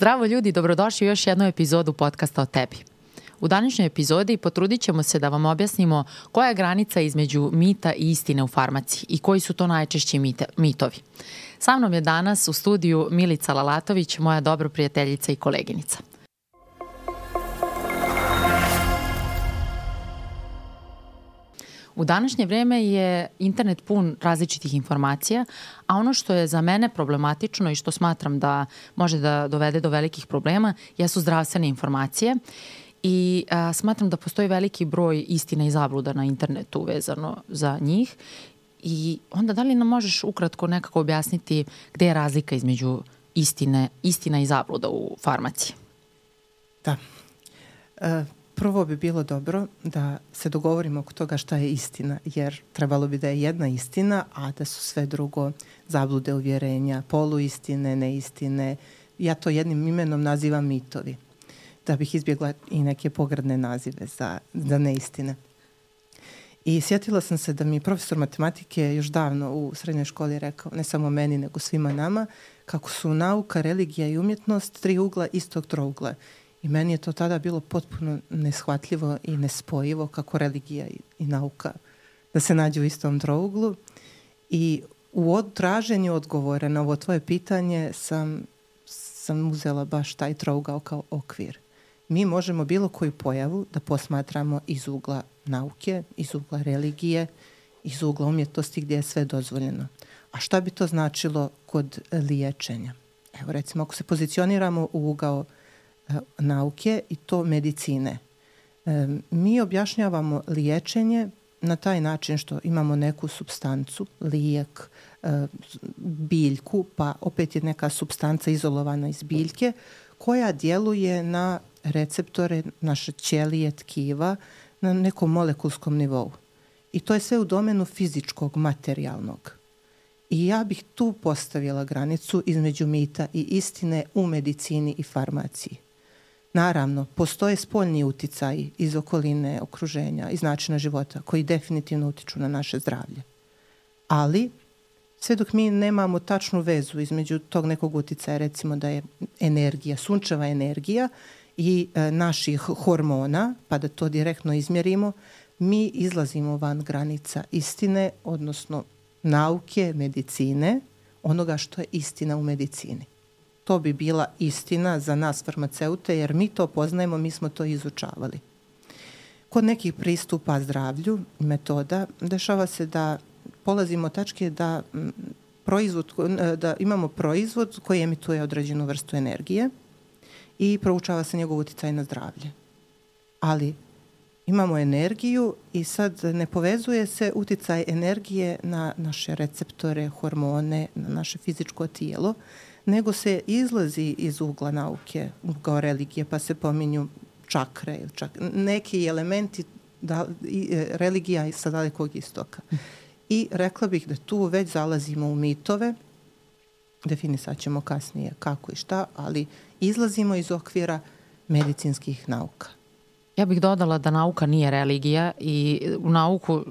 Zdravo ljudi, dobrodošli u još jednu epizodu podcasta o tebi. U današnjoj epizodi potrudit ćemo se da vam objasnimo koja je granica između mita i istine u farmaciji i koji su to najčešći mite, mitovi. Sa mnom je danas u studiju Milica Lalatović, moja dobro prijateljica i koleginica. U današnje vreme je internet pun različitih informacija, a ono što je za mene problematično i što smatram da može da dovede do velikih problema jesu zdravstvene informacije i a, smatram da postoji veliki broj istina i zabluda na internetu vezano za njih i onda da li nam možeš ukratko nekako objasniti gde je razlika između istine, istina i zabluda u farmaciji? Da. E, prvo bi bilo dobro da se dogovorimo oko toga šta je istina, jer trebalo bi da je jedna istina, a da su sve drugo zablude uvjerenja, poluistine, neistine. Ja to jednim imenom nazivam mitovi, da bih izbjegla i neke pogradne nazive za, za neistine. I sjetila sam se da mi profesor matematike još davno u srednjoj školi rekao, ne samo meni, nego svima nama, kako su nauka, religija i umjetnost tri ugla istog trougla I meni je to tada bilo potpuno neshvatljivo i nespojivo kako religija i, i nauka da se nađe u istom trouglu. I u od, traženju odgovora na ovo tvoje pitanje sam, sam uzela baš taj trougao kao okvir. Mi možemo bilo koju pojavu da posmatramo iz ugla nauke, iz ugla religije, iz ugla umjetnosti gdje je sve dozvoljeno. A šta bi to značilo kod liječenja? Evo recimo ako se pozicioniramo u ugao E, nauke i to medicine. E, mi objašnjavamo liječenje na taj način što imamo neku substancu, lijek, e, biljku, pa opet je neka substanca izolovana iz biljke koja djeluje na receptore naše ćelije, tkiva na nekom molekulskom nivou. I to je sve u domenu fizičkog, materijalnog. I ja bih tu postavila granicu između mita i istine u medicini i farmaciji. Naravno, postoje spoljni uticaji iz okoline, okruženja, iz načina života koji definitivno utiču na naše zdravlje. Ali, sve dok mi nemamo tačnu vezu između tog nekog uticaja, recimo da je energija, sunčeva energija i e, naših hormona, pa da to direktno izmjerimo, mi izlazimo van granica istine, odnosno nauke, medicine, onoga što je istina u medicini to bi bila istina za nas farmaceute, jer mi to poznajemo, mi smo to izučavali. Kod nekih pristupa zdravlju metoda dešava se da polazimo tačke da proizvod, da imamo proizvod koji emituje određenu vrstu energije i proučava se njegov uticaj na zdravlje. Ali imamo energiju i sad ne povezuje se uticaj energije na naše receptore, hormone, na naše fizičko tijelo, nego se izlazi iz ugla nauke, kao religije, pa se pominju čakre, čak, neki elementi da, i, e, religija sa dalekog istoka. I rekla bih da tu već zalazimo u mitove, definisat ćemo kasnije kako i šta, ali izlazimo iz okvira medicinskih nauka. Ja bih dodala da nauka nije religija i u nauku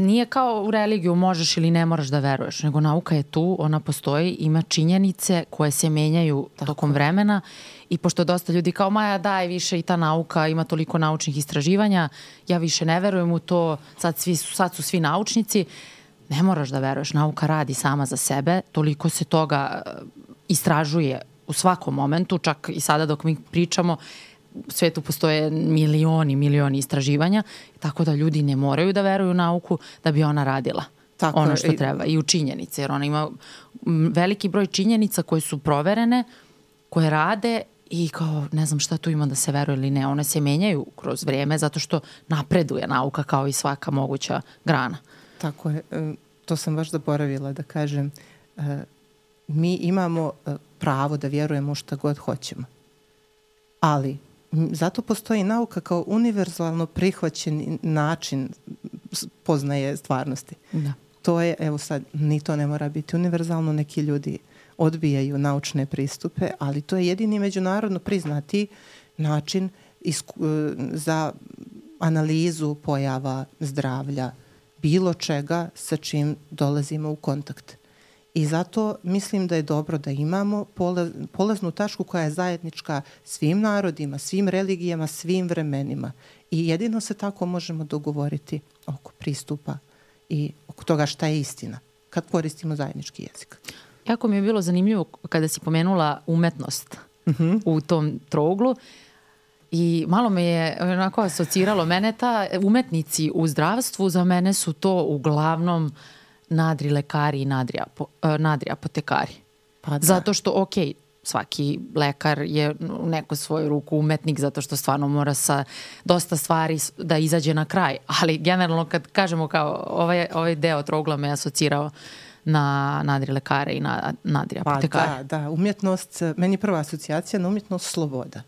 nije kao u religiju možeš ili ne moraš da veruješ, nego nauka je tu, ona postoji, ima činjenice koje se menjaju Tako. tokom vremena i pošto dosta ljudi kao Maja daj više i ta nauka, ima toliko naučnih istraživanja, ja više ne verujem u to, sad, svi, sad su svi naučnici, ne moraš da veruješ, nauka radi sama za sebe, toliko se toga uh, istražuje u svakom momentu, čak i sada dok mi pričamo, svetu postoje milioni, milioni istraživanja, tako da ljudi ne moraju da veruju u nauku da bi ona radila tako ono što treba i u činjenice, jer ona ima veliki broj činjenica koje su proverene, koje rade i kao ne znam šta tu ima da se veruje ili ne, one se menjaju kroz vrijeme zato što napreduje nauka kao i svaka moguća grana. Tako je, e, to sam baš zaboravila da kažem. E, mi imamo e, pravo da vjerujemo šta god hoćemo. Ali zato postoji nauka kao univerzalno prihvaćen način poznaje stvarnosti. Da. To je, evo sad, ni to ne mora biti univerzalno, neki ljudi odbijaju naučne pristupe, ali to je jedini međunarodno priznati način isku, za analizu pojava zdravlja, bilo čega sa čim dolazimo u kontakt. I zato mislim da je dobro da imamo polaznu tačku koja je zajednička svim narodima, svim religijama, svim vremenima. I jedino se tako možemo dogovoriti oko pristupa i oko toga šta je istina kad koristimo zajednički jezik. Jako mi je bilo zanimljivo kada si pomenula umetnost uh mhm. -huh. u tom trouglu i malo me je onako asociralo mene ta umetnici u zdravstvu za mene su to uglavnom nadri lekari i nadri, apo, e, nadri apotekari. Pa da. Zato što, ok, svaki lekar je u neku svoju ruku umetnik zato što stvarno mora sa dosta stvari da izađe na kraj. Ali generalno kad kažemo kao ovaj, ovaj deo trougla me asocirao na nadri lekare i na nadri apotekare. Pa da, da, umjetnost, meni prva asocijacija na umjetnost sloboda.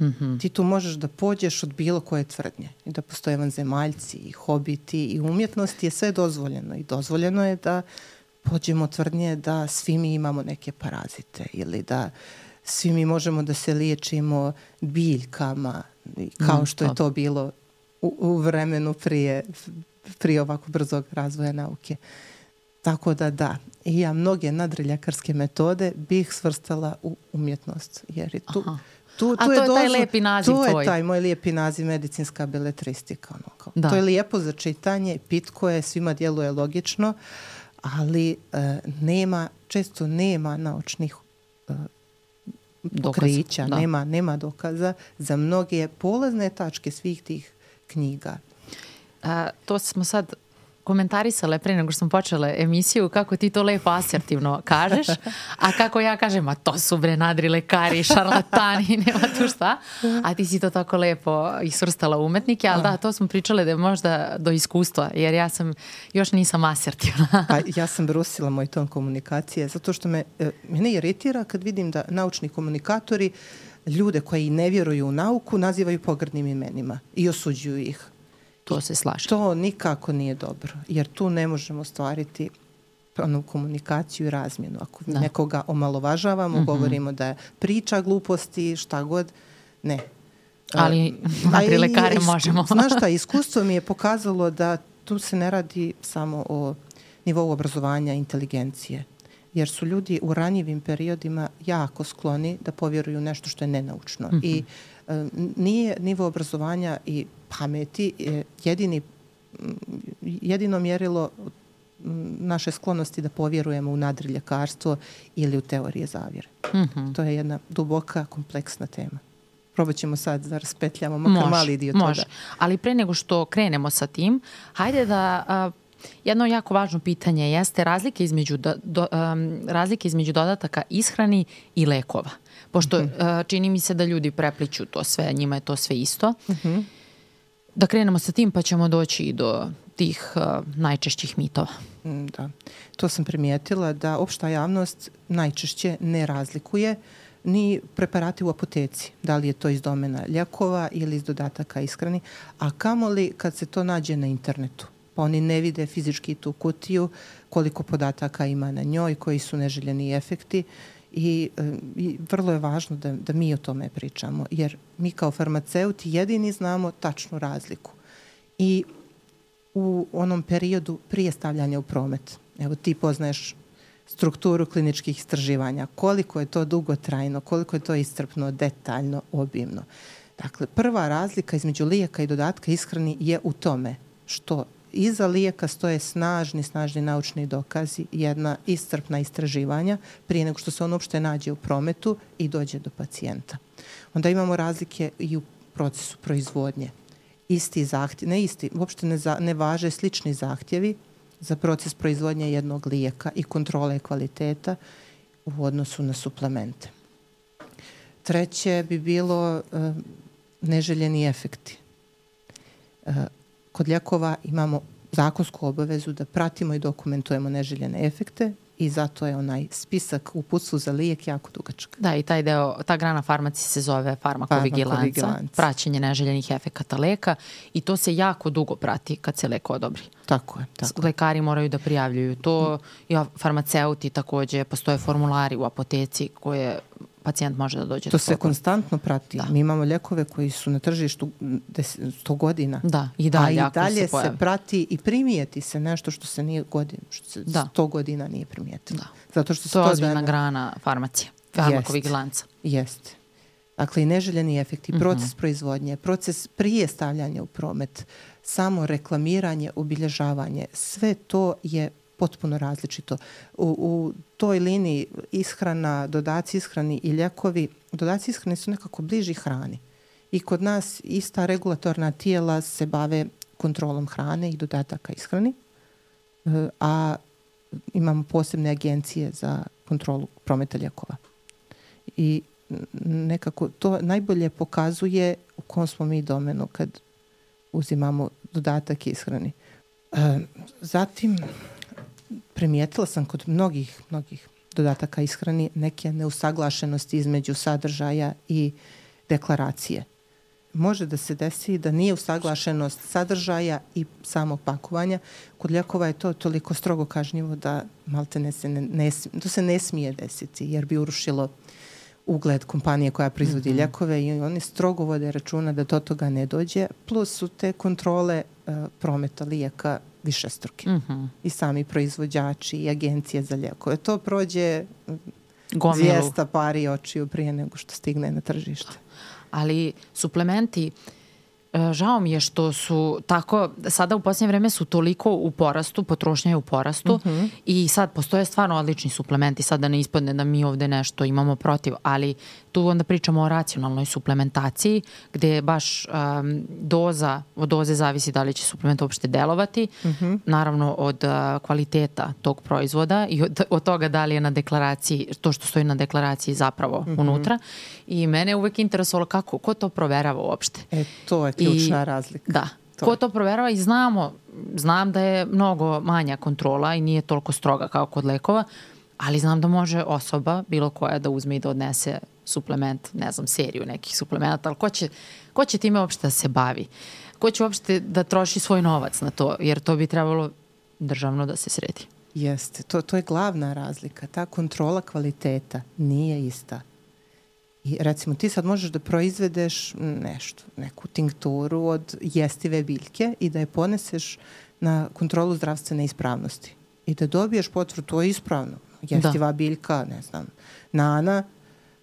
Mm -hmm. Ti tu možeš da pođeš od bilo koje tvrdnje i da postoje vanzemaljci i hobiti i umjetnost je sve dozvoljeno i dozvoljeno je da pođemo tvrdnje da svi mi imamo neke parazite ili da svi mi možemo da se liječimo biljkama kao mm, što je to bilo u, u vremenu prije, prije ovako brzog razvoja nauke. Tako da da, i ja mnoge nadriljakarske metode bih svrstala u umjetnost, jer je tu, Aha. Tu, tu A to je, je taj lepi naziv tvoj. To je taj moj lijepi naziv medicinska beletristika. Ono, kao. Da. To je lijepo za čitanje, pitko je, svima djeluje logično, ali e, nema, često nema naučnih e, pokrića, da. nema, nema dokaza za mnoge polazne tačke svih tih knjiga. A, to smo sad komentarisale pre nego što smo počele emisiju kako ti to lepo asertivno kažeš, a kako ja kažem, a to su bre nadri lekari, šarlatani, nema tu šta. A ti si to tako lepo isvrstala umetnike, ali da, to smo pričale da je možda do iskustva, jer ja sam, još nisam asertivna. pa ja sam brusila moj ton komunikacije, zato što me, e, mene iritira kad vidim da naučni komunikatori ljude koji ne vjeruju u nauku nazivaju pogrdnim imenima i osuđuju ih. To se slaže. To nikako nije dobro, jer tu ne možemo stvariti onu komunikaciju i razmjenu. Ako da. nekoga omalovažavamo, mm -hmm. govorimo da je priča gluposti, šta god, ne. Ali na lekare možemo. Znaš šta, iskustvo mi je pokazalo da tu se ne radi samo o nivou obrazovanja inteligencije, jer su ljudi u ranjivim periodima jako skloni da povjeruju nešto što je nenaučno. Mm -hmm. I e, nije nivo obrazovanja i pameti jedini, jedino mjerilo naše sklonosti da povjerujemo u nadriljekarstvo ili u teorije zavjere. Mm -hmm. To je jedna duboka, kompleksna tema. Probat ćemo sad da raspetljamo makar može, mali dio toga. Može, ali pre nego što krenemo sa tim, hajde da a, jedno jako važno pitanje jeste razlike između, do, do, um, razlike između dodataka ishrani i lekova. Pošto uh, čini mi se da ljudi prepliću to sve, njima je to sve isto. Mm -hmm da krenemo sa tim pa ćemo doći i do tih uh, najčešćih mitova. Mm, da, to sam primijetila da opšta javnost najčešće ne razlikuje ni preparati u apoteci, da li je to iz domena ljekova ili iz dodataka ishrani, a kamoli kad se to nađe na internetu. Pa oni ne vide fizički tu kutiju, koliko podataka ima na njoj, koji su neželjeni efekti i, e, i vrlo je važno da, da mi o tome pričamo, jer mi kao farmaceuti jedini znamo tačnu razliku. I u onom periodu prije stavljanja u promet, evo ti poznaješ strukturu kliničkih istraživanja, koliko je to dugotrajno, koliko je to iscrpno, detaljno, obimno. Dakle, prva razlika između lijeka i dodatka ishrani je u tome što iza lijeka stoje snažni, snažni naučni dokazi, jedna iscrpna istraživanja prije nego što se on uopšte nađe u prometu i dođe do pacijenta. Onda imamo razlike i u procesu proizvodnje. Isti zahtjev, ne isti, uopšte ne, za, ne važe slični zahtjevi za proces proizvodnje jednog lijeka i kontrole kvaliteta u odnosu na suplemente. Treće bi bilo uh, neželjeni efekti. Uh, kod ljekova imamo zakonsku obavezu da pratimo i dokumentujemo neželjene efekte i zato je onaj spisak u pucu za lijek jako dugačak. Da, i taj deo, ta grana farmaci se zove farmakovigilanca, praćenje neželjenih efekata leka i to se jako dugo prati kad se lek odobri. Tako je. Tako. Lekari moraju da prijavljuju to i farmaceuti takođe, postoje formulari u apoteci koje pacijent može da dođe To do se konstantno prati. Da. Mi imamo lekove koji su na tržištu 100 godina. Da, i dalje, A i se dalje se, pojavi. prati i primijeti se nešto što se nije godin, što se Da. 100 godina nije primijetilo. Da. Zato što se To to ozbiljna dana- grana farmacije, farmakovigilanca. Jeste. Dakle, i neželjeni efekti, Mhm. proces proizvodnje, proces prije stavljanja u promet, samo reklamiranje, obilježavanje, sve to je potpuno različito. U, u toj liniji ishrana, dodaci ishrani i ljekovi, dodaci ishrani su nekako bliži hrani. I kod nas ista regulatorna tijela se bave kontrolom hrane i dodataka ishrani, e, a imamo posebne agencije za kontrolu prometa ljekova. I nekako to najbolje pokazuje u kom smo mi domenu kad uzimamo dodatak ishrani. E, zatim, primijetila sam kod mnogih, mnogih dodataka ishrani neke neusaglašenosti između sadržaja i deklaracije. Može da se desi da nije usaglašenost sadržaja i samo pakovanja. Kod ljekova je to toliko strogo kažnjivo da malte ne se ne, ne, to se ne smije desiti jer bi urušilo ugled kompanije koja proizvodi mm -hmm. ljekove i oni strogo vode računa da do toga ne dođe. Plus su te kontrole uh, prometa lijeka višestruke. Mhm. I sami proizvođači i agencije za ljekove. To prođe Gomilu. zvijesta pari očiju prije nego što stigne na tržište. ali suplementi e, žao mi je što su tako, sada u posljednje vreme su toliko u porastu, potrošnja je u porastu mm -hmm. i sad postoje stvarno odlični suplementi, sad da ne ispadne da mi ovde nešto imamo protiv, ali tu onda pričamo o racionalnoj suplementaciji gde baš um, doza, od doze zavisi da li će suplement uopšte delovati, mm -hmm. naravno od uh, kvaliteta tog proizvoda i od, od toga da li je na deklaraciji, to što stoji na deklaraciji zapravo mm -hmm. unutra i mene je uvek interesovalo kako, ko to proverava uopšte. E, to je ključna I, razlika. Da. To Ko to proverava i znamo, znam da je mnogo manja kontrola i nije toliko stroga kao kod lekova, ali znam da može osoba, bilo koja, da uzme i da odnese suplement, ne znam, seriju nekih suplemenata, ali ko će, ko će time uopšte da se bavi? Ko će uopšte da troši svoj novac na to? Jer to bi trebalo državno da se sredi. Jeste, to, to je glavna razlika. Ta kontrola kvaliteta nije ista. I recimo ti sad možeš da proizvedeš nešto, neku tinkturu od jestive biljke i da je poneseš na kontrolu zdravstvene ispravnosti. I da dobiješ potvrdu, to je ispravno. Jestiva da. biljka, ne znam, nana,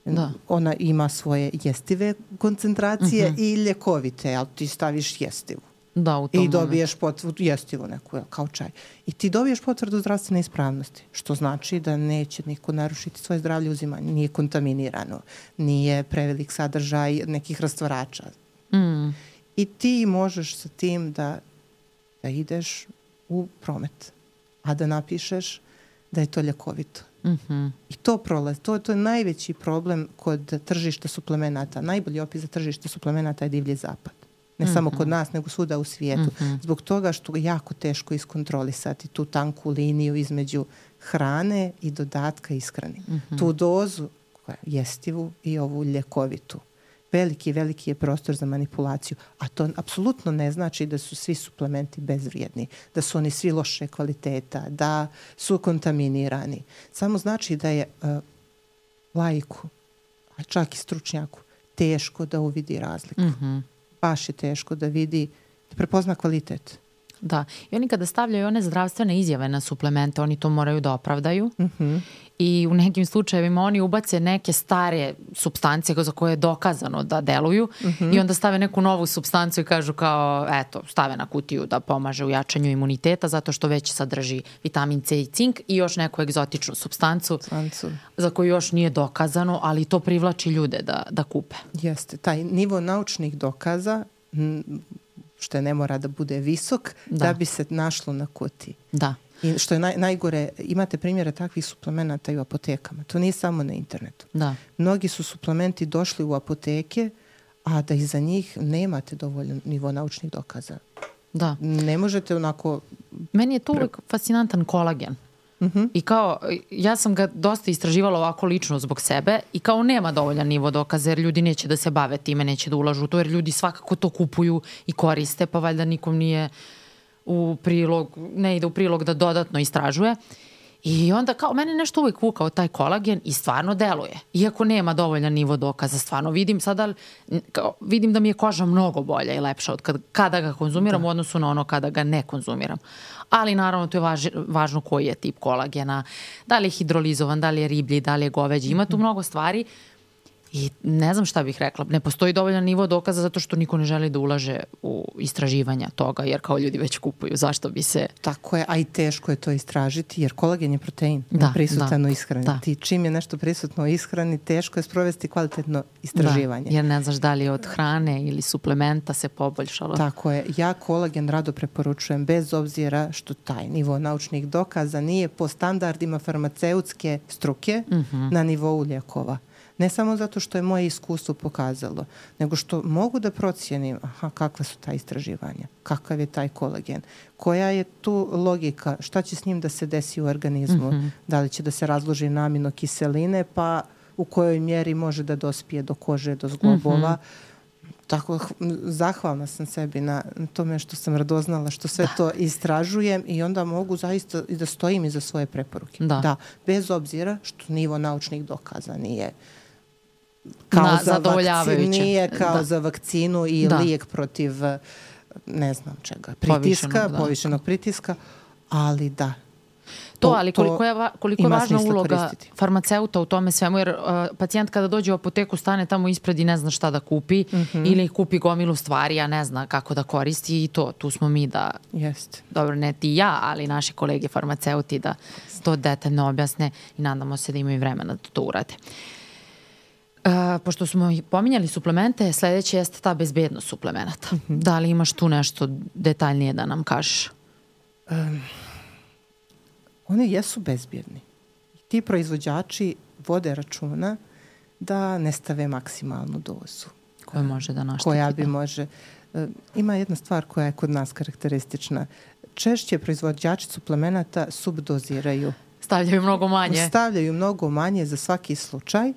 Da. ona ima svoje jestive koncentracije mm -hmm. i ljekovite, ali ti staviš jestivu. Da, u tom I dobiješ potvrdu, jestivu neku, kao čaj. I ti dobiješ potvrdu zdravstvene ispravnosti, što znači da neće niko narušiti svoje zdravlje uzimanje. Nije kontaminirano, nije prevelik sadržaj nekih rastvarača. Mm. I ti možeš sa tim da, da ideš u promet, a da napišeš da je to ljekovito. Mm -hmm. I to prolazi. To, to je najveći problem kod tržišta suplemenata. Najbolji opis za tržište suplemenata je divlji zapad. Ne mm -hmm. samo kod nas, nego svuda u svijetu. Mm -hmm. Zbog toga što je jako teško iskontrolisati tu tanku liniju između hrane i dodatka ishrani. Mm -hmm. Tu dozu jestivu i ovu ljekovitu. Veliki, veliki je prostor za manipulaciju. A to apsolutno ne znači da su svi suplementi bezvrijedni, da su oni svi loše kvaliteta, da su kontaminirani. Samo znači da je uh, lajku, a čak i stručnjaku, teško da uvidi razliku. Mm -hmm baš je teško da vidi, da prepozna kvalitet. Da. I oni kada stavljaju one zdravstvene izjave na suplemente, oni to moraju da opravdaju. Mm -hmm. I u nekim slučajevima oni ubace neke stare substancije za koje je dokazano da deluju mm -hmm. i onda stave neku novu substanciju i kažu kao, eto, stave na kutiju da pomaže u jačanju imuniteta zato što već sadrži vitamin C i cink i još neku egzotičnu substancu Substancu. za koju još nije dokazano, ali to privlači ljude da, da kupe. Jeste, taj nivo naučnih dokaza što ne mora da bude visok, da, da bi se našlo na kutiji. Da. I što je naj, najgore, imate primjere takvih suplemenata i u apotekama. To nije samo na internetu. Da. Mnogi su suplementi došli u apoteke, a da iza njih nemate dovoljno nivo naučnih dokaza. Da. Ne možete onako... Meni je to uvek fascinantan kolagen. Uh -huh. I kao, ja sam ga dosta istraživala ovako lično zbog sebe i kao nema dovoljan nivo dokaza jer ljudi neće da se bave time, neće da ulažu u to jer ljudi svakako to kupuju i koriste, pa valjda nikom nije u prilog, ne ide u prilog da dodatno istražuje. I onda kao, mene nešto uvek vukao taj kolagen i stvarno deluje. Iako nema dovoljan nivo dokaza, stvarno vidim sada, kao, vidim da mi je koža mnogo bolja i lepša od kad, kada ga konzumiram da. u odnosu na ono kada ga ne konzumiram. Ali naravno to je važ, važno koji je tip kolagena, da li je hidrolizovan, da li je riblji, da li je goveđi. Ima tu mhm. mnogo stvari I ne znam šta bih rekla, ne postoji dovoljan nivo dokaza zato što niko ne želi da ulaže u istraživanja toga, jer kao ljudi već kupuju, zašto bi se... Tako je, a i teško je to istražiti, jer kolagen je protein da, prisutan da, u ishrani. Da. Ti čim je nešto prisutno u ishrani, teško je sprovesti kvalitetno istraživanje. Da, jer ne znaš da li je od hrane ili suplementa se poboljšalo. Tako je, ja kolagen rado preporučujem bez obzira što taj nivo naučnih dokaza nije po standardima farmaceutske struke mhm. -huh. na nivou ljekova. Ne samo zato što je moje iskustvo pokazalo, nego što mogu da procijenim aha, kakva su ta istraživanja, kakav je taj kolagen, koja je tu logika, šta će s njim da se desi u organizmu, mm -hmm. da li će da se razloži na aminokiseline, pa u kojoj mjeri može da dospije do kože, do zglobova. Mm -hmm tako zahvalna sam sebi na tome što sam radoznala, što sve da. to istražujem i onda mogu zaista i da stojim iza svoje preporuke. Da. da. Bez obzira što nivo naučnih dokaza nije kao Na, za vakcinu, nije kao da. za vakcinu i da. lijek protiv ne znam čega, pritiska, povišenog, da. povišenog pritiska, ali da, To, ali koliko je, koliko je važna uloga koristiti. farmaceuta u tome svemu, jer uh, pacijent kada dođe u apoteku stane tamo ispred i ne zna šta da kupi mm -hmm. ili kupi gomilu stvari, a ne zna kako da koristi i to, tu smo mi da, Jest. dobro ne ti ja, ali naši kolege farmaceuti da to detaljno objasne i nadamo se da imaju vremena da to urade. Uh, pošto smo pominjali suplemente, sledeće jeste ta bezbednost suplemenata. Mm -hmm. Da li imaš tu nešto detaljnije da nam kažeš? Um, oni jesu bezbjedni. Ti proizvođači vode računa da ne stave maksimalnu dozu. Koja može da našteti. Koja bi da. može... Uh, ima jedna stvar koja je kod nas karakteristična. Češće proizvođači suplemenata subdoziraju. Stavljaju mnogo manje. Stavljaju mnogo manje za svaki slučaj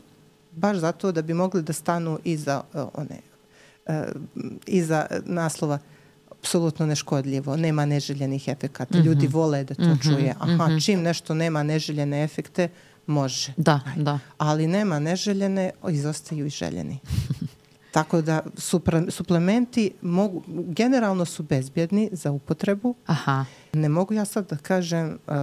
baš zato da bi mogli da stanu iza uh, one uh, iza naslova apsolutno neškodljivo, nema neželjenih efekata. Mm -hmm. Ljudi vole da to mm -hmm. čuje. Aha, mm -hmm. čim nešto nema neželjene efekte, može. Da, Aj. da. Ali nema neželjene, izostaju i željeni. Tako da supra, suplementi mogu, generalno su bezbjedni za upotrebu. Aha. Ne mogu ja sad da kažem, uh,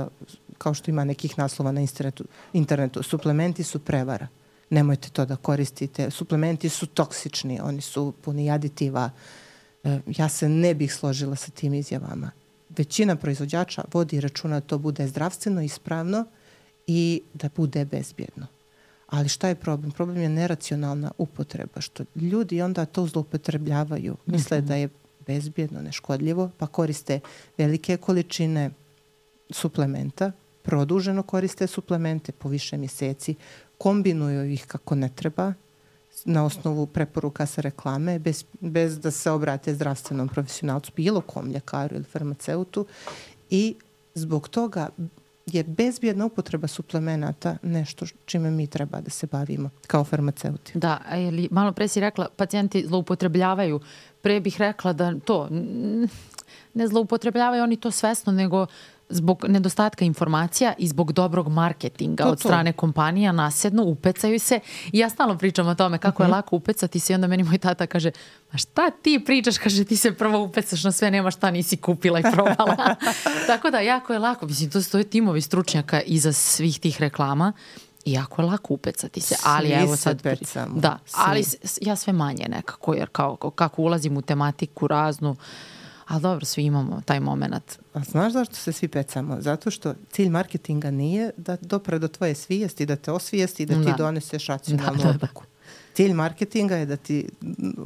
kao što ima nekih naslova na internetu, internetu suplementi su prevara nemojte to da koristite. Suplementi su toksični, oni su puni aditiva. E, ja se ne bih složila sa tim izjavama. Većina proizvođača vodi računa da to bude zdravstveno ispravno i da bude bezbjedno. Ali šta je problem? Problem je neracionalna upotreba, što ljudi onda to zloupotrebljavaju. Misle da je bezbjedno, neškodljivo, pa koriste velike količine suplementa, produženo koriste suplemente po više mjeseci, kombinuju ih kako ne treba na osnovu preporuka sa reklame bez, bez da se obrate zdravstvenom profesionalcu, bilo kom ljekaru ili farmaceutu i zbog toga je bezbjedna upotreba suplemenata nešto čime mi treba da se bavimo kao farmaceuti. Da, ali malo pre si rekla pacijenti zloupotrebljavaju. Pre bih rekla da to ne zloupotrebljavaju oni to svesno, nego zbog nedostatka informacija i zbog dobrog marketinga to, od strane to. kompanija nasedno, upecaju se i ja stalno pričam o tome kako uh -huh. je mhm. lako upecati se i onda meni moj tata kaže ma šta ti pričaš, kaže ti se prvo upecaš na sve, nema šta nisi kupila i probala. Tako da jako je lako, mislim to stoje timovi stručnjaka iza svih tih reklama i jako je lako upecati se, ali Svi evo sad pecamo. da, Svi. ali ja sve manje nekako jer kao kako ulazim u tematiku raznu Ali dobro, svi imamo taj moment. A znaš zašto se svi pecamo? Zato što cilj marketinga nije da dopre do tvoje svijesti, da te osvijesti i da ti da. doneseš racionalnu da, da, da. Cilj marketinga je da ti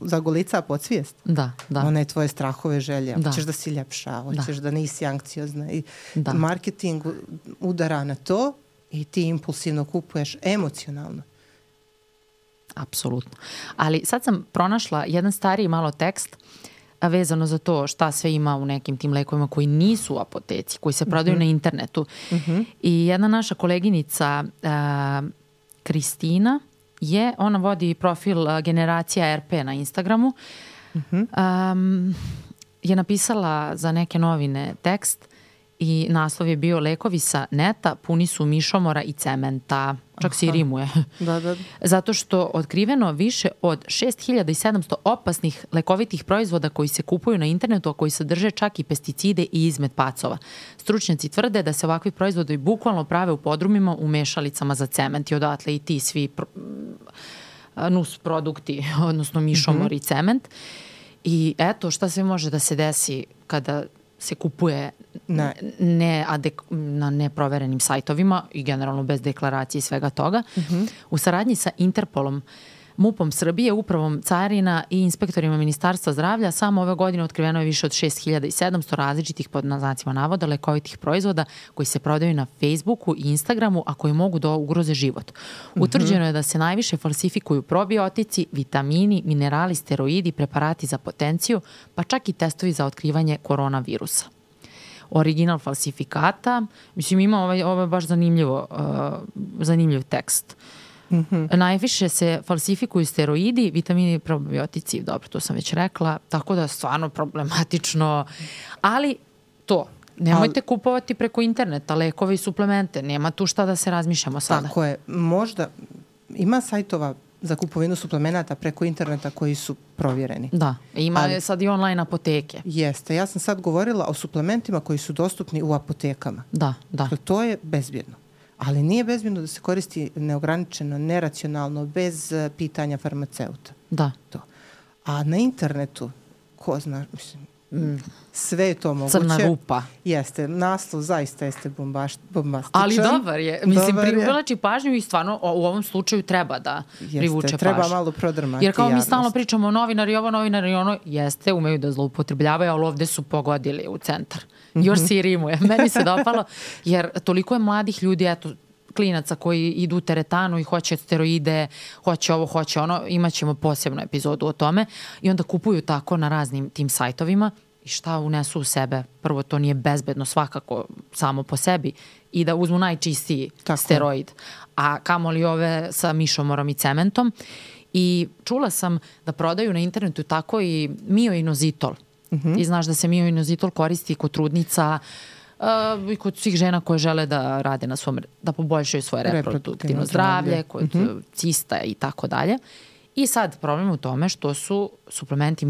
zagolica podsvijest. Da, da. One tvoje strahove želje. Da. Hoćeš da si ljepša, hoćeš da, da nisi anksiozna. I da. Marketing udara na to i ti impulsivno kupuješ emocionalno. Apsolutno. Ali sad sam pronašla jedan stariji malo tekst uh, vezano za to šta sve ima u nekim tim lekovima koji nisu u apoteci, koji se prodaju mm -hmm. na internetu. Mm -hmm. I jedna naša koleginica uh, Kristina je, ona vodi profil uh, Generacija RP na Instagramu, mm -hmm. um, je napisala za neke novine tekst i naslov je bio Lekovi sa neta puni su mišomora i cementa. Čak se i rimuje. Da, da. Zato što otkriveno više od 6700 opasnih lekovitih proizvoda koji se kupuju na internetu, a koji sadrže čak i pesticide i izmet pacova. Stručnjaci tvrde da se ovakvi proizvodi bukvalno prave u podrumima u mešalicama za cement i odatle i ti svi pro, nus produkti, odnosno mišomor mm -hmm. i cement. I eto šta sve može da se desi kada se kupuje ne. Ne adek, na neproverenim sajtovima i generalno bez deklaracije i svega toga. Mm -hmm. U saradnji sa Interpolom MUP-om Srbije, upravom Carina i inspektorima Ministarstva zdravlja samo ove godine otkriveno je više od 6700 različitih pod naznacima navoda lekovitih proizvoda koji se prodaju na Facebooku i Instagramu, a koji mogu da ugroze život. Mhm. Utvrđeno je da se najviše falsifikuju probiotici, vitamini, minerali, steroidi, preparati za potenciju, pa čak i testovi za otkrivanje koronavirusa original falsifikata. Mislim, ima ovaj, ovaj baš zanimljivo, uh, zanimljiv tekst. Uh, Mm -hmm. Najviše se falsifikuju steroidi, vitamini i probiotici, dobro, to sam već rekla, tako da stvarno problematično. Ali to, Nemojte Ali, kupovati preko interneta lekove i suplemente, nema tu šta da se razmišljamo sada. Tako je, možda ima sajtova za kupovinu suplemenata preko interneta koji su provjereni. Da, ima Ali, sad i online apoteke. Jeste, ja sam sad govorila o suplementima koji su dostupni u apotekama. Da, da. Dakle, to je bezbjedno ali nije bezbjedno da se koristi neograničeno, neracionalno, bez uh, pitanja farmaceuta. Da. To. A na internetu, ko zna, mislim, mm. sve je to moguće. Crna rupa. Jeste, naslov zaista jeste bombaš, bombastičan. Ali dobar je. Mislim, privlači pažnju i stvarno u ovom slučaju treba da jeste, privuče treba pažnju. malo prodrmati Jer kao javnost. mi stalno pričamo o novinari, ovo novinari, ono, jeste, umeju da zloupotrebljavaju, ali ovde su pogodili u centar. Još mhm. si rimuje. Meni se dopalo, jer toliko je mladih ljudi, eto, klinaca koji idu u teretanu i hoće steroide, hoće ovo, hoće ono, imaćemo posebnu epizodu o tome i onda kupuju tako na raznim tim sajtovima i šta unesu u sebe. Prvo, to nije bezbedno svakako samo po sebi i da uzmu najčistiji tako. steroid. A kamoli ove sa mišomorom i cementom. I čula sam da prodaju na internetu tako i mioinozitol. Mm -hmm. Ti znaš da se mioinozitol koristi kod trudnica, uh, i kod svih žena koje žele da rade na svom, da poboljšaju svoje reproduktivno zdravlje, kod mm -hmm. cista i tako dalje. I sad problem u tome što su suplementi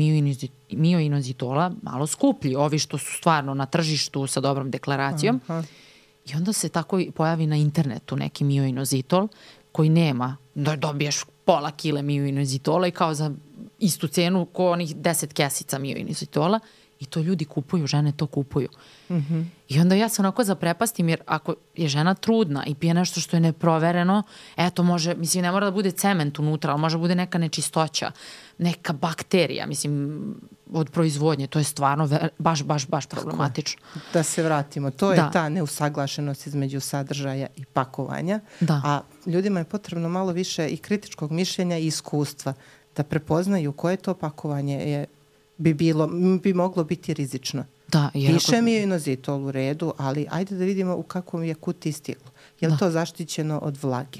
mioinozitola malo skuplji, ovi što su stvarno na tržištu sa dobrom deklaracijom. Aha. I onda se tako pojavi na internetu neki mioinozitol koji nema, da dobiješ pola kile mioinozitola i kao za istu cenu ko onih 10 kesica mioinozitola i to ljudi kupuju, žene to kupuju. Mm -hmm. I onda ja se onako zaprepastim jer ako je žena trudna i pije nešto što je neprovereno, eto može, mislim ne mora da bude cement unutra, ali može da bude neka nečistoća, neka bakterija, mislim od proizvodnje, to je stvarno baš, baš, baš problematično. Da se vratimo, to je da. ta neusaglašenost između sadržaja i pakovanja, da. a ljudima je potrebno malo više i kritičkog mišljenja i iskustva da prepoznaju koje to pakovanje je bi, bilo, bi moglo biti rizično. Da, jer Piše ako... mi je inozitol u redu, ali ajde da vidimo u kakvom je kuti stiglo. Je li da. to zaštićeno od vlage?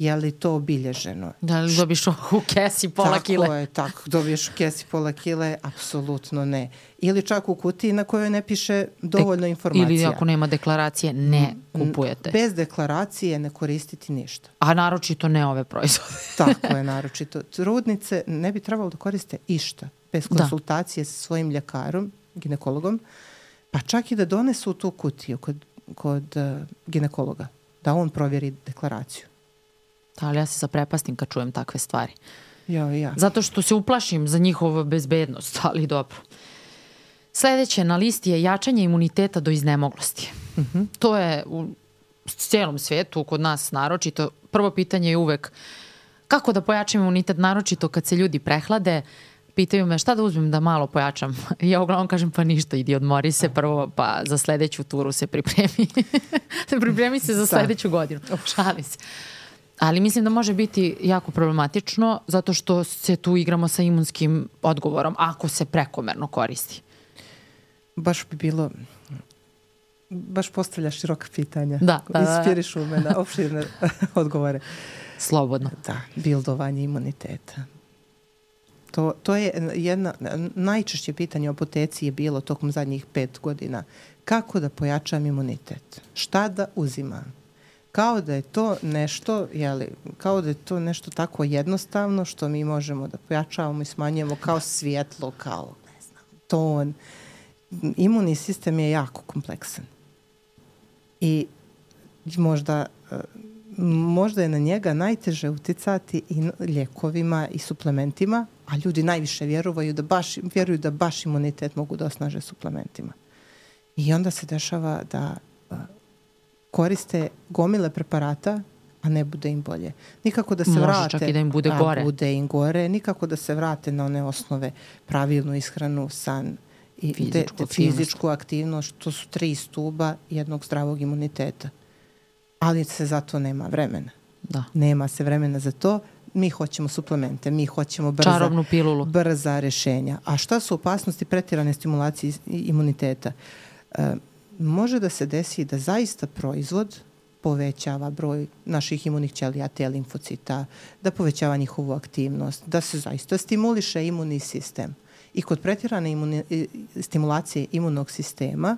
Je li to obilježeno? Da li dobiješ u kesi pola tako kile? Tako je, tako. Dobiješ u kesi pola kile? Apsolutno ne. Ili čak u kutiji na kojoj ne piše dovoljno Dek, informacija. Ili ako nema deklaracije, ne kupujete. Bez deklaracije ne koristiti ništa. A naročito ne ove proizvode. tako je, naročito. Trudnice ne bi trebalo da koriste išta bez da. konsultacije da. sa svojim ljekarom, ginekologom, pa čak i da donesu tu kutiju kod, kod uh, ginekologa, da on provjeri deklaraciju. Da, ali ja se zaprepastim kad čujem takve stvari. Ja, ja. Zato što se uplašim za njihovu bezbednost, ali dobro. Sledeće na listi je jačanje imuniteta do iznemoglosti. Uh mhm. -huh. To je u cijelom svetu, kod nas naročito. Prvo pitanje je uvek kako da pojačam imunitet naročito kad se ljudi prehlade, pitaju me šta da uzmem da malo pojačam. Ja uglavnom kažem pa ništa, idi odmori se prvo, pa za sledeću turu se pripremi. pripremi se za da. sledeću da. godinu. Šali se. Ali mislim da može biti jako problematično zato što se tu igramo sa imunskim odgovorom ako se prekomerno koristi. Baš bi bilo baš postavljaš široka pitanja. Da, da, da. Inspiriš u mene opširne odgovore. Slobodno. Da, bildovanje imuniteta. To, to je jedna, najčešće pitanje o apoteci je bilo tokom zadnjih pet godina. Kako da pojačam imunitet? Šta da uzimam? Kao da je to nešto, jeli, kao da je to nešto tako jednostavno što mi možemo da pojačavamo i smanjujemo kao svjetlo, kao ne znam, ton. Imunni sistem je jako kompleksan. I možda možda je na njega najteže uticati i ljekovima i suplementima, a ljudi najviše vjeruju da baš, vjeruju da baš imunitet mogu da osnaže suplementima. I onda se dešava da koriste gomile preparata, a ne bude im bolje. Nikako da se Može vrate. čak i da im bude gore. bude im gore. Nikako da se vrate na one osnove pravilnu ishranu, san i fizičku, de, aktivnost. fizičku aktivnost. To su tri stuba jednog zdravog imuniteta. Ali se zato nema vremena. Da. Nema se vremena za to. Mi hoćemo suplemente, mi hoćemo brza, Čarobnu pilulu. brza rešenja. A šta su opasnosti pretirane stimulacije imuniteta? E, može da se desi da zaista proizvod povećava broj naših imunih ćelija, te limfocita, da povećava njihovu aktivnost, da se zaista stimuliše imunni sistem. I kod pretirane imuni, stimulacije imunnog sistema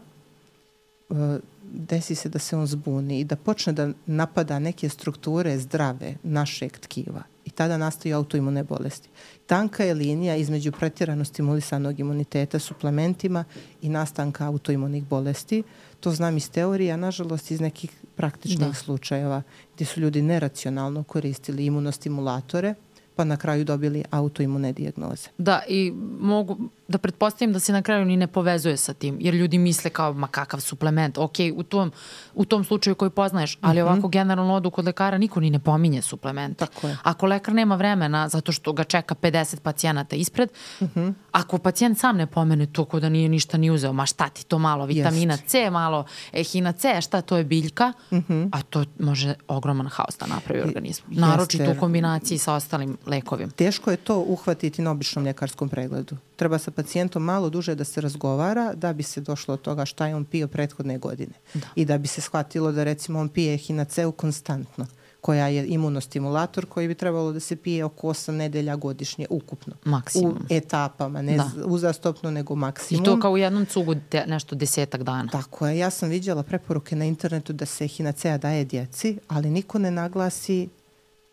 e, desi se da se on zbuni i da počne da napada neke strukture zdrave našeg tkiva i tada nastaju autoimune bolesti. Tanka je linija između pretirano stimulisanog imuniteta suplementima i nastanka autoimunih bolesti. To znam iz teorije, a nažalost iz nekih praktičnih da. slučajeva gdje su ljudi neracionalno koristili imunostimulatore pa na kraju dobili autoimune dijagnoze. Da, i mogu da pretpostavim da se na kraju ni ne povezuje sa tim, jer ljudi misle kao, ma kakav suplement, ok, u tom, u tom slučaju koji poznaješ, ali mm -hmm. ovako generalno odu kod lekara, niko ni ne pominje suplement. Tako je. Ako lekar nema vremena, zato što ga čeka 50 pacijenata ispred, mm -hmm. ako pacijent sam ne pomene to ko da nije ništa ni uzeo, ma šta ti to malo, vitamina Jest. C, malo ehina C, šta to je biljka, mm -hmm. a to može ogroman haos da napravi u organizmu. Naročito u kombinaciji sa ostalim lekovima. Teško je to uhvatiti na običnom ljekarskom pregledu. Treba sa pacijentom malo duže da se razgovara da bi se došlo od toga šta je on pio prethodne godine. Da. I da bi se shvatilo da recimo on pije hinaceu konstantno koja je imunostimulator koji bi trebalo da se pije oko 8 nedelja godišnje ukupno. Maksimum. U etapama, ne da. uzastopno, nego maksimum. I to kao u jednom cugu de, nešto desetak dana. Tako je. Ja sam viđala preporuke na internetu da se hinacea daje djeci, ali niko ne naglasi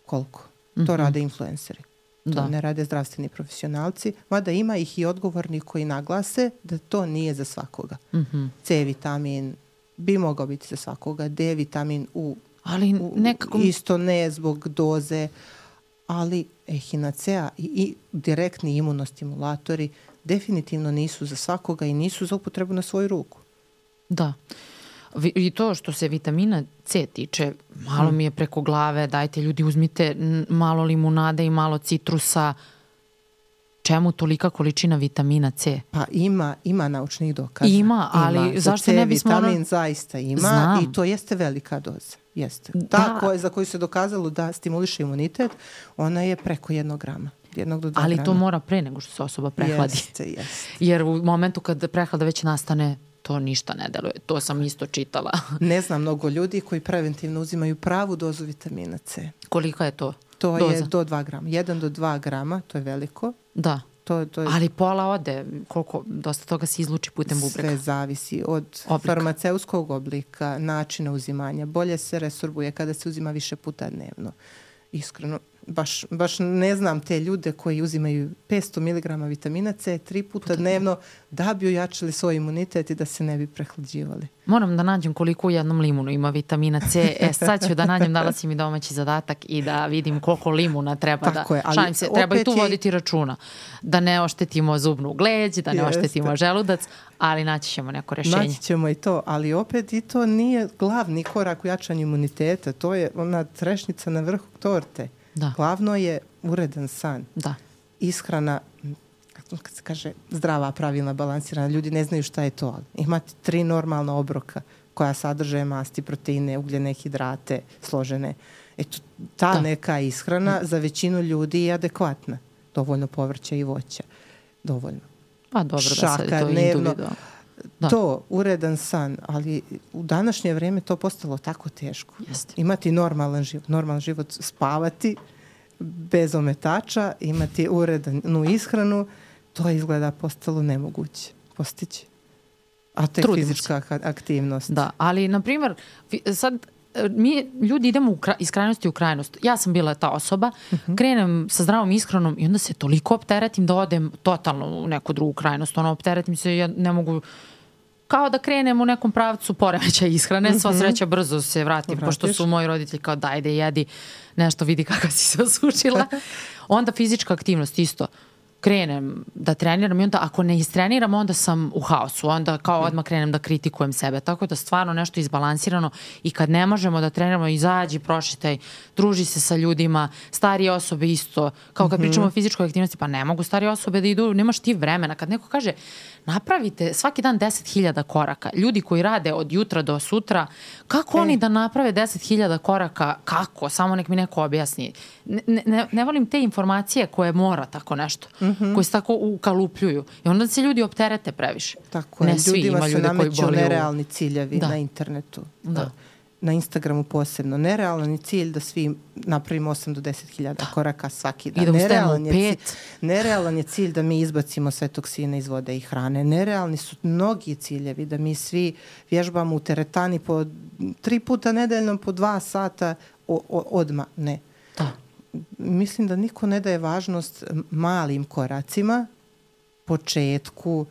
koliko. To mm -hmm. rade influenceri. To da. ne rade zdravstveni profesionalci, mada ima ih i odgovorni koji naglase da to nije za svakoga. Mm -hmm. C vitamin bi mogao biti za svakoga, D vitamin u, ali nekako... u, isto ne zbog doze, ali ehinacea i, i direktni imunostimulatori definitivno nisu za svakoga i nisu za upotrebu na svoju ruku. Da. I to što se vitamina C tiče, malo mm. mi je preko glave, dajte ljudi uzmite malo limunade i malo citrusa. Čemu tolika količina vitamina C? Pa ima, ima naučnih dokaza. Ima, ali ima. zašto C ne bismo... vitamin ono... zaista ima Znam. i to jeste velika doza. Jeste. Da. Ta koja, za koju se dokazalo da stimuliše imunitet, ona je preko jednog grama jednog do dva Ali grama. to mora pre nego što se osoba prehladi. Jeste, jeste. Jer u momentu kad prehlada već nastane, to ništa ne deluje. To sam isto čitala. ne znam mnogo ljudi koji preventivno uzimaju pravu dozu vitamina C. Koliko je to? To doza? je do 2 grama. 1 do 2 grama, to je veliko. Da. To, to je... Ali pola ode, koliko, dosta toga se izluči putem bubrega. Sve zavisi od oblika. farmaceutskog oblika, načina uzimanja. Bolje se resorbuje kada se uzima više puta dnevno. Iskreno, baš, baš ne znam te ljude koji uzimaju 500 mg vitamina C tri puta, puta dnevno da bi ojačali svoj imunitet i da se ne bi prehlađivali. Moram da nađem koliko u jednom limunu ima vitamina C. E, sad ću da nađem da si mi domaći zadatak i da vidim koliko limuna treba Tako da... Je, ali Šalim se, treba i tu je... voditi računa. Da ne oštetimo zubnu gleđ, da ne Jeste. oštetimo želudac, ali naći ćemo neko rešenje. Naći ćemo i to, ali opet i to nije glavni korak u jačanju imuniteta. To je ona trešnica na vrhu torte. Da. Glavno je uredan san. Da. Ishrana, kad se kaže zdrava, pravilna, balansirana, ljudi ne znaju šta je to. Ali imate tri normalna obroka koja sadrže masti, proteine, ugljene, hidrate, složene. Eto, ta da. neka ishrana za većinu ljudi je adekvatna. Dovoljno povrća i voća. Dovoljno. Pa dobro Šaka, da sad je to dnevno, Da. To, uredan san, ali u današnje vreme to postalo tako teško. Jeste. Imati normalan život, normalan život, spavati, bez ometača, imati urednu ishranu, to izgleda postalo nemoguće postići. A to je Trudimo fizička aktivnost. Da, ali, na primjer, sad mi ljudi idemo u kra, iz krajnosti u krajnost. Ja sam bila ta osoba, uh -huh. krenem sa zdravom ishranom i onda se toliko opteretim da odem totalno u neku drugu krajnost. Ono, opteretim se, ja ne mogu kao da krenem u nekom pravcu poremeća ishrane, sva mhm. sreća brzo se vratim, Vratiš. pošto su moji roditelji kao dajde jedi nešto, vidi kako si se osušila. Onda fizička aktivnost isto krenem da treniram i onda ako ne istreniram onda sam u haosu, onda kao odmah krenem da kritikujem sebe, tako da stvarno nešto izbalansirano i kad ne možemo da treniramo izađi, prošitaj, druži se sa ljudima, starije osobe isto, kao kad mm -hmm. pričamo o fizičkoj aktivnosti, pa ne mogu starije osobe da idu, nemaš ti vremena, kad neko kaže napravite svaki dan 10.000 koraka. Ljudi koji rade od jutra do sutra, kako e. oni da naprave 10.000 koraka? Kako? Samo nek mi neko objasni. Ne, ne, ne volim te informacije koje mora tako nešto, mm -hmm. koje se tako ukalupljuju. I onda se ljudi opterete previše. Tako je. Ne svi, Ljudima ima nameću nerealni ciljevi da. na internetu. Da. da na Instagramu posebno. Nerealan je cilj da svi napravimo 8 do 10 hiljada da. koraka svaki dan. I da nerealan je, pet. Cilj, nerealan je cilj da mi izbacimo sve toksine iz vode i hrane. Nerealni su mnogi ciljevi da mi svi vježbamo u teretani po tri puta nedeljno po dva sata o, o, odma. Ne. Da. Mislim da niko ne daje važnost malim koracima, početku,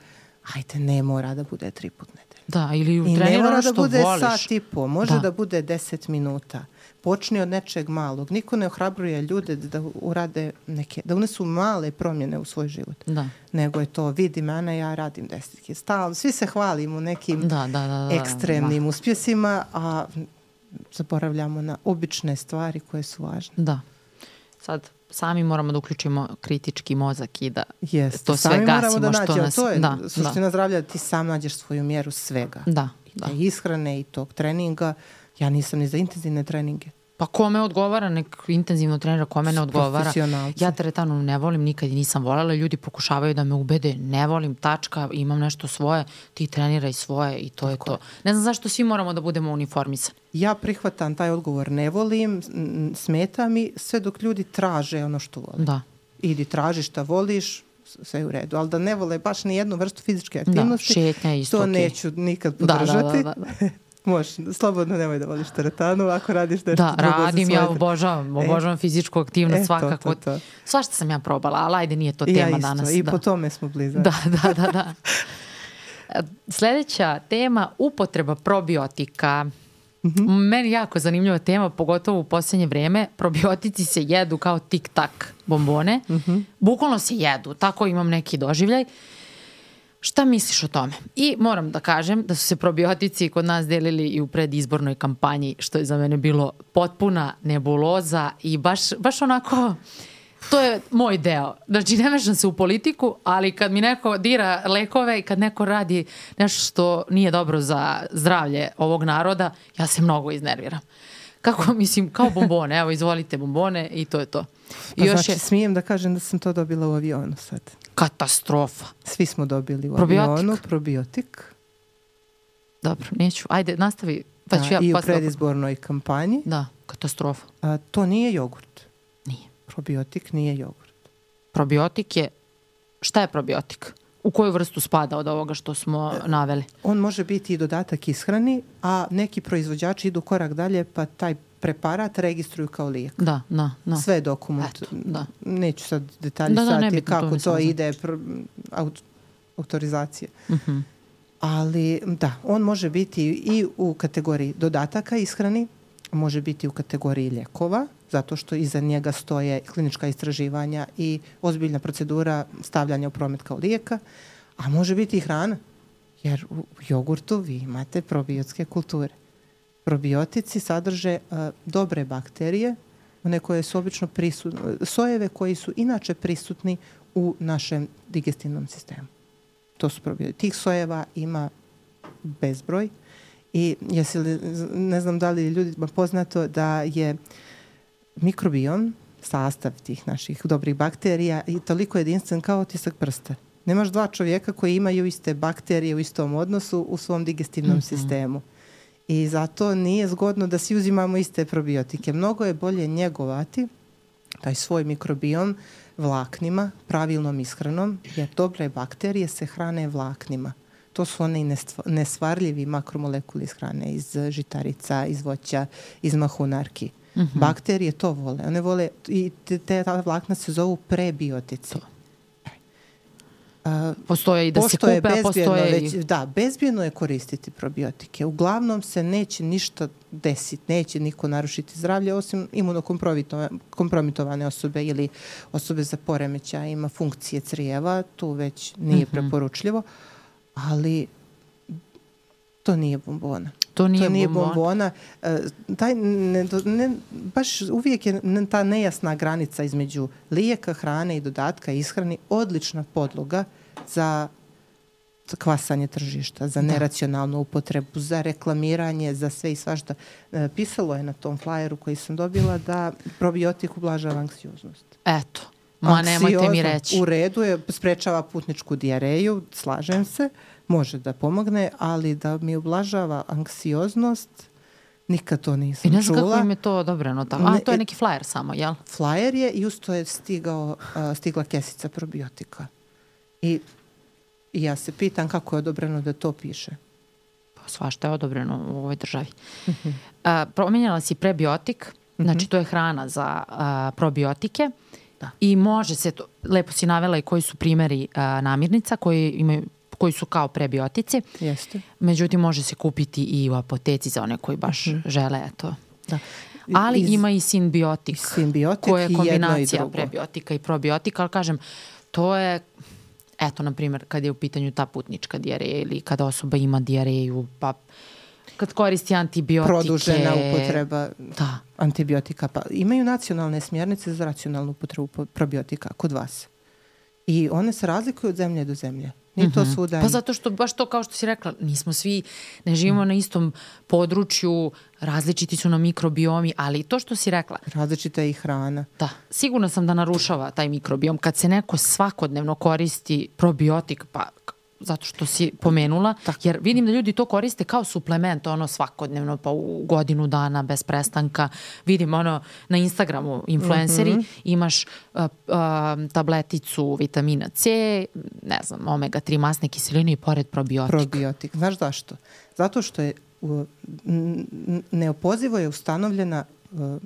ajde ne mora da bude tri puta Da, ili I ne mora da bude voliš. sat i po, može da. da bude 10 minuta. Počni od nečeg malog. Niko ne ohrabruje ljude da urade neke, da unesu male promjene u svoj život. Da. Nego je to, vidi mene, ja radim desetke. Stalno, svi se hvalimo nekim da, da, da, da, ekstremnim da. uspjesima, a zaboravljamo na obične stvari koje su važne. Da. Sad, sami moramo da uključimo kritički mozak i da Jeste, to sve sami gasimo da nađemo, što nas... To je da, suština da. zdravlja, da ti sam nađeš svoju mjeru svega. Da, da. I ishrane i tog treninga. Ja nisam ni za intenzivne treninge. Pa kome odgovara, nek intenzivno trenira, kome ne odgovara. Ja teretanu ne volim, nikad i nisam voljela. Ljudi pokušavaju da me ubede, ne volim, tačka, imam nešto svoje, ti treniraj svoje i to Tako. je to. Ne znam zašto svi moramo da budemo uniformisani. Ja prihvatam taj odgovor, ne volim, smeta mi, sve dok ljudi traže ono što vole. Da. Idi, traži šta voliš, sve u redu, ali da ne vole baš ni jednu vrstu fizičke da, aktivnosti, da, šetnja isto, to okay. neću nikad podržati. Da, da, da, da. da. Možeš, slobodno nemoj da voliš teretanu ako radiš nešto da, drugo radim, ja obožavam, obožavam e, fizičku aktivnost e, svakako. To, to, to. Svašta sam ja probala, ali ajde, nije to tema ja isto, danas. I da. po tome smo blizani. Da, da, da, da. Sledeća tema, upotreba probiotika. Mm -hmm. Meni jako zanimljiva tema, pogotovo u posljednje vreme. Probiotici se jedu kao tik-tak bombone. Mm -hmm. Bukvalno se jedu, tako imam neki doživljaj. Uh, Šta misliš o tome? I moram da kažem da su se probiotici kod nas delili i u predizbornoj kampanji, što je za mene bilo potpuna nebuloza i baš, baš onako... To je moj deo. Znači, ne mešam se u politiku, ali kad mi neko dira lekove i kad neko radi nešto što nije dobro za zdravlje ovog naroda, ja se mnogo iznerviram. Kako, mislim, kao bombone. Evo, izvolite bombone i to je to. I pa još znači, je... smijem da kažem da sam to dobila u avionu sad katastrofa. Svi smo dobili u probiotik. avionu probiotik. Dobro, neću. Ajde, nastavi. Pa da, ja I u predizbornoj kampanji. Da, katastrofa. A, to nije jogurt. Nije. Probiotik nije jogurt. Probiotik je... Šta je probiotik? U koju vrstu spada od ovoga što smo e, naveli? On može biti i dodatak ishrani, a neki proizvođači idu korak dalje pa taj preparat registruju kao lijek. Da, da, da. Sve dokument. Eto, da. Neću sad detalji da, da, kako to, to ide pr, aut, autorizacije. Uh mhm. -huh. Ali da, on može biti i u kategoriji dodataka ishrani, može biti u kategoriji ljekova, zato što iza njega stoje klinička istraživanja i ozbiljna procedura stavljanja u promet kao lijeka, a može biti i hrana, jer u jogurtu vi imate probiotske kulture probiotici sadrže uh, dobre bakterije, one koje su obično prisutne, sojeve koji su inače prisutni u našem digestivnom sistemu. To su probiotici. Tih sojeva ima bezbroj i jesi li, ne znam da li je ljudima poznato da je mikrobiom, sastav tih naših dobrih bakterija i toliko jedinstven kao otisak prsta. Nemaš dva čovjeka koji imaju iste bakterije u istom odnosu u svom digestivnom mm -hmm. sistemu. I zato nije zgodno da si uzimamo iste probiotike. Mnogo je bolje njegovati taj svoj mikrobiom vlaknima, pravilnom ishranom, jer dobre bakterije se hrane vlaknima. To su one nesvarljivi makromolekuli iz hrane, iz žitarica, iz voća, iz mahunarki. Mm -hmm. Bakterije to vole. One vole, i te, te ta vlakna se zovu prebiotici. To. Postoje i da se kupe, a postoje već, i... Da, bezbjedno je koristiti probiotike. Uglavnom se neće ništa desiti, neće niko narušiti zdravlje, osim imunokompromitovane osobe ili osobe za poremeća ima funkcije crijeva, tu već nije mm -hmm. preporučljivo, ali to nije bombona. To nije, to nije bombona. bombona. E, taj ne, ne, baš uvijek je ta nejasna granica između lijeka, hrane i dodatka ishrani odlična podloga za kvasanje tržišta, za da. neracionalnu upotrebu, za reklamiranje, za sve i svašta. E, pisalo je na tom flyeru koji sam dobila da probiotik ublažava anksioznost. Eto, ma nemojte mi reći. U redu je, sprečava putničku dijareju, slažem se, može da pomogne, ali da mi ublažava anksioznost, nikad to nisam čula. I ne znam kako im je to odobreno tamo. A, to je neki flyer samo, jel? Flyer je i usto je stigao, uh, stigla kesica probiotika. I, I ja se pitam kako je odobreno da to piše. Pa svašta je odobreno u ovoj državi. Uh -huh. a, promenjala si prebiotik, uh -huh. znači to je hrana za a, probiotike da. i može se, to, lepo si navela i koji su primeri a, namirnica koji imaju koji su kao prebiotici. Jeste. Međutim, može se kupiti i u apoteci za one koji baš uh. -huh. žele to. Da. Ali Iz, ima i simbiotik, simbiotik koja je kombinacija i prebiotika i probiotika, ali kažem, to je eto, na primjer, kad je u pitanju ta putnička dijareja ili kada osoba ima dijareju, pa kad koristi antibiotike. Produžena upotreba da. antibiotika. Pa imaju nacionalne smjernice za racionalnu upotrebu probiotika kod vas. I one se razlikuju od zemlje do zemlje. Nije to mhm. svuda. Pa zato što, baš to kao što si rekla, nismo svi, ne živimo mm. na istom području, različiti su nam mikrobiomi, ali to što si rekla. Različita je i hrana. Da, sigurno sam da narušava taj mikrobiom. Kad se neko svakodnevno koristi probiotik, pa zato što si pomenula, Tako. jer vidim da ljudi to koriste kao suplement, ono svakodnevno, pa u godinu dana bez prestanka. Vidim ono na Instagramu influenceri, mm -hmm. imaš uh, uh, tableticu vitamina C, ne znam, omega-3 masne kiseline i pored probiotik. Probiotik. Znaš zašto? Zato što je uh, neopozivo je ustanovljena uh,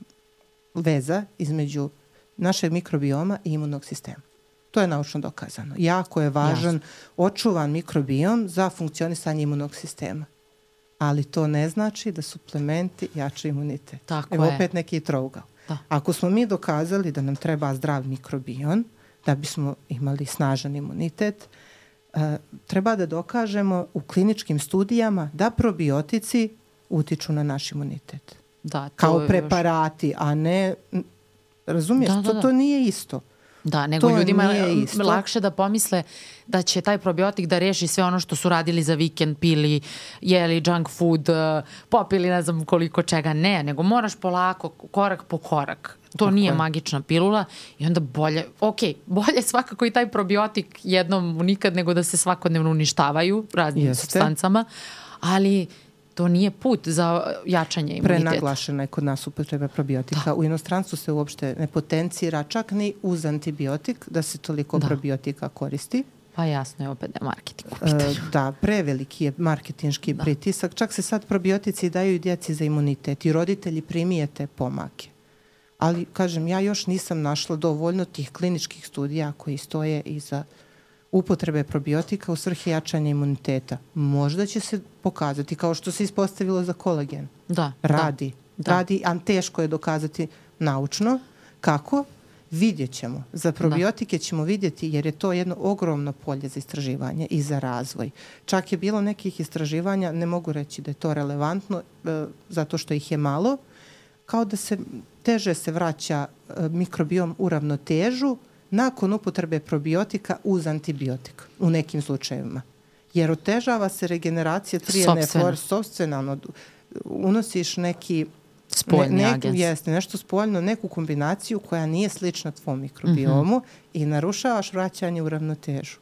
veza između našeg mikrobioma i imunog sistema. To je naučno dokazano. Jako je važan Jasno. očuvan mikrobiom za funkcionisanje imunog sistema. Ali to ne znači da suplementi jače imunitet. Tako Evo je. opet neki trougao. Da. Ako smo mi dokazali da nam treba zdrav mikrobion, da bismo imali snažan imunitet, uh, treba da dokažemo u kliničkim studijama da probiotici utiču na naš imunitet. Da, to Kao preparati, još... a ne... Razumiješ, da, da, da. To, to nije isto. Da, nego to ljudima je lakše da pomisle da će taj probiotik da reši sve ono što su radili za vikend, pili, jeli junk food, uh, popili ne znam koliko čega. Ne, nego moraš polako, korak po korak. To Tako nije je. magična pilula i onda bolje, ok, bolje svakako i taj probiotik jednom nikad nego da se svakodnevno uništavaju raznim Jeste. substancama, ali to nije put za jačanje imuniteta. Prenaglašena je kod nas upotreba probiotika. Da. U inostranstvu se uopšte ne potencira čak ni uz antibiotik da se toliko da. probiotika koristi. Pa jasno je opet da je marketing u pitanju. E, da, preveliki je marketinški da. pritisak. Čak se sad probiotici daju i djeci za imunitet i roditelji primijete pomake. Ali, kažem, ja još nisam našla dovoljno tih kliničkih studija koji stoje iza upotrebe probiotika u svrhe jačanja imuniteta. Možda će se pokazati, kao što se ispostavilo za kolagen. Da. Radi. Da. Radi, a teško je dokazati naučno. Kako? Vidjet ćemo. Za da. probiotike da. ćemo vidjeti jer je to jedno ogromno polje za istraživanje i za razvoj. Čak je bilo nekih istraživanja, ne mogu reći da je to relevantno, e, zato što ih je malo, kao da se teže se vraća e, mikrobiom u ravnotežu, nakon upotrebe probiotika uz antibiotik u nekim slučajevima. Jer otežava se regeneracija trijene flore sobstveno. Unosiš neki spoljni ne, neku, Jeste, nešto spoljno, neku kombinaciju koja nije slična tvom mikrobiomu mm -hmm. i narušavaš vraćanje u ravnotežu.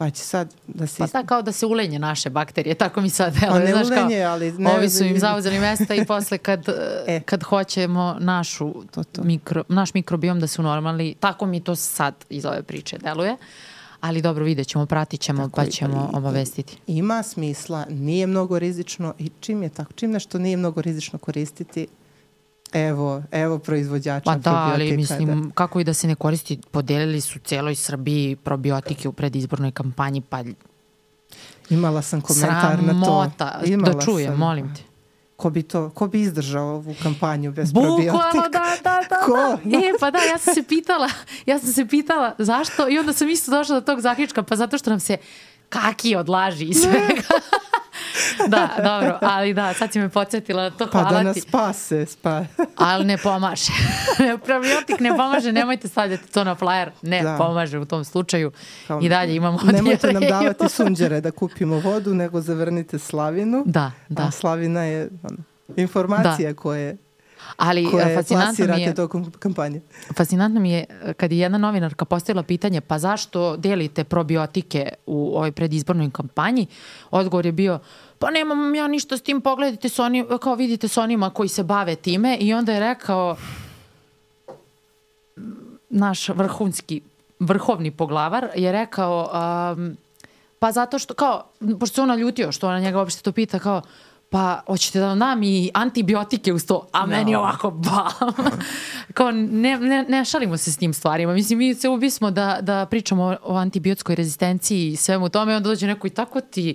Pa će sad da se... Pa da, kao da se ulenje naše bakterije, tako mi sad Pa ne ulenje, ali ne- ovi su im zauzeli mesta i posle kad, E. kad hoćemo našu To, to. Mikro, naš mikrobiom da se unormali, tako mi to sad iz ove priče deluje. Ali dobro, vidjet ćemo, pratit ćemo, Tako pa ćemo i- obavestiti. Ima smisla, nije mnogo rizično i čim je tako, čim nešto nije mnogo rizično koristiti, evo, evo proizvođača Pa da, ali mislim, kako i da se ne koristi, podelili su cijeloj Srbiji probiotike u predizbornoj kampanji, pa Imala sam komentar na to. sramota, da čujem, sam. molim te. Ko bi, to, ko bi izdržao ovu kampanju bez Bukvalno, probiotika? da, da, da. Ko? da. E, pa da, ja sam se pitala, ja sam se pitala zašto i onda sam isto došla do tog zaključka, pa zato što nam se kaki odlaži i svega. Da, dobro, ali da, sad si me podsjetila na to, Pa hvala da nas ti. spase. Spa. Ali ne pomaže. Probiotik ne pomaže, nemojte stavljati to na flyer. Ne Da. pomaže u tom slučaju. Kao, I dalje imamo Nemojte nam dijareju. davati sunđere da kupimo vodu, nego zavrnite slavinu. Da, da. A slavina je ono, informacija koje, Ali e, koje fascinantno mi je, tokom kampanje. fascinantno mi je e, kad je jedna novinarka postavila pitanje pa zašto delite probiotike u ovoj predizbornoj kampanji, odgovor je bio pa nemam ja ništa s tim, pogledajte s onim, kao vidite s onima koji se bave time i onda je rekao naš vrhunski, vrhovni poglavar je rekao um, pa zato što kao, pošto se ona ljutio što ona njega uopšte to pita kao pa hoćete da dam i antibiotike uz to, a meni ovako bam. kao ne, ne, ne šalimo se s tim stvarima. Mislim, mi se ubismo da, da pričamo o, o antibiotskoj rezistenciji i svemu tome onda dođe neko i tako ti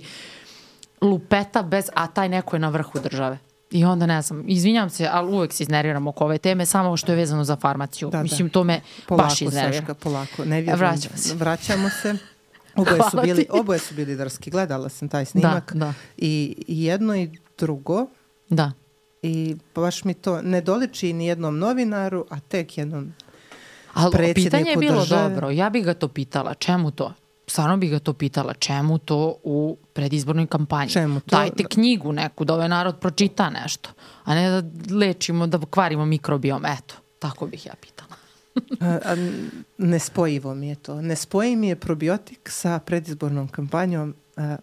lupeta bez, a taj neko je na vrhu države. I onda ne znam, izvinjam se, ali uvek se iznerviram oko ove teme, samo što je vezano za farmaciju. Da, da. Mislim, to me Polako, baš iznervira. Saška, polako. Ne vjerujem. Vraćamo se. Vraćamo se. Oboje su, Hvala bili, ti. oboje su bili drski. Gledala sam taj snimak. da. I i jedno i drugo. Da. I baš mi to ne doliči ni jednom novinaru, a tek jednom Ali pitanje je bilo države. dobro. Ja bih ga to pitala. Čemu to? Stvarno bih ga to pitala. Čemu to u predizbornoj kampanji? Čemu to? Dajte knjigu neku da ovaj narod pročita nešto. A ne da lečimo, da kvarimo mikrobiom. Eto, tako bih ja pitala. A, a nespojivo mi je to. Nespoji mi je probiotik sa predizbornom kampanjom. A,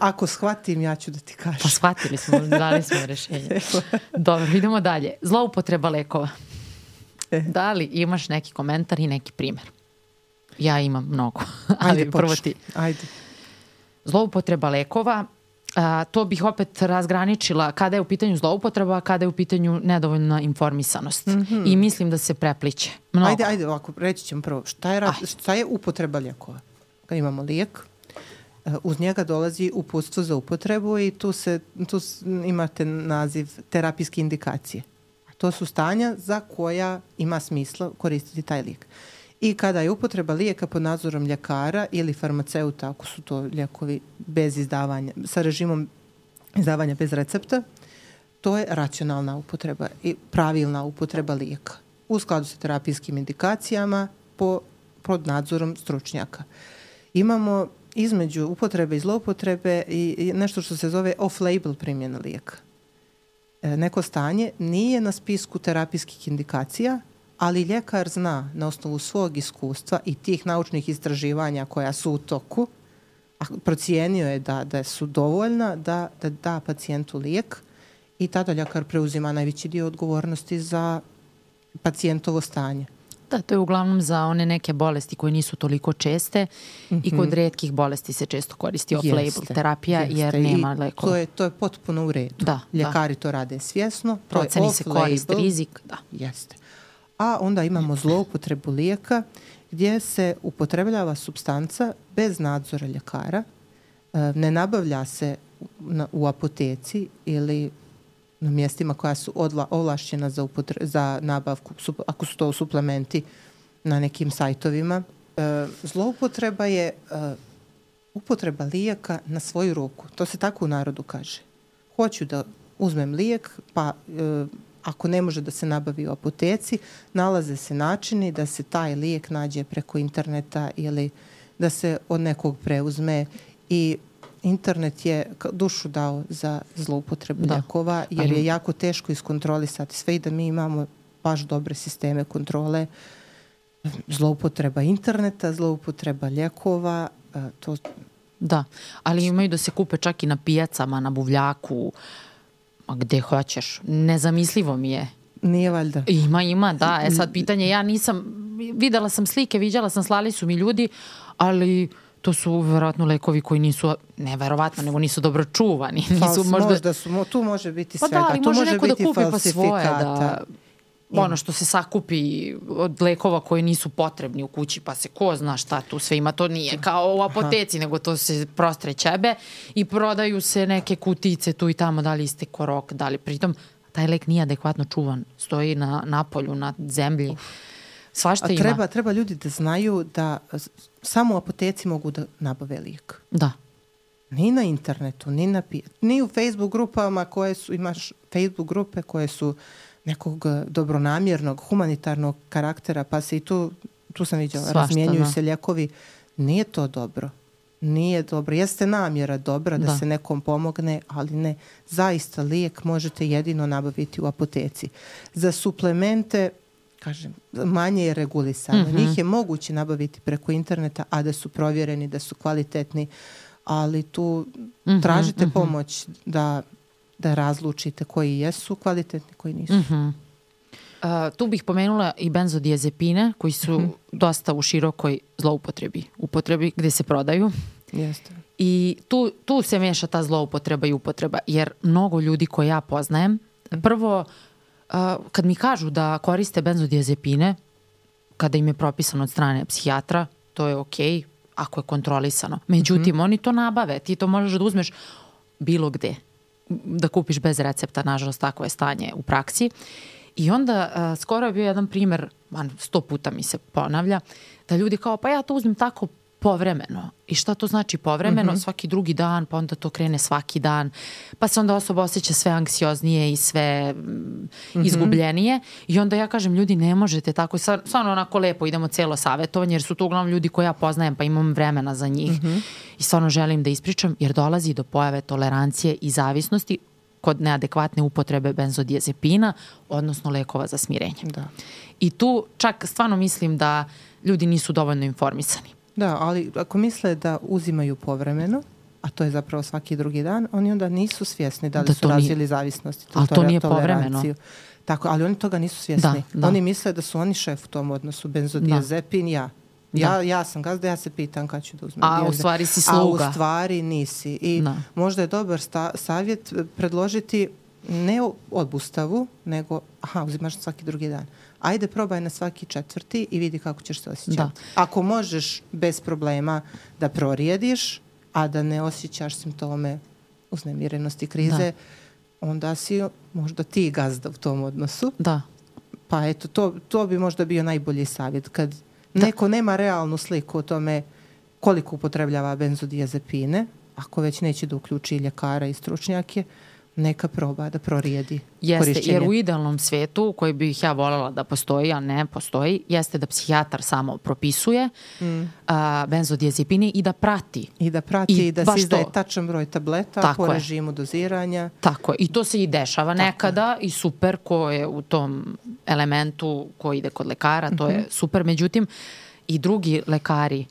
ako shvatim, ja ću da ti kažem. Pa shvatili smo, dali smo rešenje. Dobro, idemo dalje. Zloupotreba lekova. E. Da li imaš neki komentar i neki primer? Ja imam mnogo, ali Ajde, prvo ti. Ajde. Zloupotreba lekova, a, to bih opet razgraničila kada je u pitanju zloupotreba, kada je u pitanju nedovoljna informisanost. I mislim da se prepliče. Mnogo. Ajde, ajde, ovako, reći ćemo prvo. Šta je, Ajde. šta je upotreba lijekova? Kad imamo lijek, e, uz njega dolazi uputstvo za upotrebu i tu, se, tu imate naziv terapijske indikacije. To su stanja za koja ima smisla koristiti taj lijek. I kada je upotreba lijeka pod nadzorom ljekara ili farmaceuta, ako su to lijekovi bez izdavanja, sa režimom izdavanja bez recepta, to je racionalna upotreba i pravilna upotreba lijeka u skladu sa terapijskim indikacijama po, pod nadzorom stručnjaka. Imamo između upotrebe i zloupotrebe i nešto što se zove off-label primjena lijeka. E, neko stanje nije na spisku terapijskih indikacija, ali ljekar zna na osnovu svog iskustva i tih naučnih istraživanja koja su u toku, a procijenio je da, da su dovoljna da, da da pacijentu lijek i tada ljekar preuzima najveći dio odgovornosti za pacijentovo stanje. Da, to je uglavnom za one neke bolesti koje nisu toliko česte i kod redkih bolesti se često koristi off-label Mhm. Jeste, terapija jer nema lekova. To je, to je potpuno u redu. Da, Ljekari to rade svjesno. Proceni se korist, rizik. Da. Jeste. A onda imamo zloupotrebu lijeka gdje se upotrebljava substanca bez nadzora ljekara, e, ne nabavlja se u- apoteci ili na mjestima koja su odla, ovlašćena za, upotre- za nabavku, ako su to suplementi na nekim sajtovima. E, zloupotreba je e, upotreba lijeka na svoju ruku. To se tako u narodu kaže. Hoću da uzmem lijek, pa ako ne može da se nabavi u apoteci, nalaze se načini da se taj lijek nađe preko interneta ili da se od nekog preuzme. I internet je dušu dao za zloupotrebu Da. lijekova jer je jako teško iskontrolisati sve i da mi imamo baš dobre sisteme kontrole. Zloupotreba interneta, zloupotreba lijekova, A, to, Da, ali imaju da se kupe čak i na pijacama, na buvljaku, a gde hoćeš. Nezamislivo mi je. nije valjda. Ima, ima, da. E sad pitanje, ja nisam, videla sam slike, viđala sam, slali su mi ljudi, ali to su verovatno lekovi koji nisu, ne verovatno, nego nisu dobro čuvani. Nisu Fals, možda, možda su, tu može biti pa svega. da, ali tu može, može neko da kupi pa svoje, da, ono što se sakupi od lekova koji nisu potrebni u kući, pa se ko zna šta tu sve ima. To nije kao u apoteci, nego to se prostre ćebe i prodaju se neke kutice tu i tamo, da li iste korok, da li pritom taj lek nije adekvatno čuvan. Stoji na napolju, na zemlji. Svašta A ima. treba, treba ljudi da znaju da samo u apoteci mogu da nabave lijek. Da. Ni na internetu, ni na ni u Facebook grupama koje su, imaš Facebook grupe koje su nekog eh, dobronamjernog, humanitarnog karaktera, pa se i tu, tu sam vidjela, Svašta, razmjenjuju da. se ljekovi. Nije to dobro. Nije dobro. Jeste namjera dobra da, Da. se nekom pomogne, ali ne. Zaista lijek možete jedino nabaviti u apoteci. Za suplemente, kažem, manje je regulisano. Mhm. Njih je moguće nabaviti preko interneta, a da su provjereni, da su kvalitetni, ali tu Mhm, tražite pomoć da, da razlučite koji jesu kvalitetni, koji nisu. Mhm. Uh, tu bih pomenula i benzodiazepine koji su Mhm. dosta u širokoj zloupotrebi. Upotrebi gde se prodaju. Jeste. I tu, tu se meša ta zloupotreba i upotreba, jer mnogo ljudi koje ja poznajem, prvo, uh, kad mi kažu da koriste benzodiazepine, kada im je propisano od strane psihijatra, to je okej, ako je kontrolisano. Međutim, oni to nabave, ti to možeš da uzmeš bilo gde, da kupiš bez recepta, nažalost, tako je stanje u praksi. I onda, uh, skoro je bio jedan primer, man, sto puta mi se ponavlja, da ljudi kao, pa ja to uzmem tako povremeno. I šta to znači povremeno? Svaki drugi dan, pa onda to krene svaki dan. Pa se onda osoba osjeća sve anksioznije i sve mm, izgubljenije. I onda ja kažem, ljudi, ne možete tako. Stvarno onako lepo idemo celo savjetovanje, jer su to uglavnom ljudi koje ja poznajem, pa imam vremena za njih. I stvarno želim da ispričam, jer dolazi do pojave tolerancije i zavisnosti kod neadekvatne upotrebe benzodiazepina, odnosno lekova za smirenje. Da. I tu čak stvarno mislim da ljudi nisu dovoljno informisani. Da, ali ako misle da uzimaju povremeno, a to je zapravo svaki drugi dan, oni onda nisu svjesni da li Da su to nije- razvili zavisnost. Ali to nije povremeno. Tako, ali oni toga nisu svjesni. Da, da. Oni misle da su oni šef u tom odnosu, benzodiazepin, ja. Ja, Da. ja sam gazda, ja se pitam kad ću da uzmem. A u stvari si A sluga. u stvari nisi. I Da. možda je dobar sta, savjet predložiti ne o- obustavu, nego, aha, uzimaš svaki drugi dan. Ajde, probaj na svaki četvrti i vidi kako ćeš se osjećati. Da. Ako možeš bez problema da prorijediš, a da ne osjećaš simptome uznemirenosti krize, onda si možda ti gazda u tom odnosu. Da. Pa eto, to, to bi možda bio najbolji savjet. Kad neko nema realnu sliku o tome koliko upotrebljava benzodiazepine, ako već neće da uključi ljekara i stručnjake, neka proba da prorijedi Jeste, korišćenje. jer u idealnom svetu, koji bih ja voljela da postoji, a ne postoji, jeste da psihijatar samo propisuje Mm. a, benzodiazepine i da prati. I da prati I i da se izdaje tačan broj tableta Tako po je. režimu doziranja. Tako je. I to se i dešava nekada i super ko je u tom elementu ko ide kod lekara, to Mhm. je super. Međutim, i drugi lekari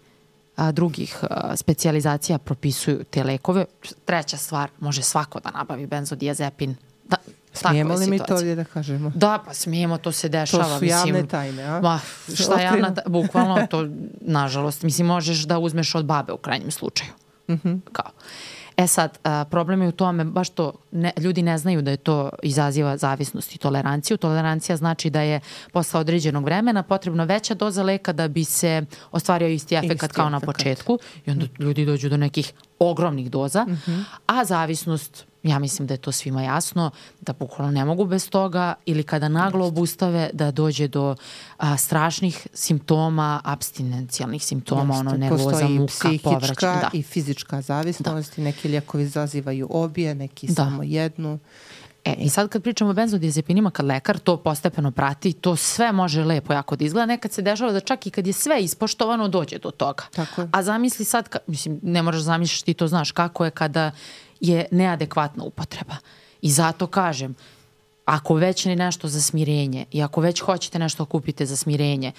a, drugih a, specijalizacija propisuju te lekove. Treća stvar, može svako da nabavi benzodiazepin. Da, Smijemo li mi to ovdje da kažemo? Da, pa smijemo, to se dešava. To su javne mislim, tajne, a? Ma, šta javna, ta- bukvalno to, nažalost, mislim, možeš da uzmeš od babe u krajnjem slučaju. Mhm. Kao. E sad, a, problem je u tome, baš to, ne, ljudi ne znaju da je to izaziva zavisnost i toleranciju. Tolerancija znači da je posle određenog vremena potrebna veća doza leka da bi se ostvario isti efekt Isti kao na efekat. početku i onda ljudi dođu do nekih ogromnih doza, a zavisnost ja mislim da je to svima jasno, da bukvalno ne mogu bez toga ili kada naglo obustave da dođe do a, strašnih simptoma, abstinencijalnih simptoma, ono Jeste, nervoza, Postoji i muka, psihička Da. i fizička zavisnost. Neki lijekovi izazivaju obje, neki Da. samo jednu. E, i sad kad pričamo o benzodiazepinima, kad lekar to postepeno prati, to sve može lepo jako da izgleda. Nekad se dešava da čak i kad je sve ispoštovano, dođe do toga. Tako je. A zamisli sad, ka, mislim, ne moraš zamišljati, ti to znaš, kako je kada je neadekvatna upotreba. I zato kažem, ako već ne nešto za smirenje i ako već hoćete nešto da kupite za smirenje,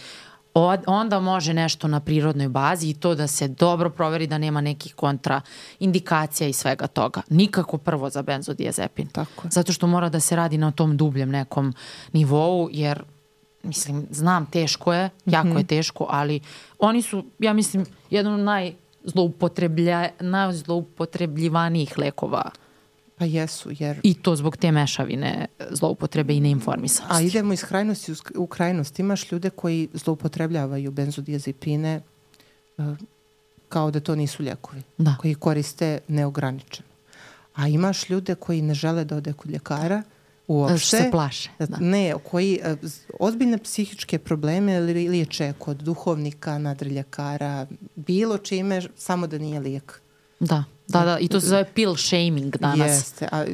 od, onda može nešto na prirodnoj bazi i to da se dobro proveri da nema nekih kontraindikacija i svega toga. Nikako prvo za benzodiazepin. Tako je. Zato što mora da se radi na tom dubljem nekom nivou, jer mislim, znam, teško je, jako je teško, ali oni su, ja mislim, jedan od najzloupotreblja, najzloupotrebljivanijih lekova Pa jesu, jer... i to zbog te mešavine zloupotrebe i neinformisanosti. A idemo iz krajnosti u krajnost. Imaš ljude koji zloupotrebljavaju benzodiazepine uh, kao da to nisu ljekovi. Da. Koji koriste neograničeno. A imaš ljude koji ne žele da ode kod ljekara uopšte. Se plaše, da. Ne, koji z- ozbiljne psihičke probleme li- liječe kod duhovnika, nadriljekara, bilo čime, samo da nije lijek. Da, da, da, i to se zove pill shaming danas. Jeste, a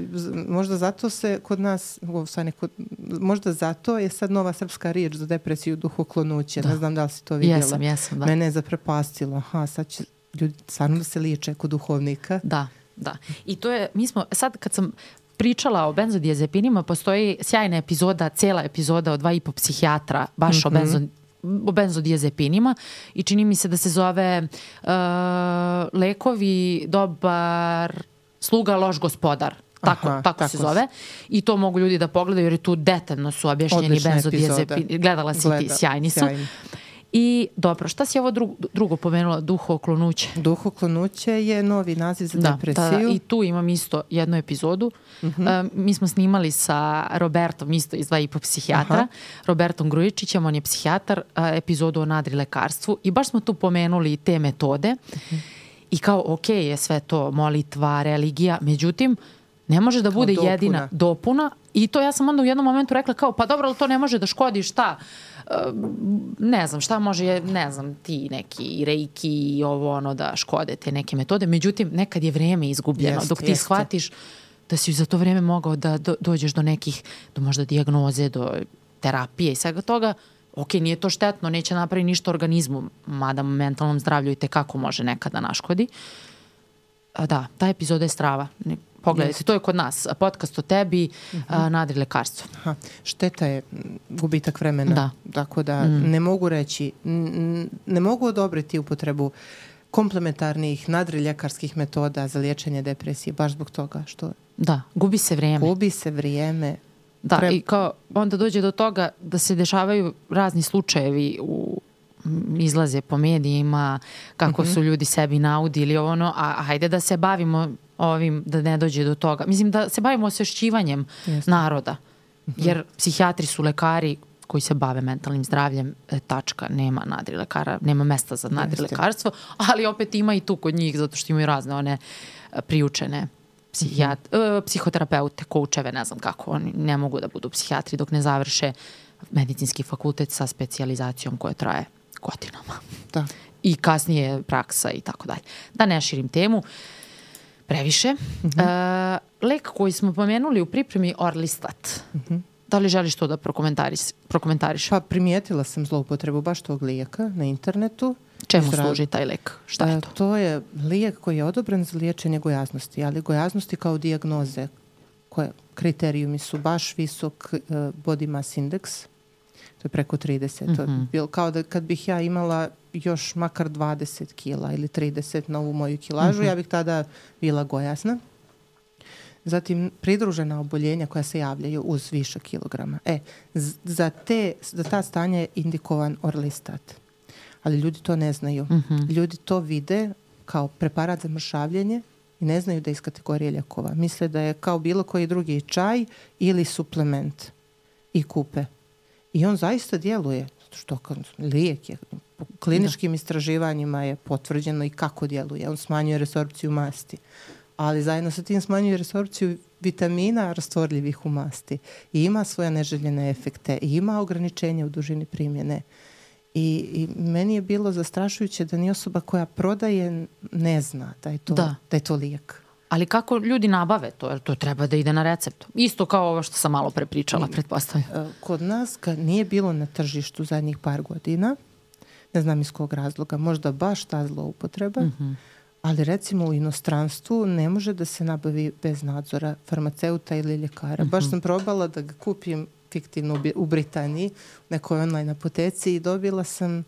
možda zato se kod nas, u stvari kod, možda zato je sad nova srpska riječ za depresiju duhoklonuće. Ne znam da li si to vidjela. Jesam, jesam, da. Mene je zaprepastilo. Aha, sad će ljudi stvarno da se liječe kod duhovnika. Da, da. I to je, mi smo, sad kad sam pričala o benzodiazepinima, postoji sjajna epizoda, cela epizoda o dva i po psihijatra, baš Mhm. o benzo o benzodiazepinima i čini mi se da se zove uh, lekovi dobar sluga loš gospodar. Tako, Aha, tako, tako se. zove. I to mogu ljudi da pogledaju jer je tu detaljno su objašnjeni benzodiazepini. Gledala si ti, Gleda, sjajni su. sjajni. I dobro, šta si ovo drugo, drugo pomenula duhoklonuće Duhoklonuće je novi naziv za Da, depresiju. da, i tu imam isto jednu epizodu. Mhm. E, mi smo snimali sa Robertom, isto iz dva i po psihijatra, Aha. Robertom Grujičićem, on je psihijatar, e, epizodu o nadrilekarstvu i baš smo tu pomenuli te metode Mhm. i kao, ok, je sve to molitva, religija, međutim, ne može da bude dopuna. jedina dopuna i to ja sam onda u jednom momentu rekla kao, pa dobro, ali to ne može da škodi šta? E, ne znam, šta može, ne znam, ti neki reiki i ovo ono da škode te neke metode. Međutim, nekad je vreme izgubljeno. Jeste, dok ti jeste. shvatiš da si za to vreme mogao da do, dođeš do nekih, do možda dijagnoze, do terapije i svega toga, ok, nije to štetno, neće napraviti ništa organizmu, mada mentalnom zdravlju i tekako može nekada naškodi. A, da, ta epizoda je strava. Pogledajte, to je kod nas. Podcast o tebi, a, nadri lekarstvo. Aha, šteta je gubitak vremena. Da. Tako da ne mogu reći, ne mogu odobriti upotrebu komplementarnih nadriljekarskih metoda za liječenje depresije, baš zbog toga što Da, gubi se vreme. gubi se vrijeme. Da, Treb- i kao onda dođe do toga da se dešavaju razni slučajevi u izlaze po medijima kako Mhm. su ljudi sebi naudili ono, a hajde da se bavimo ovim da ne dođe do toga. Mislim da se bavimo osvešćivanjem Jeste. naroda. Mhm. Jer psihijatri su lekari koji se bave mentalnim zdravljem, e, tačka, nema nadrilekara, nema mesta za nadrilekarstvo, ali opet ima i tu kod njih zato što imaju razne one e, priučene psihijat, e, psihoterapeute, koučeve, ne znam kako, oni ne mogu da budu psihijatri dok ne završe medicinski fakultet sa specijalizacijom koja traje godinama. Da. I kasnije praksa i tako dalje. Da ne širim temu previše. E, lek koji smo pomenuli u pripremi Orlistat. Da li želiš to da prokomentariš? prokomentariš? Pa primijetila sam zloupotrebu baš tog lijeka na internetu. Čemu Iz raz- služi taj lek? Šta je E, to? To je lijek koji je odobren za liječenje gojaznosti, ali gojaznosti kao dijagnoze koje kriterijumi su baš visok e, body mass index, to je preko 30. To je Mhm. bilo kao da kad bih ja imala još makar 20 kila ili 30 na ovu moju kilažu, Mhm. ja bih tada bila gojazna. Zatim pridružena oboljenja koja se javljaju uz više kilograma. E, za, te, za ta stanja je indikovan orlistat. Ali ljudi to ne znaju. Mhm. Ljudi to vide kao preparat za mršavljenje i ne znaju da je iz kategorije ljekova. Misle da je kao bilo koji drugi čaj ili suplement i kupe. I on zaista djeluje. Što kao lijek je. Po kliničkim istraživanjima je potvrđeno i kako djeluje. On smanjuje resorpciju masti. Ali zajedno sa tim smanjuje resorpciju vitamina rastvorljivih u masti. I ima svoje neželjene efekte. I ima ograničenje u dužini primjene. I, I meni je bilo zastrašujuće da ni osoba koja prodaje ne zna da je to, Da. da je to lijek. Ali kako ljudi nabave to? Jer to treba da ide na recept. Isto kao ovo što sam malo prepričala, pretpostavljam. E, Kod nas ga nije bilo na tržištu zadnjih par godina. Ne znam iz kog razloga. Možda baš ta zloupotreba. Mhm. Ali recimo u inostranstvu ne može da se nabavi bez nadzora farmaceuta ili ljekara. Mhm. Baš sam probala da ga kupim fiktivno u Britaniji, u nekoj online apoteci i dobila sam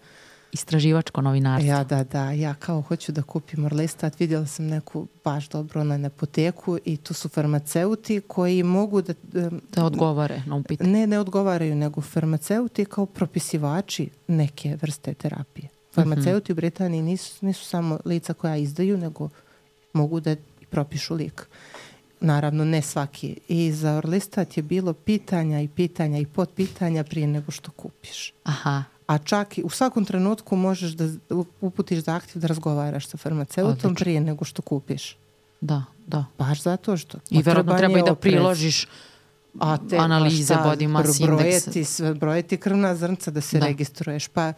istraživačko novinarstvo. Ja, da, da. Ja kao hoću da kupim orlistat, vidjela sam neku baš dobro online apoteku i tu su farmaceuti koji mogu da... Da odgovore na upit. Ne, ne odgovaraju, nego farmaceuti kao propisivači neke vrste terapije. Farmaceuti uh -huh. u Britaniji nisu, nisu samo lica koja izdaju, nego mogu da propišu lik. Naravno, ne svaki. I za Orlistat je bilo pitanja i pitanja i potpitanja prije nego što kupiš. Aha. A čak i u svakom trenutku možeš da uputiš zahtjev da razgovaraš sa farmaceutom Odlično. prije nego što kupiš. Da, da. Baš zato što. I verovatno treba i da priložiš a te, analize pa body mass brojeti, sve, brojeti krvna zrnca da se da. registruješ. Pa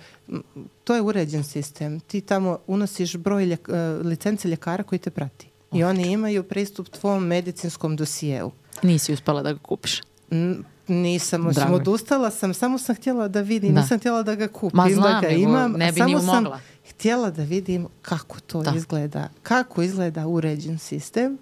to je uređen sistem. Ti tamo unosiš broj ljek, uh, licence ljekara koji te prati. I oni imaju pristup tvom medicinskom dosijeu. Nisi uspela da ga kupiš? Nisam, osim odustala sam, samo sam htjela da vidim, da. nisam htjela da ga kupim, Ma znam, da ga imam, ne bi samo sam mogla. htjela da vidim kako to da. izgleda, kako izgleda uređen sistem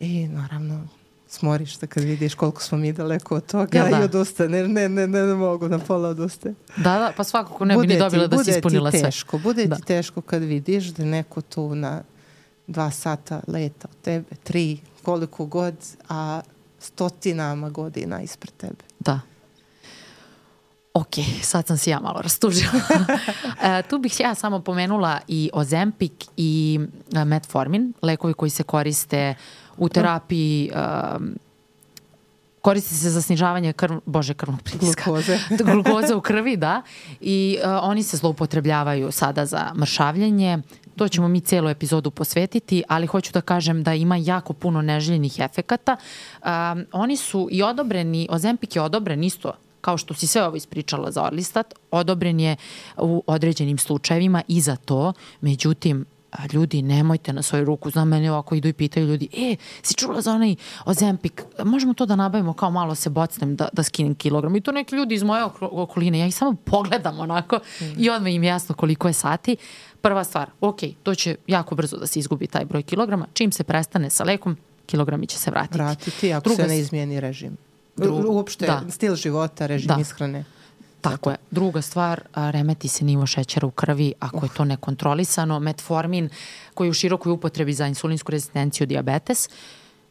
i naravno smoriš se kad vidiš koliko smo mi daleko od toga ja, da. i odustane. Ne, ne, ne, ne mogu na pola odustaje. Da, da, pa svakako ne bi ni dobila da si ispunila sve. Teško, bude da. ti teško kad vidiš da neko tu na dva sata leta od tebe, tri, koliko god, a stotinama godina ispred tebe. Da. Ok, sad sam se ja malo rastužila. e, tu bih ja samo pomenula i Ozempic i e, Metformin, lekovi koji se koriste u terapiji um, koristi se za snižavanje krv, bože, krvnog pritiska. Glukoze. Glukoze u krvi, da. I uh, oni se zloupotrebljavaju sada za mršavljenje. To ćemo mi celu epizodu posvetiti, ali hoću da kažem da ima jako puno neželjenih efekata. Um, oni su i odobreni, Ozempik je odobren isto kao što si sve ovo ispričala za Orlistat, odobren je u određenim slučajevima i za to, međutim, a, ljudi, nemojte na svoju ruku, znam meni ovako idu i pitaju ljudi, e, si čula za onaj Ozempik, možemo to da nabavimo kao malo se bocnem da, da skinem kilogram. I to neki ljudi iz moje okoline, ja ih samo pogledam onako mm. i odmah im jasno koliko je sati. Prva stvar, ok, to će jako brzo da se izgubi taj broj kilograma, čim se prestane sa lekom, kilogrami će se vratiti. Vratiti ako Druga, se ne izmijeni režim. Dru, Uopšte, da. stil života, režim da. ishrane. Tako je. Druga stvar, remeti se nivo šećera u krvi ako je to nekontrolisano. Metformin koji je u širokoj upotrebi za insulinsku rezistenciju diabetes,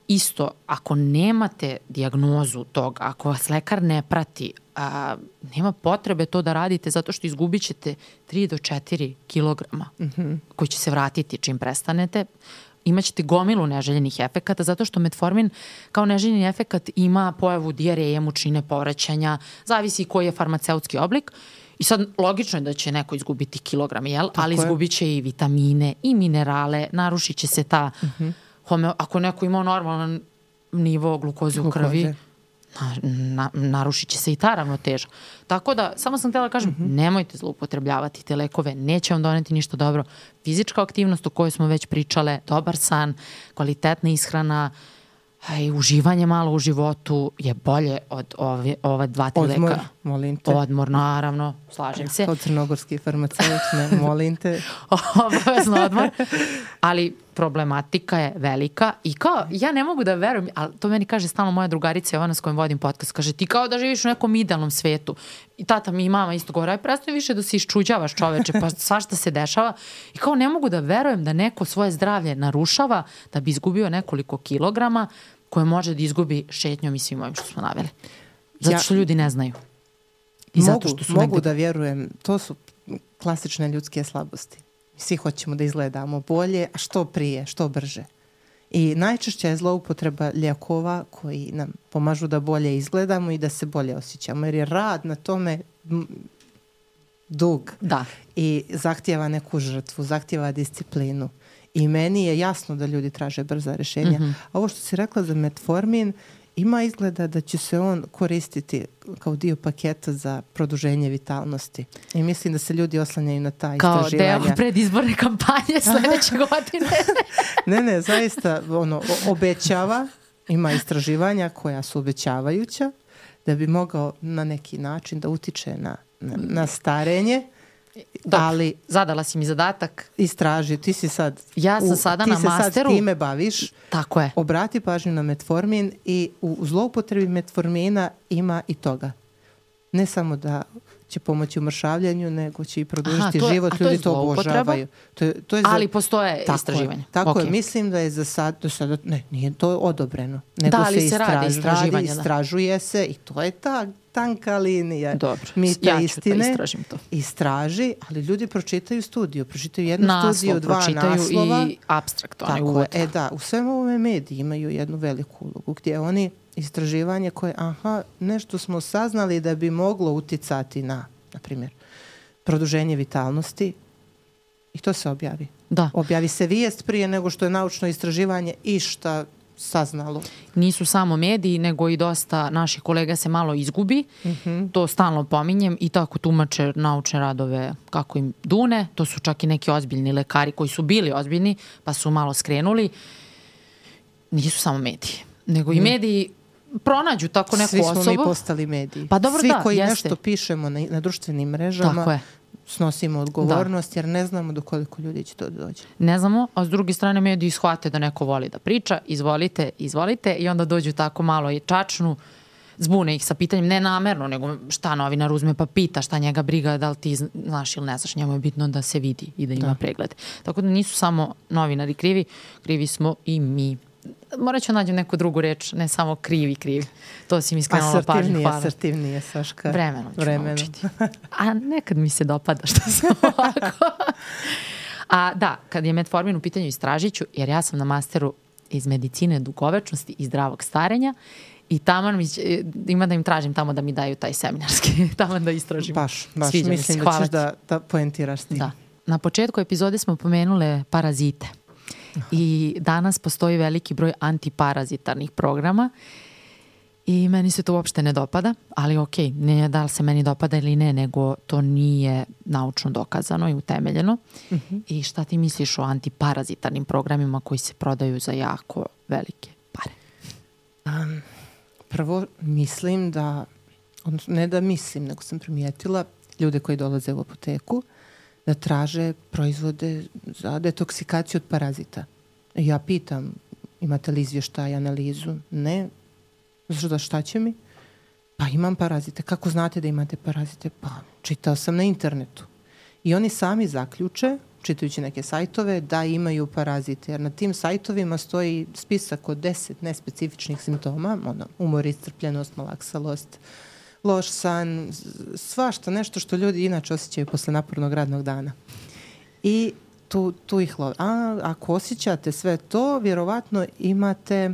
isto, ako nemate diagnozu tog, ako vas lekar ne prati, a, nema potrebe to da radite zato što izgubit ćete 3 do 4 kilograma mm -hmm. koji će se vratiti čim prestanete imaćete gomilu neželjenih efekata zato što metformin kao neželjeni efekat ima pojavu dijareje, mučine, povraćanja, zavisi koji je farmaceutski oblik. I sad logično je da će neko izgubiti kilogram, jel? Tako ali je. izgubit će i vitamine i minerale, narušit će se ta uh mhm. -huh. Homeo... Ako neko ima normalan nivo glukoze u krvi, na, na, narušit će se i ta ravnoteža. Tako da, samo sam htjela da kažem, mm -hmm. nemojte zloupotrebljavati te lekove, neće vam doneti ništa dobro. Fizička aktivnost o kojoj smo već pričale, dobar san, kvalitetna ishrana, aj, uživanje malo u životu je bolje od ove, ove dva, tri Odmor, leka. molim te. Odmor, naravno, slažem se. Kao crnogorski farmaceut, ne, molim te. Obavezno odmor. Ali problematika je velika i kao, ja ne mogu da verujem, ali to meni kaže stalno moja drugarica Jovana s kojom vodim podcast, kaže ti kao da živiš u nekom idealnom svetu. I tata mi i mama isto govore, aj prestani više da se iščuđavaš čoveče, pa svašta se dešava. I kao ne mogu da verujem da neko svoje zdravlje narušava da bi izgubio nekoliko kilograma koje može da izgubi šetnjom i svim ovim što smo naveli. Zato što ljudi ne znaju. I mogu, zato što su mogu negde... da vjerujem, to su klasične ljudske slabosti svi hoćemo da izgledamo bolje, a što prije, što brže. I najčešća je zloupotreba lijekova koji nam pomažu da bolje izgledamo i da se bolje osjećamo. Jer je rad na tome dug da. i zahtjeva neku žrtvu, zahtjeva disciplinu. I meni je jasno da ljudi traže brza rešenja. Mm -hmm. A ovo što si rekla za metformin, ima izgleda da će se on koristiti kao dio paketa za produženje vitalnosti. I mislim da se ljudi oslanjaju na ta kao istraživanja. Kao deo predizborne kampanje sledeće godine. ne, ne, zaista ono, obećava, ima istraživanja koja su obećavajuća da bi mogao na neki način da utiče na, na, na starenje Dobro, ali zadala si mi zadatak. istraži, ti si sad... Ja sam u- sada ti na se masteru. sad time baviš. Tako je. Obrati pažnju na metformin i u zloupotrebi metformina ima i toga. Ne samo da će pomoći u mršavljanju, nego će i produžiti Aha, to je- život. to Ljudi to obožavaju. To je, to je za- Ali postoje tako istraživanja. Je, tako Ok. je, mislim da je za sad, do sada, ne, nije to odobreno. Nego Da, ali se, se radi istraž- istraživanja, da. istražuje se i to je ta tanka linija. Dobro, Mita ja ću da istine, istražim to. Istraži, ali ljudi pročitaju studiju. Pročitaju jednu Naslov studiju, dva pročitaju naslova. i abstrakt, onaj uvod. E da, u svemu ovome mediji imaju jednu veliku ulogu gdje oni istraživanje koje, aha, nešto smo saznali da bi moglo uticati na, na primjer, produženje vitalnosti i to se objavi. Da, Objavi se vijest prije nego što je naučno istraživanje išta saznalo. nisu samo mediji, nego i dosta naših kolega se malo izgubi. Mhm. To stalno pominjem i tako tumače naučne radove kako im dune. To su čak i neki ozbiljni lekari koji su bili ozbiljni, pa su malo skrenuli. Nisu samo mediji, nego i mediji pronađu tako neku Mhm. Svi smo osobu. mi postali mediji. Pa dobro, Svi da, koji jeste. nešto pišemo na, na društvenim mrežama Tako je. Snosimo odgovornost jer ne znamo do koliko ljudi će to dođe. Ne znamo, a s druge strane mediji shvate da neko voli da priča, izvolite, izvolite i onda dođu tako malo i čačnu, zbune ih sa pitanjem, ne namerno, nego šta novinar uzme pa pita šta njega briga, da li ti znaš ili ne znaš, njemu je bitno da se vidi i da ima pregled. Tako da nisu samo novinari krivi, krivi smo i mi. Morat ću nađem neku drugu reč, ne samo krivi, krivi. To si mi skrenula pažnju, Asertivnije, hvala. asertivnije, Saška. Vremenom ću Vremenom. naučiti. A nekad mi se dopada što sam ovako. A da, kad je metformin u pitanju istražit ću, jer ja sam na masteru iz medicine dugovečnosti i zdravog starenja i tamo mi će, ima da im tražim tamo da mi daju taj seminarski, tamo da istražim. Baš, baš. Sviđa se, Mislim da ćeš da, da poentiraš ti. Da. Na početku epizode smo pomenule parazite. I danas postoji veliki broj antiparazitarnih programa i meni se to uopšte ne dopada, ali ok, ne da li se meni dopada ili ne, nego to nije naučno dokazano i utemeljeno. I šta ti misliš o antiparazitarnim programima koji se prodaju za jako velike pare? Prvo, mislim da, odnosno ne da mislim, nego sam primijetila ljude koji dolaze u apoteku da traže proizvode za detoksikaciju od parazita. I Ja pitam, imate li izvještaj, analizu? Ne. Zato da šta će mi? Pa imam parazite. Kako znate da imate parazite? Pa čitao sam na internetu. I oni sami zaključe, čitajući neke sajtove, da imaju parazite. Jer na tim sajtovima stoji spisak od deset nespecifičnih simptoma, ono, umor, iscrpljenost, malaksalost, loš san, svašta, nešto što ljudi inače osjećaju posle napornog radnog dana. I tu, tu ih love. A ako osjećate sve to, vjerovatno imate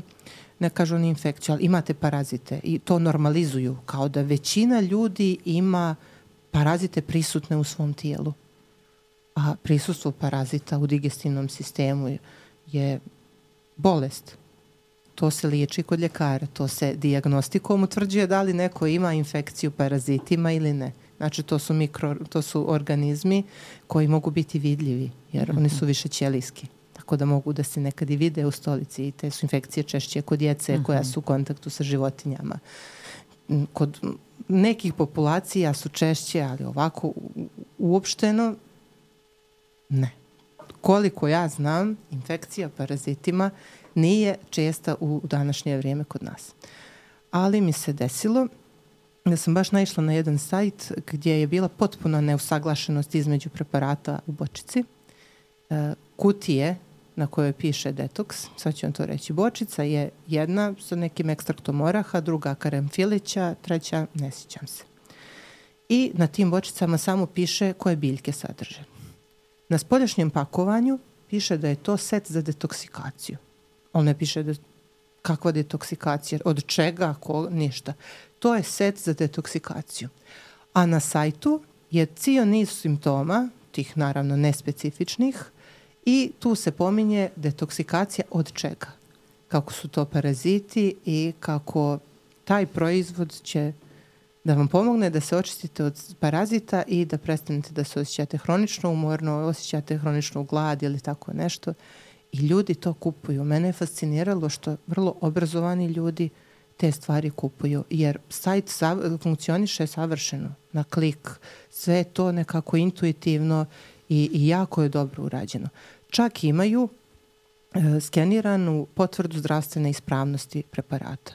ne kažu ni infekciju, ali imate parazite i to normalizuju kao da većina ljudi ima parazite prisutne u svom tijelu. A prisustvo parazita u digestivnom sistemu je bolest. To se liječi kod ljekara, to se dijagnostikom utvrđuje da li neko ima infekciju parazitima ili ne. Znači to su mikro, to su organizmi koji mogu biti vidljivi jer oni su više ćelijski. Tako da mogu da se nekad i vide u stolici i te su infekcije češće kod djece koja su u kontaktu sa životinjama. M, Kod nekih populacija su češće, ali ovako uopšteno ne. Koliko ja znam, infekcija parazitima nije česta u današnje vrijeme kod nas. Ali mi se desilo da sam baš naišla na jedan sajt gdje je bila potpuna neusaglašenost između preparata u bočici. E, kutije na kojoj piše detoks, sad ću vam to reći, bočica je jedna sa nekim ekstraktom oraha, druga karamfilića, treća ne sjećam se. I na tim bočicama samo piše koje biljke sadrže. Na spoljašnjem pakovanju piše da je to set za detoksikaciju. On ne piše da kakva detoksikacija, od čega, ko, ništa. To je set za detoksikaciju. A na sajtu je cijel niz simptoma, tih naravno nespecifičnih, i tu se pominje detoksikacija od čega. Kako su to paraziti i kako taj proizvod će da vam pomogne da se očistite od parazita i da prestanete da se osjećate hronično umorno, osjećate hroničnu glad ili tako nešto. I ljudi to kupuju. Mene je fasciniralo što vrlo obrazovani ljudi te stvari kupuju, jer sajt sav, funkcioniše savršeno, na klik, sve je to nekako intuitivno i, i jako je dobro urađeno. Čak imaju e, skeniranu potvrdu zdravstvene ispravnosti preparata.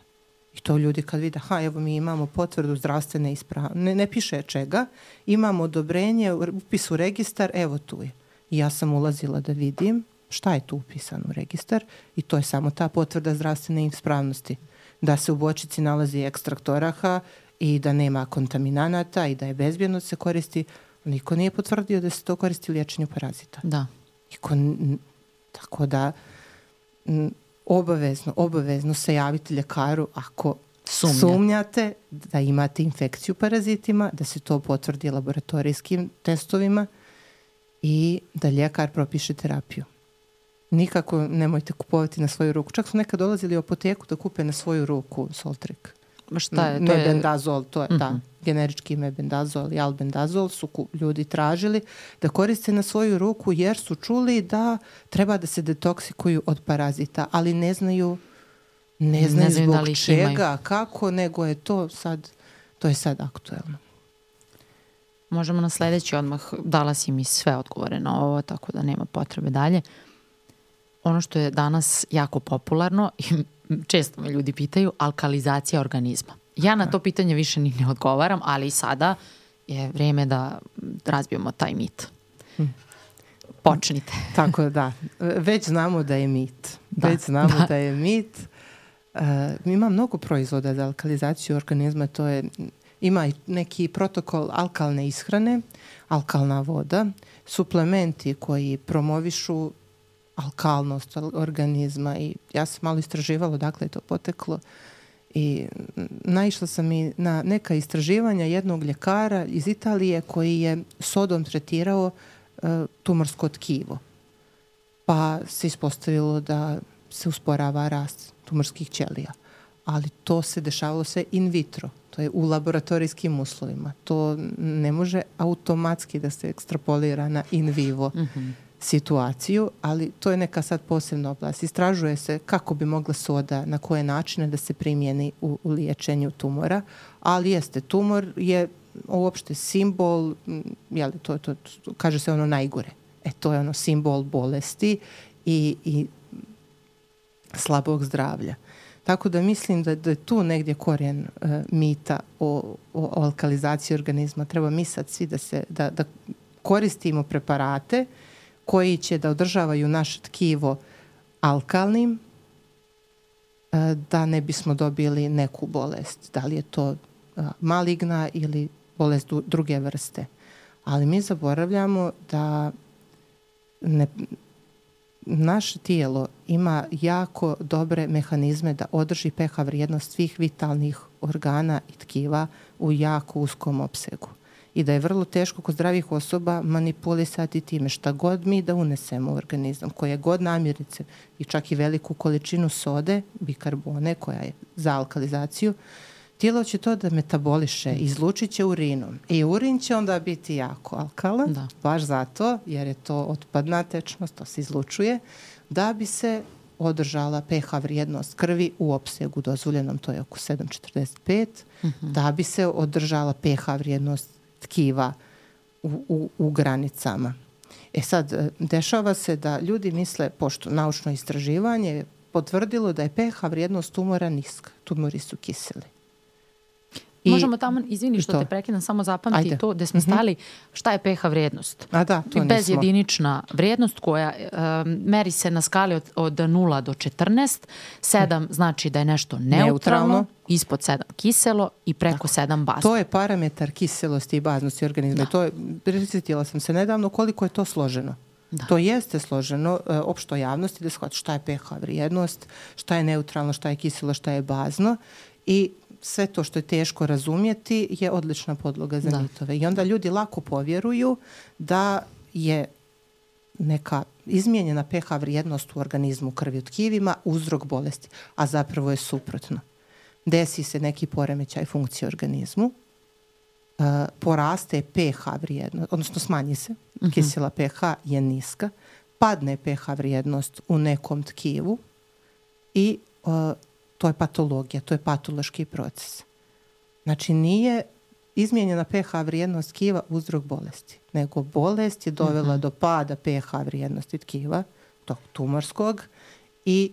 I to ljudi kad vide, ha, evo mi imamo potvrdu zdravstvene ispravnosti, ne, ne piše čega, imamo odobrenje, upis u registar, evo tu je. I ja sam ulazila da vidim šta je tu upisano u registar i to je samo ta potvrda zdravstvene ispravnosti. Da se u bočici nalazi ekstrakt oraha i da nema kontaminanata i da je bezbjedno da se koristi. Niko nije potvrdio da se to koristi u liječenju parazita. Da. Niko, tako da m, obavezno, obavezno se javite ljekaru ako Sumnja. sumnjate da imate infekciju parazitima, da se to potvrdi laboratorijskim testovima i da ljekar propiše terapiju. Nikako nemojte kupovati na svoju ruku. Čak su nekad dolazili u apoteku da kupe na svoju ruku Soltrik. Ma šta je? To mebendazol, to je mm -hmm. da, generički mebendazol i albendazol su ljudi tražili da koriste na svoju ruku jer su čuli da treba da se detoksikuju od parazita, ali ne znaju ne znaju, ne znaju zbog da čega, imaju. kako, nego je to sad, to je sad aktuelno. Možemo na sledeći odmah, dala si mi sve odgovore na ovo, tako da nema potrebe dalje. Ono što je danas jako popularno i često me ljudi pitaju, alkalizacija organizma. Ja na to pitanje više ni ne odgovaram, ali sada je vreme da razbijemo taj mit. Hm. Počnite. Tako da, već znamo da je mit. Da, već znamo da, da je mit. Uh, ima mnogo proizvoda za alkalizaciju organizma, to je ima neki protokol alkalne ishrane, alkalna voda, suplementi koji promovišu alkalnost organizma i ja sam malo istraživala dakle je to poteklo i naišla sam i na neka istraživanja jednog ljekara iz Italije koji je sodom tretirao uh, tumorsko tkivo. Pa se ispostavilo da se usporava rast tumorskih ćelija. Ali to se dešavalo sve in vitro, to je u laboratorijskim uslovima. To ne može automatski da se ekstrapolira na in vivo. Mm -hmm situaciju, ali to je neka sad posebna oblast. Istražuje se kako bi mogla soda, na koje načine da se primjeni u, u liječenju tumora, ali jeste, tumor je uopšte simbol, jeli, to, to, to, kaže se ono najgore. E, to je ono simbol bolesti i, i slabog zdravlja. Tako da mislim da, da je tu negdje korijen uh, mita o, o, o alkalizaciji organizma. Treba mi sad svi da, se, da, da koristimo preparate uh, koji će da održavaju naše tkivo alkalnim e, da ne bismo dobili neku bolest. Da li je to e, maligna ili bolest druge vrste. Ali mi zaboravljamo da ne, naše tijelo ima jako dobre mehanizme da održi pH vrijednost svih vitalnih organa i tkiva u jako uskom opsegu i da je vrlo teško kod zdravih osoba manipulisati time šta god mi da unesemo u organizam, koje god namirnice i čak i veliku količinu sode, bikarbone koja je za alkalizaciju, tijelo će to da metaboliše, izlučit će urinom. I urin će onda biti jako alkalan, da. baš zato, jer je to otpadna tečnost, to se izlučuje, da bi se održala pH vrijednost krvi u opsegu dozvoljenom, to je oko 7,45, uh -huh. da bi se održala pH vrijednost tkiva u, u, u granicama. E sad, e, dešava se da ljudi misle, pošto naučno istraživanje potvrdilo da je pH vrijednost tumora niska, tumori su kiseli. I, Možemo tamo, izvini što to. te prekidam, samo zapamti Ajde. to gde smo -hmm. stali, šta je pH vrijednost? A da, to nismo. jedinična vrijednost koja um, meri se na skali od, od 0 do 14, 7 mm. znači da je nešto neutralno, neutralno. ispod 7 kiselo i preko Tako. 7 bazno. To je parametar kiselosti i baznosti organizma. Da. To je, prisjetila sam se nedavno koliko je to složeno. Da. To jeste složeno uh, opšto javnosti da shvati šta je pH vrijednost, šta je neutralno, šta je kiselo, šta je bazno i sve to što je teško razumjeti je odlična podloga za da. mitove. I onda ljudi lako povjeruju da je neka izmijenjena pH vrijednost u organizmu krvi u tkivima uzrok bolesti, a zapravo je suprotno. Desi se neki poremećaj funkcije organizmu, uh, poraste pH vrijednost, odnosno smanji se, uh mhm. -huh. kisela pH je niska, padne pH vrijednost u nekom tkivu i uh, to je patologija, to je patološki proces. Znači nije izmijenjena pH vrijednost tkiva uzrok bolesti, nego bolest je dovela mm -hmm. do pada pH vrijednosti tkiva, tog tumorskog, i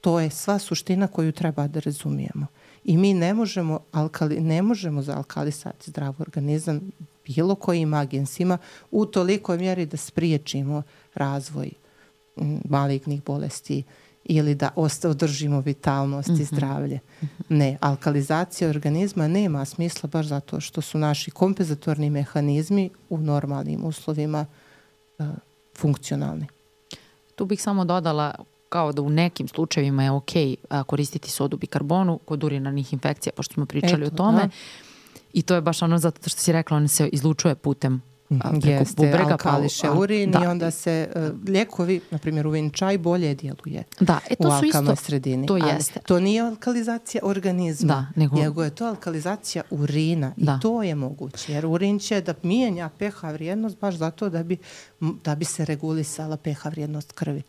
to je sva suština koju treba da razumijemo. I mi ne možemo, alkali, ne možemo zaalkalisati zdrav organizam bilo kojim agensima u tolikoj mjeri da spriječimo razvoj malignih bolesti ili da održimo vitalnost mm -hmm. i mhm. zdravlje. -hmm. Ne, alkalizacija organizma nema smisla baš zato što su naši kompenzatorni mehanizmi u normalnim uslovima uh, funkcionalni. Tu bih samo dodala kao da u nekim slučajevima je ok koristiti sodu bikarbonu kod urinarnih infekcija, pošto smo pričali Eto, o tome. Da. I to je baš ono zato što si rekla, on se izlučuje putem Mhm. Preko Jeste, bubrega. Pa alkališe pa, urin da. i onda se uh, lijekovi, na primjer urin čaj, bolje djeluje da, e, to u su isto, sredini. To jeste. Ali to nije alkalizacija organizma, da, nego, nego je to alkalizacija urina da. i to je moguće. Jer urin će da mijenja pH vrijednost baš zato da bi, da bi se regulisala pH vrijednost krvi.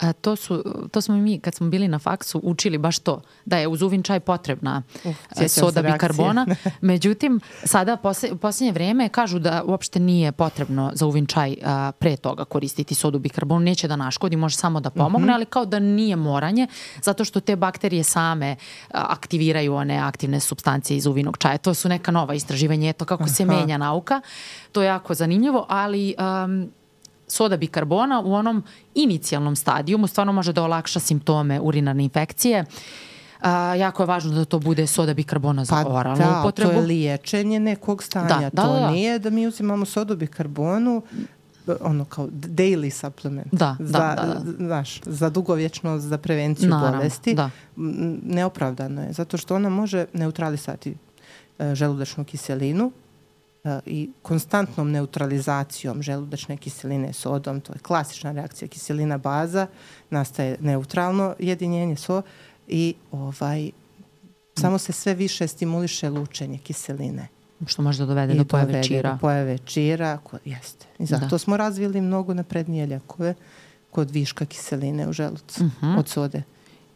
A to, su, to smo mi kad smo bili na faksu učili baš to, da je uz uvin čaj potrebna uh, soda bikarbona. Međutim, sada posle, u posljednje vreme kažu da uopšte nije potrebno za uvin čaj a, pre toga koristiti sodu bikarbonu. Neće da naškodi, može samo da pomogne, mhm. -huh. ali kao da nije moranje, zato što te bakterije same a, aktiviraju one aktivne substancije iz uvinog čaja. To su neka nova istraživanja, eto kako Aha. se menja nauka. To je jako zanimljivo, ali um, soda bikarbona u onom inicijalnom stadijumu stvarno može da olakša simptome urinarne infekcije. A, jako je važno da to bude soda bikarbona za pa oralnu da, upotrebu. to je liječenje nekog stanja. Da, da, to da, da. nije da mi uzimamo sodu bikarbonu ono kao daily supplement. Da, za, da, da, da. Znaš, za dugovječnost, za prevenciju Naravno, bolesti. Da. Neopravdano je, zato što ona može neutralisati e, želudačnu kiselinu, i konstantnom neutralizacijom želudačne kiseline sodom, to je klasična reakcija kiselina baza, nastaje neutralno jedinjenje so i ovaj samo se sve više stimuliše lučenje kiseline. Što može da dovede I do pojave čira. Do pojave čira, ko, jeste. I zato da. smo razvili mnogo naprednije ljekove kod viška kiseline u želucu uh mhm. -huh. od sode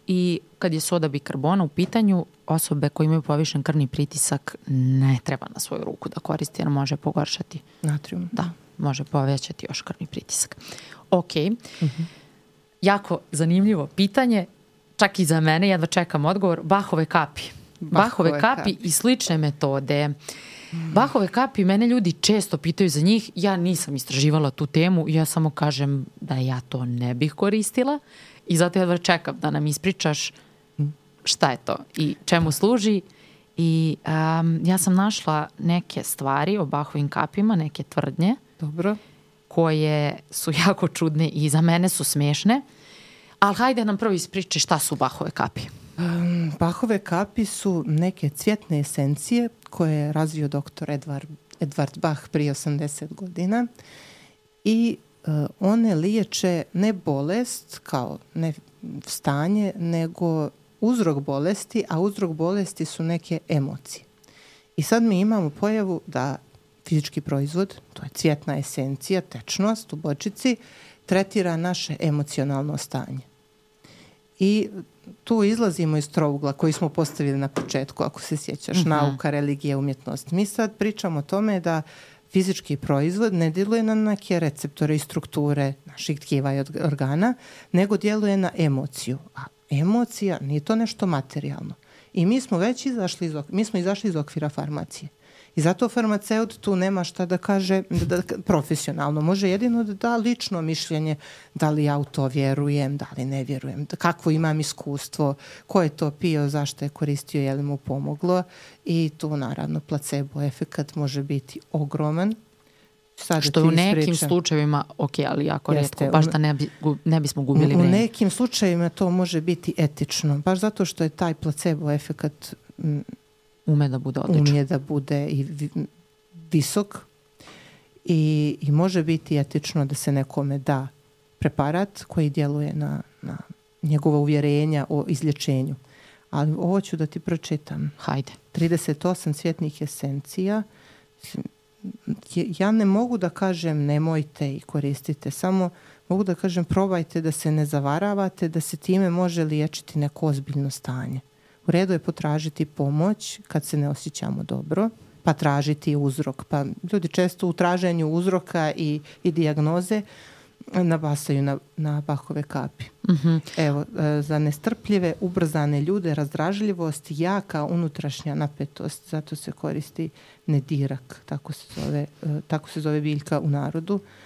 i kad je soda bikarbona u pitanju, osobe koje imaju povišen krvni pritisak ne treba na svoju ruku da koristi jer može pogoršati. Natrium. Da, može povećati još krvni pritisak. Ok. Uh mhm. -huh. Jako zanimljivo pitanje, čak i za mene, jedva čekam odgovor, Bahove kapi. Bahove, Bahove kapi, kapi i slične metode. Bahove kapi, mene ljudi često pitaju za njih, ja nisam istraživala tu temu, ja samo kažem da ja to ne bih koristila I zato jedva čekam da nam ispričaš šta je to i čemu služi. I um, ja sam našla neke stvari o Bahovim kapima, neke tvrdnje. Dobro. Koje su jako čudne i za mene su smešne. Ali hajde nam prvo ispriči šta su Bahove kapi. Um, Bahove kapi su neke cvjetne esencije koje je razvio doktor Edvard, Edvard Bach prije 80 godina i one liječe ne bolest kao ne stanje, nego uzrok bolesti, a uzrok bolesti su neke emocije. I sad mi imamo pojavu da fizički proizvod, to je cvjetna esencija, tečnost u bočici, tretira naše emocionalno stanje. I tu izlazimo iz trougla koji smo postavili na početku, ako se sjećaš, uh mhm. -huh. nauka, religija, umjetnost. Mi sad pričamo o tome da uh, fizički proizvod ne djeluje na neke receptore i strukture naših tkiva i organa, nego djeluje na emociju. A emocija nije to nešto materijalno. I mi smo već izašli iz, mi smo izašli iz okvira farmacije. I zato farmaceut tu nema šta da kaže da, da, profesionalno. Može jedino da da lično mišljenje da li ja u to vjerujem, da li ne vjerujem, da, kakvo imam iskustvo, ko je to pio, zašto je koristio, je li mu pomoglo. I tu naravno placebo efekat može biti ogroman. Sada što u nekim ispričam. slučajevima, ok, ali jako Jeste, redko, baš da ne, bi, ne bismo gubili vreme. U nekim slučajevima to može biti etično, baš zato što je taj placebo efekat ume da bude odličan. Ume da bude i visok i, i može biti etično da se nekome da preparat koji djeluje na, na njegova uvjerenja o izlječenju. Ali ovo ću da ti pročitam. Hajde. 38 svjetnih esencija. Ja ne mogu da kažem nemojte i koristite, samo mogu da kažem probajte da se ne zavaravate, da se time može liječiti neko ozbiljno stanje. U redu je potražiti pomoć kad se ne osjećamo dobro, pa tražiti uzrok. Pa ljudi često u traženju uzroka i, i dijagnoze nabasaju na, na Bahove kapi. Mm -hmm. Evo, e, za nestrpljive, ubrzane ljude, razdražljivost, jaka unutrašnja napetost, zato se koristi nedirak, tako se zove, e, tako se zove biljka u narodu. E,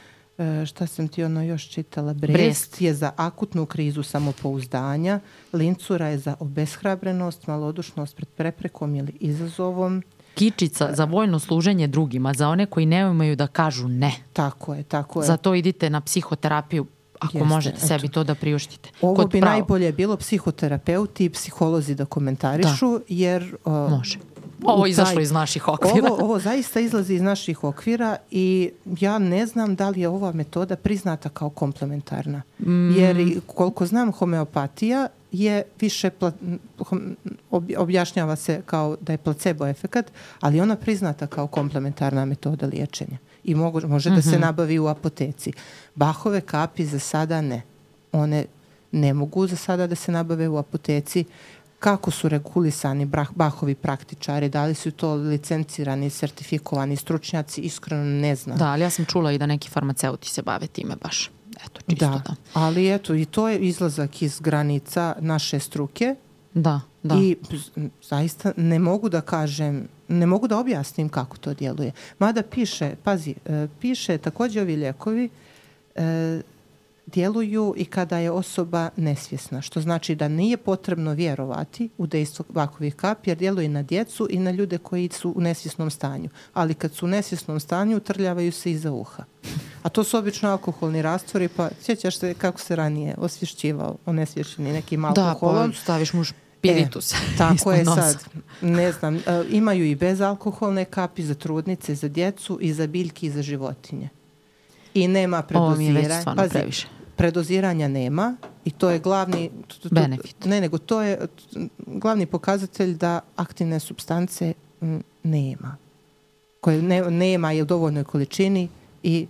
šta sam ti ono još čitala? Brest, Brest je za akutnu krizu samopouzdanja, lincura je za obeshrabrenost, malodušnost pred preprekom ili izazovom, kičica za vojno služenje drugima, za one koji ne umaju da kažu ne. Tako je, tako je. Zato idite na psihoterapiju ako Jeste, možete eto. sebi to da priuštite. Ovo Kod bi pravo. najbolje bilo psihoterapeuti i psiholozi da komentarišu, da. jer... Uh, Može. Ovo je izašlo iz naših okvira. Ovo, ovo zaista izlazi iz naših okvira i ja ne znam da li je ova metoda priznata kao komplementarna. Mm. Jer koliko znam homeopatija je više pla, objašnjava se kao da je placebo efekat, ali ona priznata kao komplementarna metoda liječenja i mogu, može mm -hmm. da se mhm. nabavi u apoteci. Bahove kapi za sada ne. One ne mogu za sada da se nabave u apoteci. Kako su regulisani Bahovi praktičari, da li su to licencirani, sertifikovani stručnjaci, iskreno ne znam. Da, ali ja sam čula i da neki farmaceuti se bave time baš. Eto, čisto da. da. Ali eto, i to je izlazak iz granica naše struke. Da, da. I zaista ne mogu da kažem, ne mogu da objasnim kako to djeluje. Mada piše, pazi, e, piše takođe ovi ljekovi e, djeluju i kada je osoba nesvjesna, što znači da nije potrebno vjerovati u dejstvo vakovih kapi, jer djeluje na djecu i na ljude koji su u nesvjesnom stanju. Ali kad su u nesvjesnom stanju, trljavaju se iza uha. A to su obično alkoholni rastvori, pa sjećaš se kako se ranije osvješćivao onesvješćeni nekim alkoholom. Da, pa staviš mu spiritus. E, tako je nosa. sad. Ne znam, uh, imaju i bezalkoholne kapi za trudnice, za djecu i za biljke i za životinje. I nema predoziranja. Ovo mi je previše predoziranja nema i to je glavni to, to, benefit. Ne, nego to je glavni pokazatelj da aktivne substance m, nema. Koje ne, nema je u dovoljnoj količini i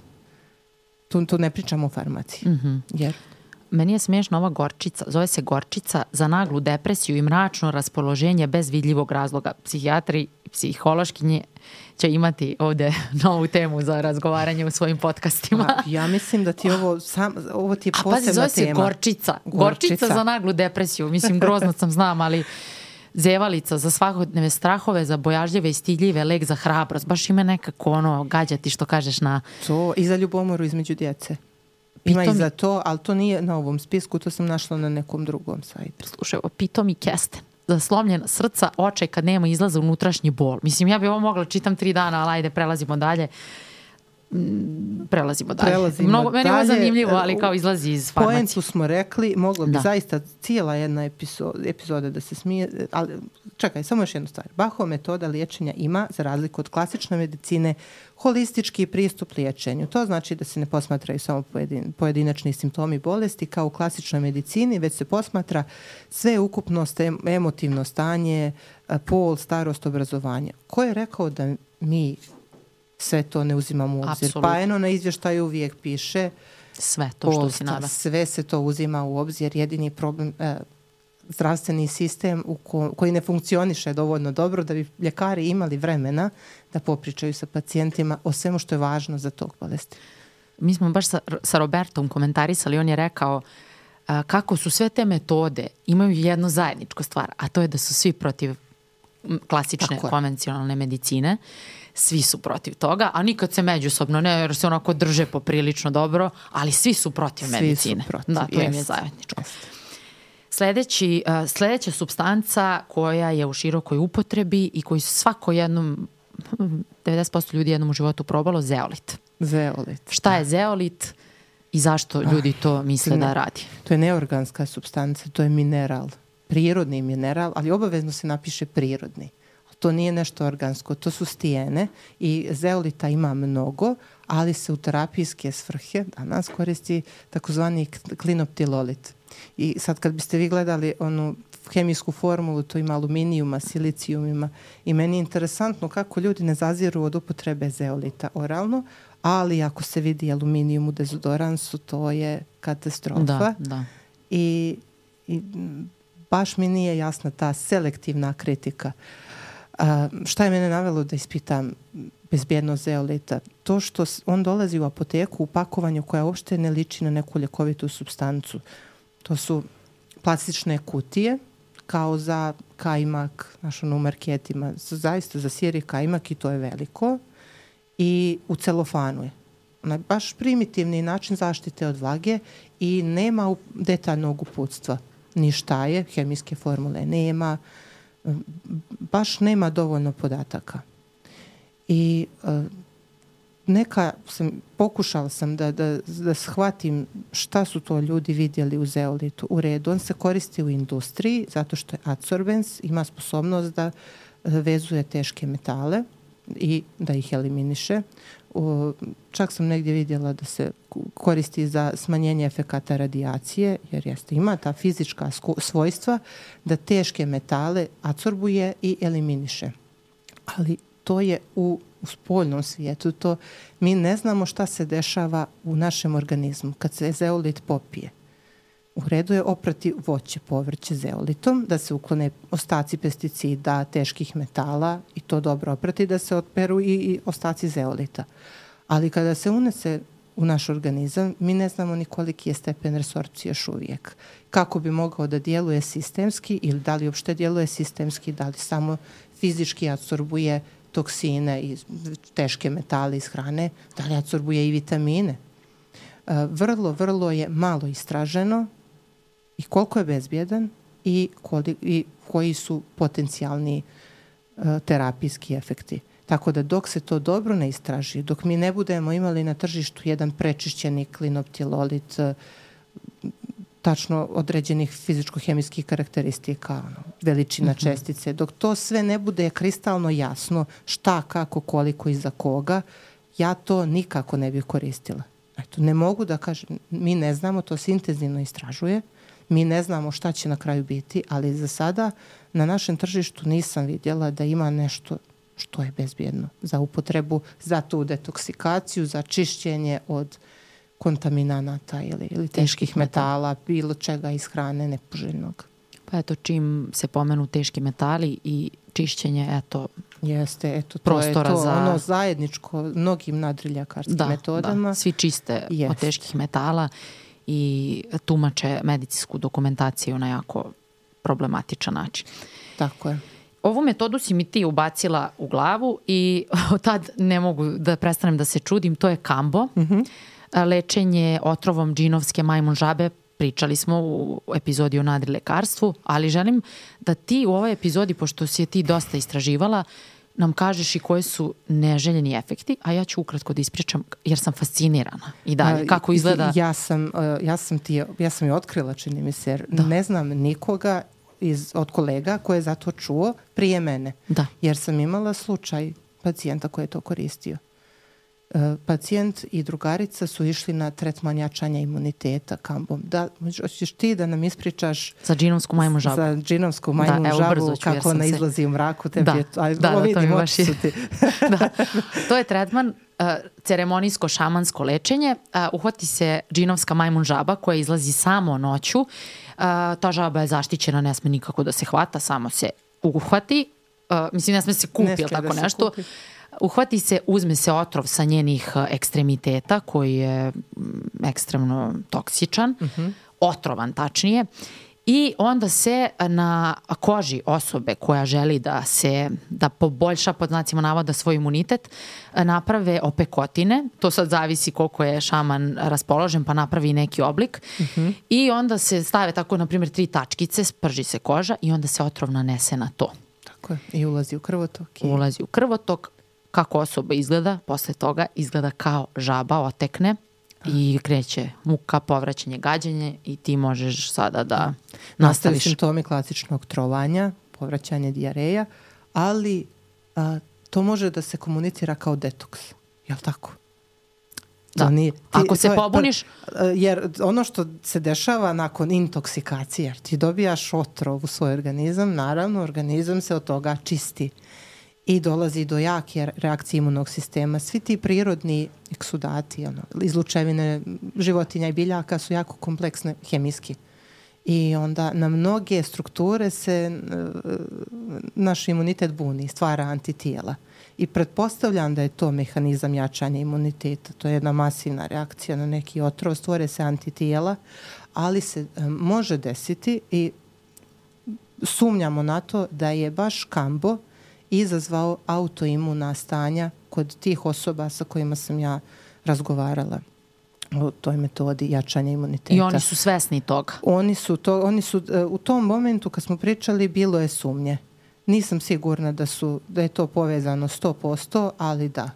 tu, tu ne pričamo o farmaciji. Mm -hmm. Jer Meni je smiješna ova gorčica, zove se gorčica za naglu depresiju i mračno raspoloženje bez vidljivog razloga. Psihijatri psihološkinje će imati ovde novu temu za razgovaranje u svojim podcastima. A, ja mislim da ti ovo, sam, ovo ti je posebna tema. A pazi, zove se gorčica. gorčica. Gorčica za naglu depresiju. Mislim, grozno sam znam, ali zevalica za svakodneve strahove, za bojažljive i stidljive, lek za hrabrost. Baš ima nekako ono gađati što kažeš na... To i za ljubomoru između djece. Ima i za to, ali to nije na ovom spisku, to sam našla na nekom drugom sajtu. Slušaj, ovo pitom i kesten slomljena srca, oče kad nema izlaza unutrašnji bol. Mislim, ja bih ovo mogla čitam tri dana, ali ajde, prelazimo dalje. Mm, prelazimo dalje. Prelazimo Mnogo, meni je zanimljivo, ali kao izlazi iz farmacije. Poentu smo rekli, moglo bi da. zaista cijela jedna epizoda, epizoda da se smije, ali čekaj, samo još jednu stvar. Bahova metoda liječenja ima, za razliku od klasične medicine, holistički pristup liječenju. To znači da se ne posmatraju samo pojedin, pojedinačni simptomi bolesti kao u klasičnoj medicini, već se posmatra sve ukupnost, emotivno stanje, pol, starost, obrazovanje. Ko je rekao da mi sve to ne uzimamo u obzir. Absolut. Pa eno na izvještaju uvijek piše sve to što si nada. Sve se to uzima u obzir. Jedini problem, e, zdravstveni sistem u ko, koji ne funkcioniše dovoljno dobro da bi ljekari imali vremena da popričaju sa pacijentima o svemu što je važno za tog bolesti. Mi smo baš sa, sa Robertom komentarisali, on je rekao a, kako su sve te metode imaju jednu zajedničku stvar, a to je da su svi protiv klasične konvencionalne medicine svi su protiv toga, a nikad se međusobno ne, jer se onako drže poprilično dobro, ali svi su protiv svi medicine. Su protiv, da, to im je zajedničko. Sledeći, uh, sledeća substanca koja je u širokoj upotrebi i koju svako jednom 90% ljudi jednom u životu probalo, zeolit. Zeolit. Šta je da. zeolit i zašto ljudi to misle ne, da radi? To je neorganska substanca, to je mineral. Prirodni mineral, ali obavezno se napiše prirodni to nije nešto organsko, to su stijene i zeolita ima mnogo, ali se u terapijske svrhe danas koristi takozvani klinoptilolit. I sad kad biste vi gledali onu hemijsku formulu, to ima aluminijuma, silicijumima i meni je interesantno kako ljudi ne zaziru od upotrebe zeolita oralno, ali ako se vidi aluminijum u dezodoransu, to je katastrofa. Da, da. I, i baš mi nije jasna ta selektivna kritika. A, šta je mene navelo da ispitam bezbjednost zeolita? To što on dolazi u apoteku u pakovanju koja uopšte ne liči na neku ljekovitu substancu. To su plastične kutije kao za kajmak, znaš ono u marketima, zaista za sjeri kajmak i to je veliko i u celofanu je. Ona baš primitivni način zaštite od vlage i nema detaljnog uputstva. Ni šta je, hemijske formule nema, baš nema dovoljno podataka. I uh, neka sam, pokušala sam da, da, da shvatim šta su to ljudi vidjeli u zeolitu. U redu, on se koristi u industriji zato što je adsorbens, ima sposobnost da vezuje teške metale i da ih eliminiše. O, čak sam negdje vidjela da se koristi za smanjenje efekata radijacije, jer jeste, ima ta fizička svojstva da teške metale adsorbuje i eliminiše. Ali to je u, u spoljnom svijetu. To, mi ne znamo šta se dešava u našem organizmu kad se zeolit popije. U redu je oprati voće, povrće zeolitom, da se uklone ostaci pesticida, teških metala i to dobro oprati, da se otperu i, i ostaci zeolita. Ali kada se unese u naš organizam, mi ne znamo ni koliki je stepen resorpcije još uvijek. Kako bi mogao da djeluje sistemski ili da li uopšte djeluje sistemski, da li samo fizički absorbuje toksine i teške metale iz hrane, da li absorbuje i vitamine. E, vrlo, vrlo je malo istraženo i koliko je bezbjedan i, koli, i koji su potencijalni uh, terapijski efekti. Tako da dok se to dobro ne istraži, dok mi ne budemo imali na tržištu jedan prečišćeni klinoptilolit, uh, tačno određenih fizičko-hemijskih karakteristika, ono, veličina uh mhm. -huh. čestice, dok to sve ne bude kristalno jasno šta, kako, koliko i za koga, ja to nikako ne bih koristila. Eto, ne mogu da kažem, mi ne znamo, to se intenzivno istražuje, mi ne znamo šta će na kraju biti, ali za sada na našem tržištu nisam vidjela da ima nešto što je bezbjedno za upotrebu, za tu detoksikaciju, za čišćenje od kontaminanata ili, ili teških metala, bilo čega iz hrane nepoželjnog. Pa eto, čim se pomenu teški metali i čišćenje, eto, Jeste, eto, to je to za... ono zajedničko mnogim nadriljakarskim da, metodama. Da, svi čiste Jeste. od teških metala i tumače medicinsku dokumentaciju na jako problematičan način. Tako je. Ovu metodu si mi ti ubacila u glavu i od tad ne mogu da prestanem da se čudim, to je kambo. Mm -hmm. Lečenje otrovom džinovske majmun žabe pričali smo u epizodi o nadrilekarstvu, ali želim da ti u ovoj epizodi, pošto si je ti dosta istraživala, nam kažeš i koje su neželjeni efekti, a ja ću ukratko da ispričam jer sam fascinirana i dalje kako izgleda. Ja sam, uh, ja sam, ti, ja sam je otkrila, čini mi se, jer da. ne znam nikoga iz, od kolega koje je za to čuo prije mene. Da. Jer sam imala slučaj pacijenta koji je to koristio. E, pacijent i drugarica su išli na tretman jačanja imuniteta kambom. Da, hoćeš ti da nam ispričaš za džinovsku majmu žabu. Za džinovsku majmu da, žabu, brzo ću, kako ona se... izlazi u mraku. Tebi da, je to, aj, da, da, to mi baš je. Ti. da. To je tretman uh, ceremonijsko šamansko lečenje. Uh, uhvati se džinovska majmun žaba koja izlazi samo noću. Uh, ta žaba je zaštićena, ne sme nikako da se hvata, samo se uhvati. Uh, mislim, ne sme se kupi, ili tako da nešto. Kupi Uhvati se, uzme se otrov sa njenih e, ekstremiteta koji je ekstremno toksičan, uh mhm. -huh. otrovan tačnije, i onda se na koži osobe koja želi da se da poboljša pod znacima navoda svoj imunitet naprave opekotine, to sad zavisi koliko je šaman raspoložen pa napravi neki oblik uh mhm. -huh. i onda se stave tako na primjer tri tačkice, sprži se koža i onda se otrov nanese na to. Tako je. I ulazi u krvotok. I... Ulazi u krvotok, kako osoba izgleda, posle toga izgleda kao žaba, otekne i kreće muka, povraćanje, gađanje i ti možeš sada da, da. nastaviš. simptomi klasičnog trovanja, povraćanje dijareja, ali a, to može da se komunicira kao detoks. Je li tako? Da. Nije, ti, Ako se je, pobuniš... Jer ono što se dešava nakon intoksikacije, jer ti dobijaš otrov u svoj organizam, naravno organizam se od toga čisti i dolazi do jake reakcije imunog sistema. Svi ti prirodni eksudati, ono, izlučevine životinja i biljaka su jako kompleksne hemijski. I onda na mnoge strukture se uh, naš imunitet buni, stvara antitijela. I pretpostavljam da je to mehanizam jačanja imuniteta. To je jedna masivna reakcija na neki otrov, stvore se antitijela, ali se um, može desiti i sumnjamo na to da je baš kambo izazvao autoimuna stanja kod tih osoba sa kojima sam ja razgovarala o toj metodi jačanja imuniteta. I oni su svesni toga? Oni su, to, oni su e, u tom momentu kad smo pričali bilo je sumnje. Nisam sigurna da, su, da je to povezano 100%, ali da.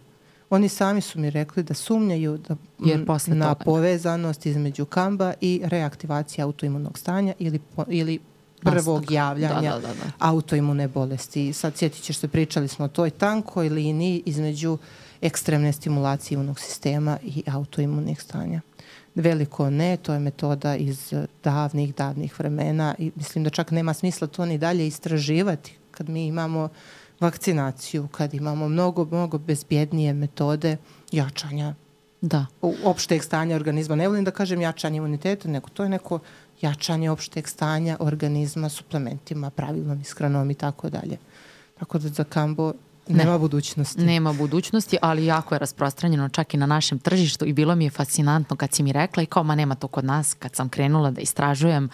Oni sami su mi rekli da sumnjaju da, Jer posle na toga. povezanost između kamba i reaktivacije autoimunog stanja ili, po, ili prvog javljanja Da, da, da, da. autoimune bolesti. Sad sjetit ćeš se, pričali smo o toj tankoj liniji između ekstremne stimulacije imunog sistema i autoimunih stanja. Veliko ne, to je metoda iz davnih, davnih vremena i mislim da čak nema smisla to ni dalje istraživati kad mi imamo vakcinaciju, kad imamo mnogo, mnogo bezbjednije metode jačanja Da. opšteg stanja organizma. Ne volim da kažem jačanje imuniteta, nego to je neko jačanje opšteg stanja organizma suplementima, pravilnom ishranom i tako dalje. Tako da za kambo nema budućnosti. Nema budućnosti, ali jako je rasprostranjeno čak i na našem tržištu i bilo mi je fascinantno kad si mi rekla i kao ma nema to kod nas, kad sam krenula da istražujem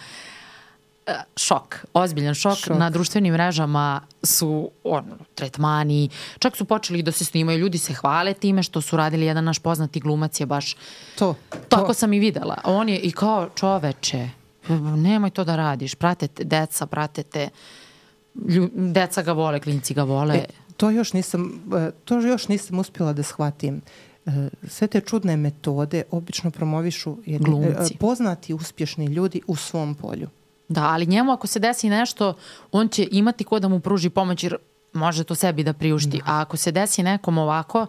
e, šok, ozbiljan šok. Šok. Na društvenim mrežama su ono, tretmani, čak su počeli da se snimaju, ljudi se hvale time što su radili, jedan naš poznati glumac je baš, To, tako to. sam i videla. On je i kao čoveče, nemoj to da radiš, pratete deca, pratete, lju, deca ga vole, klinci ga vole. E, to još nisam, e, to još nisam uspjela da shvatim. E, Sve te čudne metode obično promovišu jedni, Glumci. e, poznati uspješni ljudi u svom polju. Da, ali njemu ako se desi nešto, on će imati ko da mu pruži pomoć jer može to sebi da priušti. A ako se desi nekom ovako,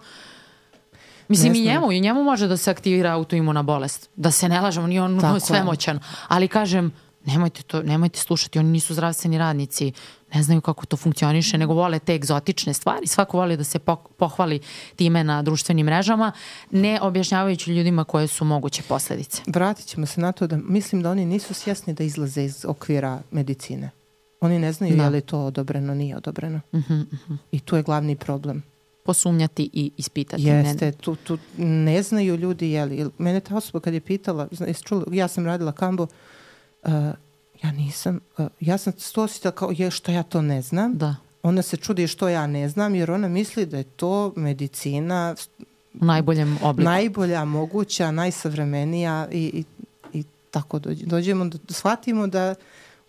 mislim i njemu, i njemu može da se aktivira autoimuna bolest. Da se ne lažemo, nije on Tako je. svemoćan. Ali kažem, nemojte, to, nemojte slušati, oni nisu zdravstveni radnici, ne znaju kako to funkcioniše, nego vole te egzotične stvari. Svako voli da se pohvali time na društvenim mrežama, ne objašnjavajući ljudima koje su moguće posledice. Vratit ćemo se na to da mislim da oni nisu svjesni da izlaze iz okvira medicine. Oni ne znaju Da. je li to odobreno, nije odobreno. I tu je glavni problem. Posumnjati i ispitati. Jeste, tu, tu ne znaju ljudi je li. jel- Mene ta osoba kad je pitala, jesi čula, ja sam radila kambo, uh, ja nisam, uh, ja sam to osjetila kao, je što ja to ne znam. Da, Ona se čudi što ja ne znam, jer ona misli da je to medicina u najboljem obliku. najbolja, moguća, najsavremenija i, i, i tako dođe, dođemo da shvatimo da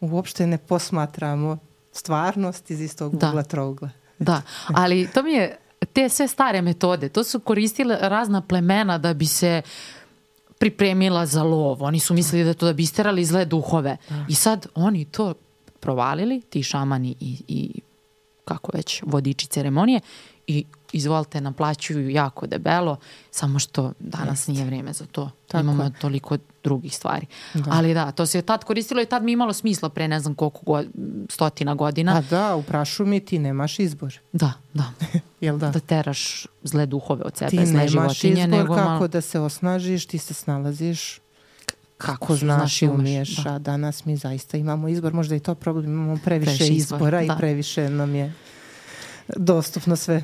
uopšte ne posmatramo stvarnost iz istog Da. ugla trougla. Da, ali to mi je, te sve stare metode, to su koristile razna plemena da bi se pripremila za lov. Oni su mislili da to da bi isterali zle duhove. I sad oni to provalili, ti šamani i, i kako već, vodiči ceremonije i izvolite, naplaćuju jako debelo, samo što danas nije vrijeme za to. Tako Imamo je. toliko drugih stvari. Ali da, to se je tad koristilo i tad mi imalo smisla pre ne znam koliko go, stotina godina. A da, u prašumi ti nemaš izbor. Da, da. Jel da? Da teraš zle duhove od sebe, ti zle nemaš životinje, izbor nego kako malo... da se osnažiš, ti se snalaziš kako znaš i umiješ, da. a danas mi zaista imamo izbor, možda i to problem, imamo previše, Previše izbora, izbora i da. previše nam je dostupno sve.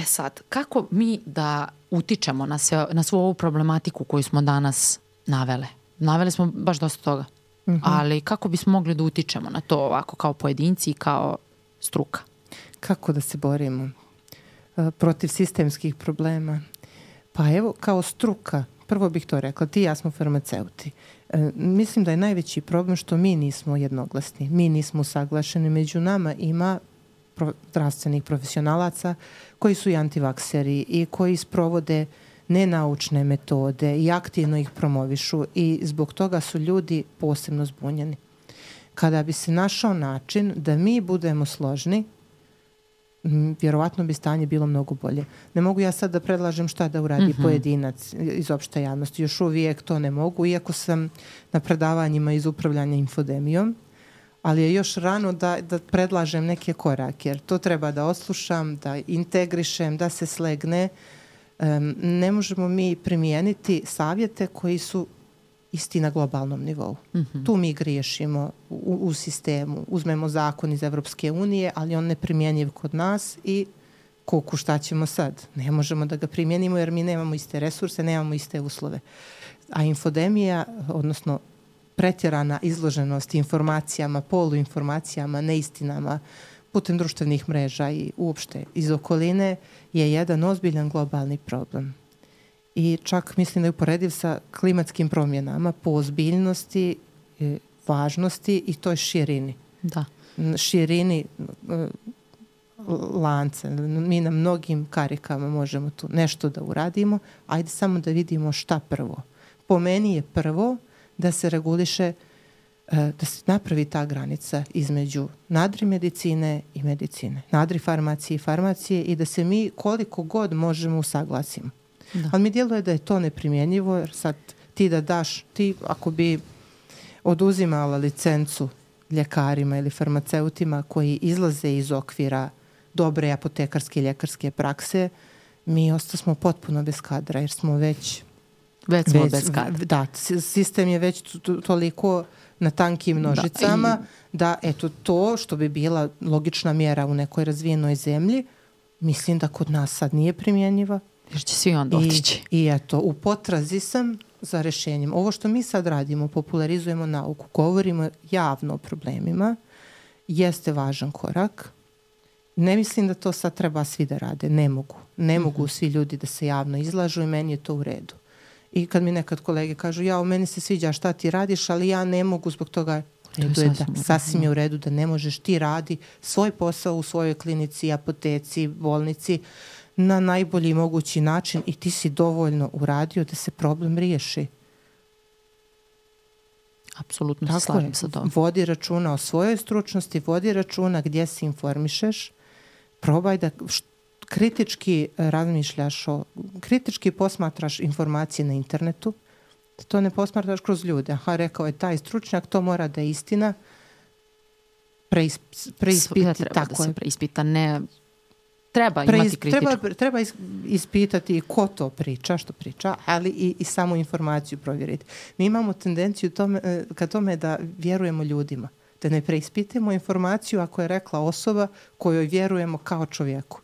E sad, kako mi da utičemo na, sve, na svu ovu problematiku koju smo danas navele? Navele smo baš dosta toga. Mhm. Ali kako bismo mogli da utičemo na to ovako kao pojedinci i kao struka? Kako da se borimo e, protiv sistemskih problema? Pa evo, kao struka, prvo bih to rekla, ti i ja smo farmaceuti. E, mislim da je najveći problem što mi nismo jednoglasni, mi nismo usaglašeni. Među nama ima pro, zdravstvenih profesionalaca koji su i antivakseri i koji sprovode nenaučne metode i aktivno ih promovišu i zbog toga su ljudi posebno zbunjeni. Kada bi se našao način da mi budemo složni, vjerovatno bi stanje bilo mnogo bolje. Ne mogu ja sad da predlažem šta da uradi Mhm. pojedinac iz opšte javnosti. Još uvijek to ne mogu, iako sam na predavanjima iz upravljanja infodemijom, ali je još rano da, da predlažem neke korake, jer to treba da oslušam, da integrišem, da se slegne. Um, ne možemo mi primijeniti savjete koji su isti na globalnom nivou. Mm -hmm. Tu mi griješimo u, u sistemu. Uzmemo zakon iz Evropske unije, ali on ne primjenjiv kod nas i kuku šta ćemo sad? Ne možemo da ga primjenimo jer mi nemamo iste resurse, nemamo iste uslove. A infodemija, odnosno pretjerana izloženost informacijama, poluinformacijama, neistinama putem društvenih mreža i uopšte iz okoline je jedan ozbiljan globalni problem. I čak mislim da je uporediv sa klimatskim promjenama po ozbiljnosti, e, važnosti i toj širini. Da. Širini e, lance. Mi na mnogim karikama možemo tu nešto da uradimo. Ajde samo da vidimo šta prvo. Po meni je prvo da se reguliše e, da se napravi ta granica između nadri medicine i medicine, nadri farmacije i farmacije i da se mi koliko god možemo usaglasimo. Da. Ali mi djeluje da je to neprimjenjivo jer sad ti da daš, ti ako bi oduzimala licencu ljekarima ili farmaceutima koji izlaze iz okvira dobre apotekarske i ljekarske prakse, mi ostasmo potpuno bez kadra jer smo već Već smo već, bez kadra. Da, sistem je već toliko na tankim da, nožicama da, i... da eto to što bi bila logična mjera u nekoj razvijenoj zemlji, mislim da kod nas sad nije primjenjiva. Jer će svi onda otići. I, I eto, u potrazi sam za rešenjem. Ovo što mi sad radimo, popularizujemo nauku, govorimo javno o problemima, jeste važan korak. Ne mislim da to sad treba svi da rade. Ne mogu. Ne mogu mm -hmm. svi ljudi da se javno izlažu i meni je to u redu. I kad mi nekad kolege kažu, ja, u meni se sviđa šta ti radiš, ali ja ne mogu zbog toga. Redu je da, sasvim je u redu da ne možeš. Ti radi svoj posao u svojoj klinici, apoteci, bolnici na najbolji mogući način i ti si dovoljno uradio da se problem riješi. Apsolutno se slažem sa tom. Vodi računa o svojoj stručnosti, vodi računa gdje se informišeš, probaj da kritički razmišljaš o, kritički posmatraš informacije na internetu, da to ne posmatraš kroz ljude. Aha, rekao je taj stručnjak, to mora da je istina. Preisp, preispiti, treba tako da se preispita, ne treba imati kritičku. Treba, treba ispitati ko to priča, što priča, ali i, i samu informaciju provjeriti. Mi imamo tendenciju tome, e, ka tome da vjerujemo ljudima, da ne preispitemo informaciju ako je rekla osoba kojoj vjerujemo kao čovjeku.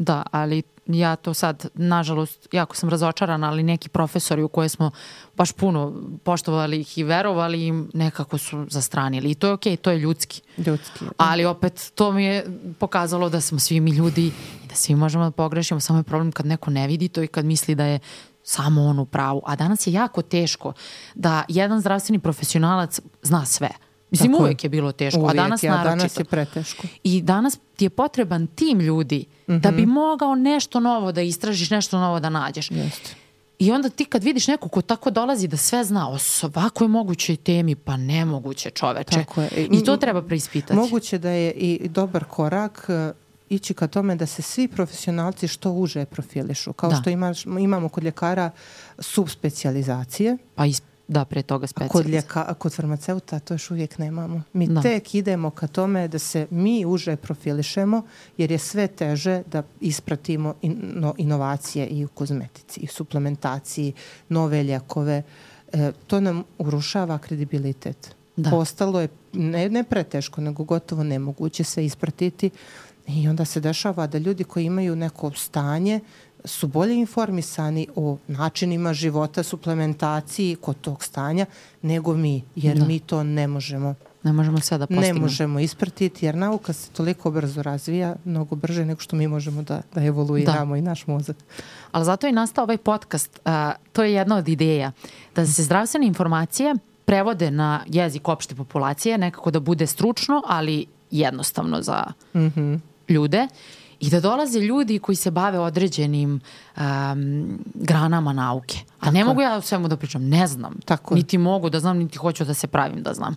Da, ali ja to sad, nažalost, jako sam razočarana, ali neki profesori u koje smo baš puno poštovali ih i verovali im, nekako su zastranili. I to je okej, okay, to je ljudski. Ljudski. Da. Ali opet, to mi je pokazalo da smo svi mi ljudi i da svi možemo da pogrešimo. Samo je problem kad neko ne vidi to i kad misli da je samo on u pravu. A danas je jako teško da jedan zdravstveni profesionalac zna sve. Mislim, Tako uvek je bilo teško, uvijek, a danas ja, naročito. danas je preteško. I danas ti je potreban tim ljudi mm -hmm. da bi mhm. mogao nešto novo da istražiš, nešto novo da nađeš. Jeste. I onda ti kad vidiš neko ko tako dolazi da sve zna o svakoj mogućoj temi, pa nemoguće čoveče. Tako je. I to treba preispitati. Moguće da je i dobar korak uh, ići ka tome da se svi profesionalci što uže profilišu. Kao da. što imaš, imamo kod ljekara subspecializacije. Pa is, Da, pre toga specijalist. Kod, ljeka, kod farmaceuta to još uvijek nemamo. Mi da. tek idemo ka tome da se mi uže profilišemo, jer je sve teže da ispratimo ino, inovacije i u kozmetici, i suplementaciji, nove ljekove. E, to nam urušava kredibilitet. Da. Postalo je ne, ne preteško, nego gotovo nemoguće sve ispratiti i onda se dešava da ljudi koji imaju neko stanje su bolje informisani o načinima života, suplementaciji kod tog stanja nego mi, jer da. mi to ne možemo Ne možemo sve da postignemo. Ne možemo ispratiti, jer nauka se toliko brzo razvija, mnogo brže nego što mi možemo da, da evoluiramo da. i naš mozak. Ali zato je nastao ovaj podcast. Uh, to je jedna od ideja. Da se zdravstvene informacije prevode na jezik opšte populacije, nekako da bude stručno, ali jednostavno za mm -hmm. ljude i da dolaze ljudi koji se bave određenim um, granama nauke. A Tako ne mogu ja o svemu da pričam, ne znam. Tako niti mogu da znam, niti hoću da se pravim da znam.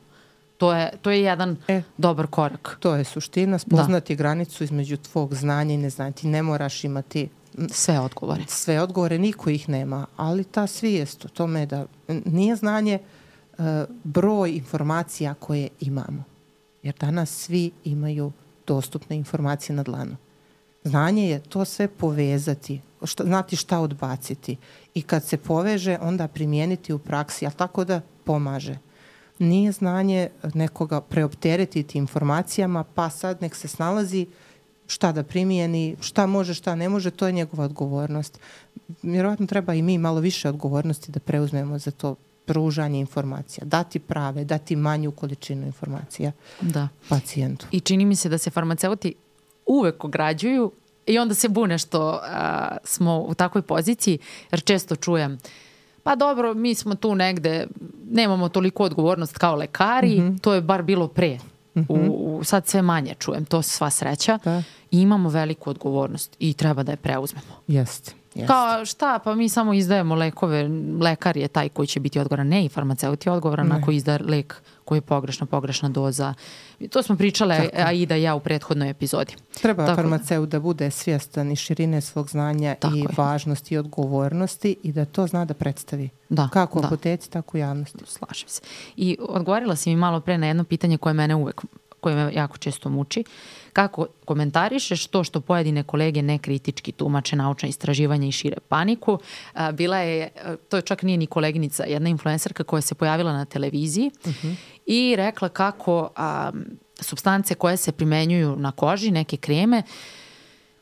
To je, to je jedan e, dobar korak. To je suština, spoznati da. granicu između tvog znanja i neznanja. Ti ne moraš imati sve odgovore. Sve odgovore, niko ih nema, ali ta svijest o tome da nije znanje uh, broj informacija koje imamo Jer danas svi imaju dostupne informacije na dlanu. Znanje je to sve povezati, šta, znati šta odbaciti. I kad se poveže, onda primijeniti u praksi, a tako da pomaže. Nije znanje nekoga preopteretiti informacijama, pa sad nek se snalazi šta da primijeni, šta može, šta ne može, to je njegova odgovornost. Vjerojatno treba i mi malo više odgovornosti da preuzmemo za to pružanje informacija, dati prave, dati manju količinu informacija da. pacijentu. I čini mi se da se farmaceuti uvek ograđuju i onda se bune što a, smo u takvoj poziciji, jer često čujem pa dobro, mi smo tu negde, nemamo toliko odgovornost kao lekari, mm -hmm. to je bar bilo pre. Mm -hmm. u, u, sad sve manje čujem, to sva sreća. Da. I imamo veliku odgovornost i treba da je preuzmemo. Jeste. Jeste. Kao šta, pa mi samo izdajemo lekove, lekar je taj koji će biti odgovoran, ne i farmaceut je odgovoran ne. ako izda lek koji je pogrešna, pogrešna doza. To smo pričale, Tako. a i ja u prethodnoj epizodi. Treba Tako. farmaceut da bude svjestan i širine svog znanja Tako i je. važnosti i odgovornosti i da to zna da predstavi. Da, Kako da. apoteci, tako u javnosti. Slažem se. I odgovorila si mi malo pre na jedno pitanje koje mene uvek koje me jako često muči. Kako komentarišeš to što pojedine kolege nekritički tumače naučna istraživanja i šire paniku? Bila je, to je čak nije ni koleginica, jedna influencerka koja se pojavila na televiziji uh. -huh. i rekla kako a, substance koje se primenjuju na koži, neke kreme,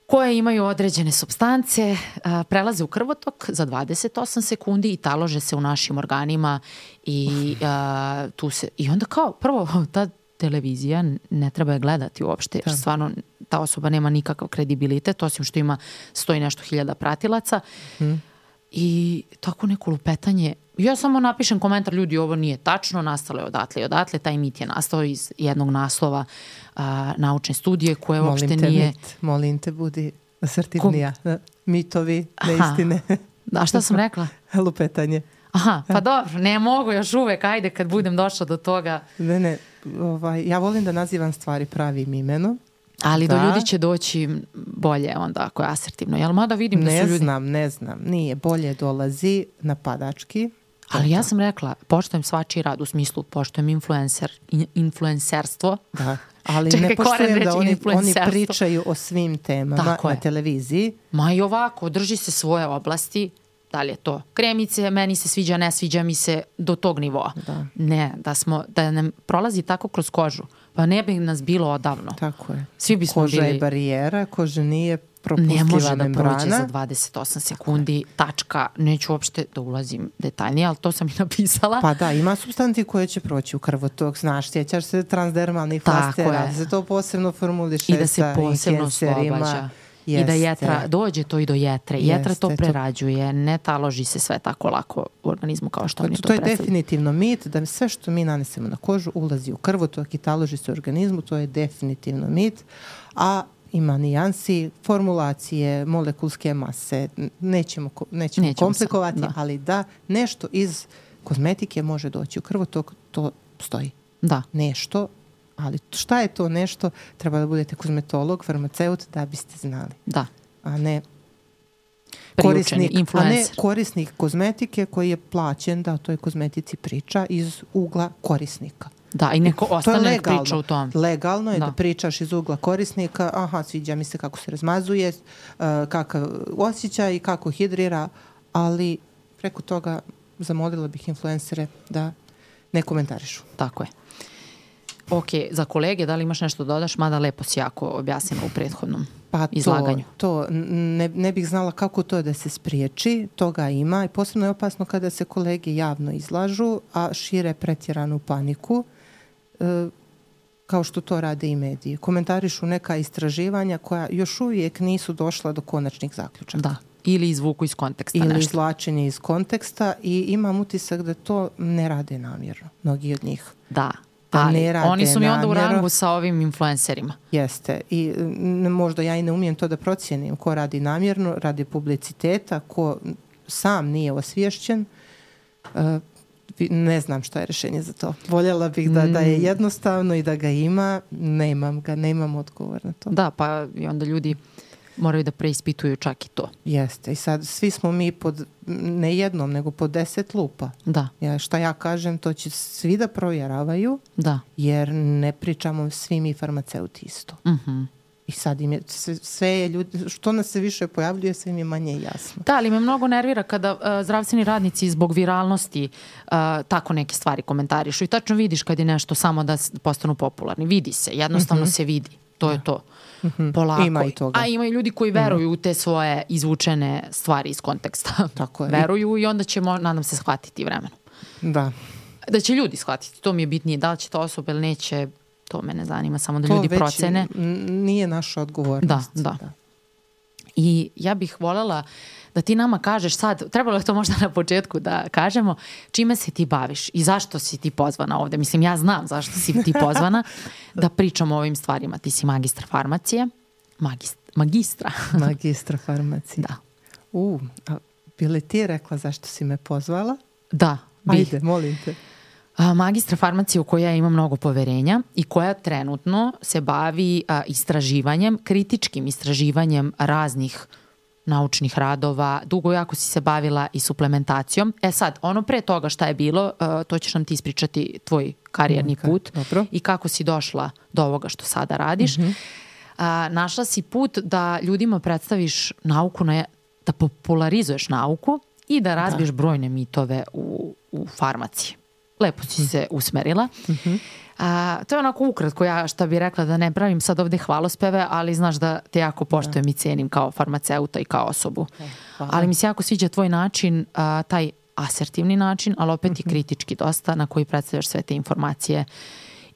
koje imaju određene substance, a, prelaze u krvotok za 28 sekundi i talože se u našim organima i a, tu se i onda kao prvo ta televizija ne treba je gledati uopšte, jer da. stvarno ta osoba nema nikakav kredibilitet, osim što ima stoji nešto hiljada pratilaca. Hmm. I tako neko lupetanje. Ja samo napišem komentar, ljudi, ovo nije tačno, nastalo je odatle i odatle. Taj mit je nastao iz jednog naslova a, naučne studije koje molim uopšte te, nije... Mit, molim te, budi asertivnija. Kom... Mitovi, neistine. A šta sam rekla? Lupetanje. Aha, pa dobro, ne mogu još uvek, ajde kad budem došla do toga. Ne, ne, ovaj, ja volim da nazivam stvari pravim imenom. Ali da. do ljudi će doći bolje onda ako je asertivno. Jel mada vidim ne da su ljudi... Ne znam, ne znam. Nije. Bolje dolazi napadački. Ali ja sam rekla, poštojem svačiji rad u smislu, poštojem influencer, in, influencerstvo. Da. Ali Čekaj, ne poštojem da oni, oni pričaju o svim temama Tako na je. televiziji. Ma i ovako, drži se svoje oblasti, da li je to kremice, meni se sviđa, ne sviđa mi se do tog nivoa. Da. Ne, da, smo, da nam prolazi tako kroz kožu, pa ne bi nas bilo odavno. Tako je. Svi bismo koža bili... je barijera, koža nije propustljiva Ne može membrana. da prođe za 28 sekundi, tačka, neću uopšte da ulazim detaljnije, ali to sam i napisala. Pa da, ima substanci koje će proći u krvotok, znaš, sjećaš se transdermalnih flastera, da se to posebno formuliše I da se posebno oslobađa. Jeste. I da jetra, dođe to i do jetre. Jetra Jeste, to prerađuje, ne taloži se sve tako lako u organizmu kao što oni to, to To je definitivno mit da sve što mi nanesemo na kožu ulazi u krvotok i taloži se u organizmu, to je definitivno mit. A ima nijansi, formulacije, molekulske mase, nećemo, nećemo, nećemo komplikovati, sad, da. ali da nešto iz kozmetike može doći u krvotok, to stoji. Da. Nešto Ali šta je to nešto? Treba da budete kozmetolog, farmaceut da biste znali. Da. A ne korisnik, a ne korisnik kozmetike koji je plaćen da o toj kozmetici priča iz ugla korisnika. Da, i neko ostane to priča u tom. Legalno je da. da pričaš iz ugla korisnika, aha, sviđa mi se kako se razmazuje, uh, kakav osjećaj i kako hidrira, ali preko toga zamolila bih influencere da ne komentarišu. Tako je. Ok, za kolege, da li imaš nešto da dodaš? Mada lepo si jako objasnila u prethodnom pa to, izlaganju. To, ne, ne bih znala kako to da se spriječi, toga ima i posebno je opasno kada se kolege javno izlažu, a šire pretjeranu paniku, e, kao što to rade i mediji. Komentarišu neka istraživanja koja još uvijek nisu došla do konačnih zaključaka. Da, ili izvuku iz konteksta ili nešto. Ili izvlačenje iz konteksta i imam utisak da to ne rade namjerno, mnogi od njih. Da, da ne rade Oni su mi onda u rangu sa ovim influencerima. Jeste. I možda ja i ne umijem to da procijenim ko radi namjerno, radi publiciteta, ko sam nije osvješćen. Uh, ne znam šta je rešenje za to. Voljela bih da, da je mm. jednostavno i da ga ima. Nemam ga, nemam odgovor na to. Da, pa i onda ljudi moraju da preispituju čak i to. Jeste. I sad svi smo mi pod, ne jednom, nego pod deset lupa. Da, Ja, šta ja kažem, to će svi da provjeravaju, da. jer ne pričamo svi mi farmaceuti isto. Mhm. I sad im je, sve, sve je ljudi, što nas se više pojavljuje, sve im je manje jasno. Da, ali me mnogo nervira kada uh, zdravstveni radnici zbog viralnosti uh, tako neke stvari komentarišu i tačno vidiš kad je nešto samo da postanu popularni. Vidi se, jednostavno se vidi. To je to. Polako. Mhm. Ima i toga. A ima i ljudi koji veruju u te svoje izvučene stvari iz konteksta. Tako je. Veruju i onda ćemo, nadam se, shvatiti vremenom. Da. Da će ljudi shvatiti, to mi je bitnije. Da li će to osoba ili neće, to me ne zanima, samo da To ljudi već procene. nije naša odgovornost. Da, da. I ja bih voljela da ti nama kažeš sad, trebalo je to možda na početku da kažemo, čime se ti baviš i zašto si ti pozvana ovde. Mislim, ja znam zašto si ti pozvana da pričamo o ovim stvarima. Ti si magistar farmacije, magist, magistra. Magistra farmacije. da. U, a bi li ti rekla zašto si me pozvala? Da, bih. Ajde, molim te. A, magistra farmacije u kojoj ja imam mnogo poverenja i koja trenutno se bavi a, istraživanjem, kritičkim istraživanjem raznih naučnih radova. Dugo jako si se bavila i suplementacijom. E sad, ono pre toga šta je bilo, a, to ćeš nam ti ispričati tvoj karijerni Moj kar- put dobro. i kako si došla do ovoga što sada radiš. A, našla si put da ljudima predstaviš nauku, na, da popularizuješ nauku i da razbiješ brojne mitove u, u farmaciji. Lepo si se usmerila. A, to je onako ukratko, ja šta bi rekla da ne pravim sad ovde hvalospeve, ali znaš da te jako poštujem i cenim kao farmaceuta i kao osobu. hvala. Ali mi se jako sviđa tvoj način, a, taj asertivni način, ali opet i kritički dosta, na koji predstavljaš sve te informacije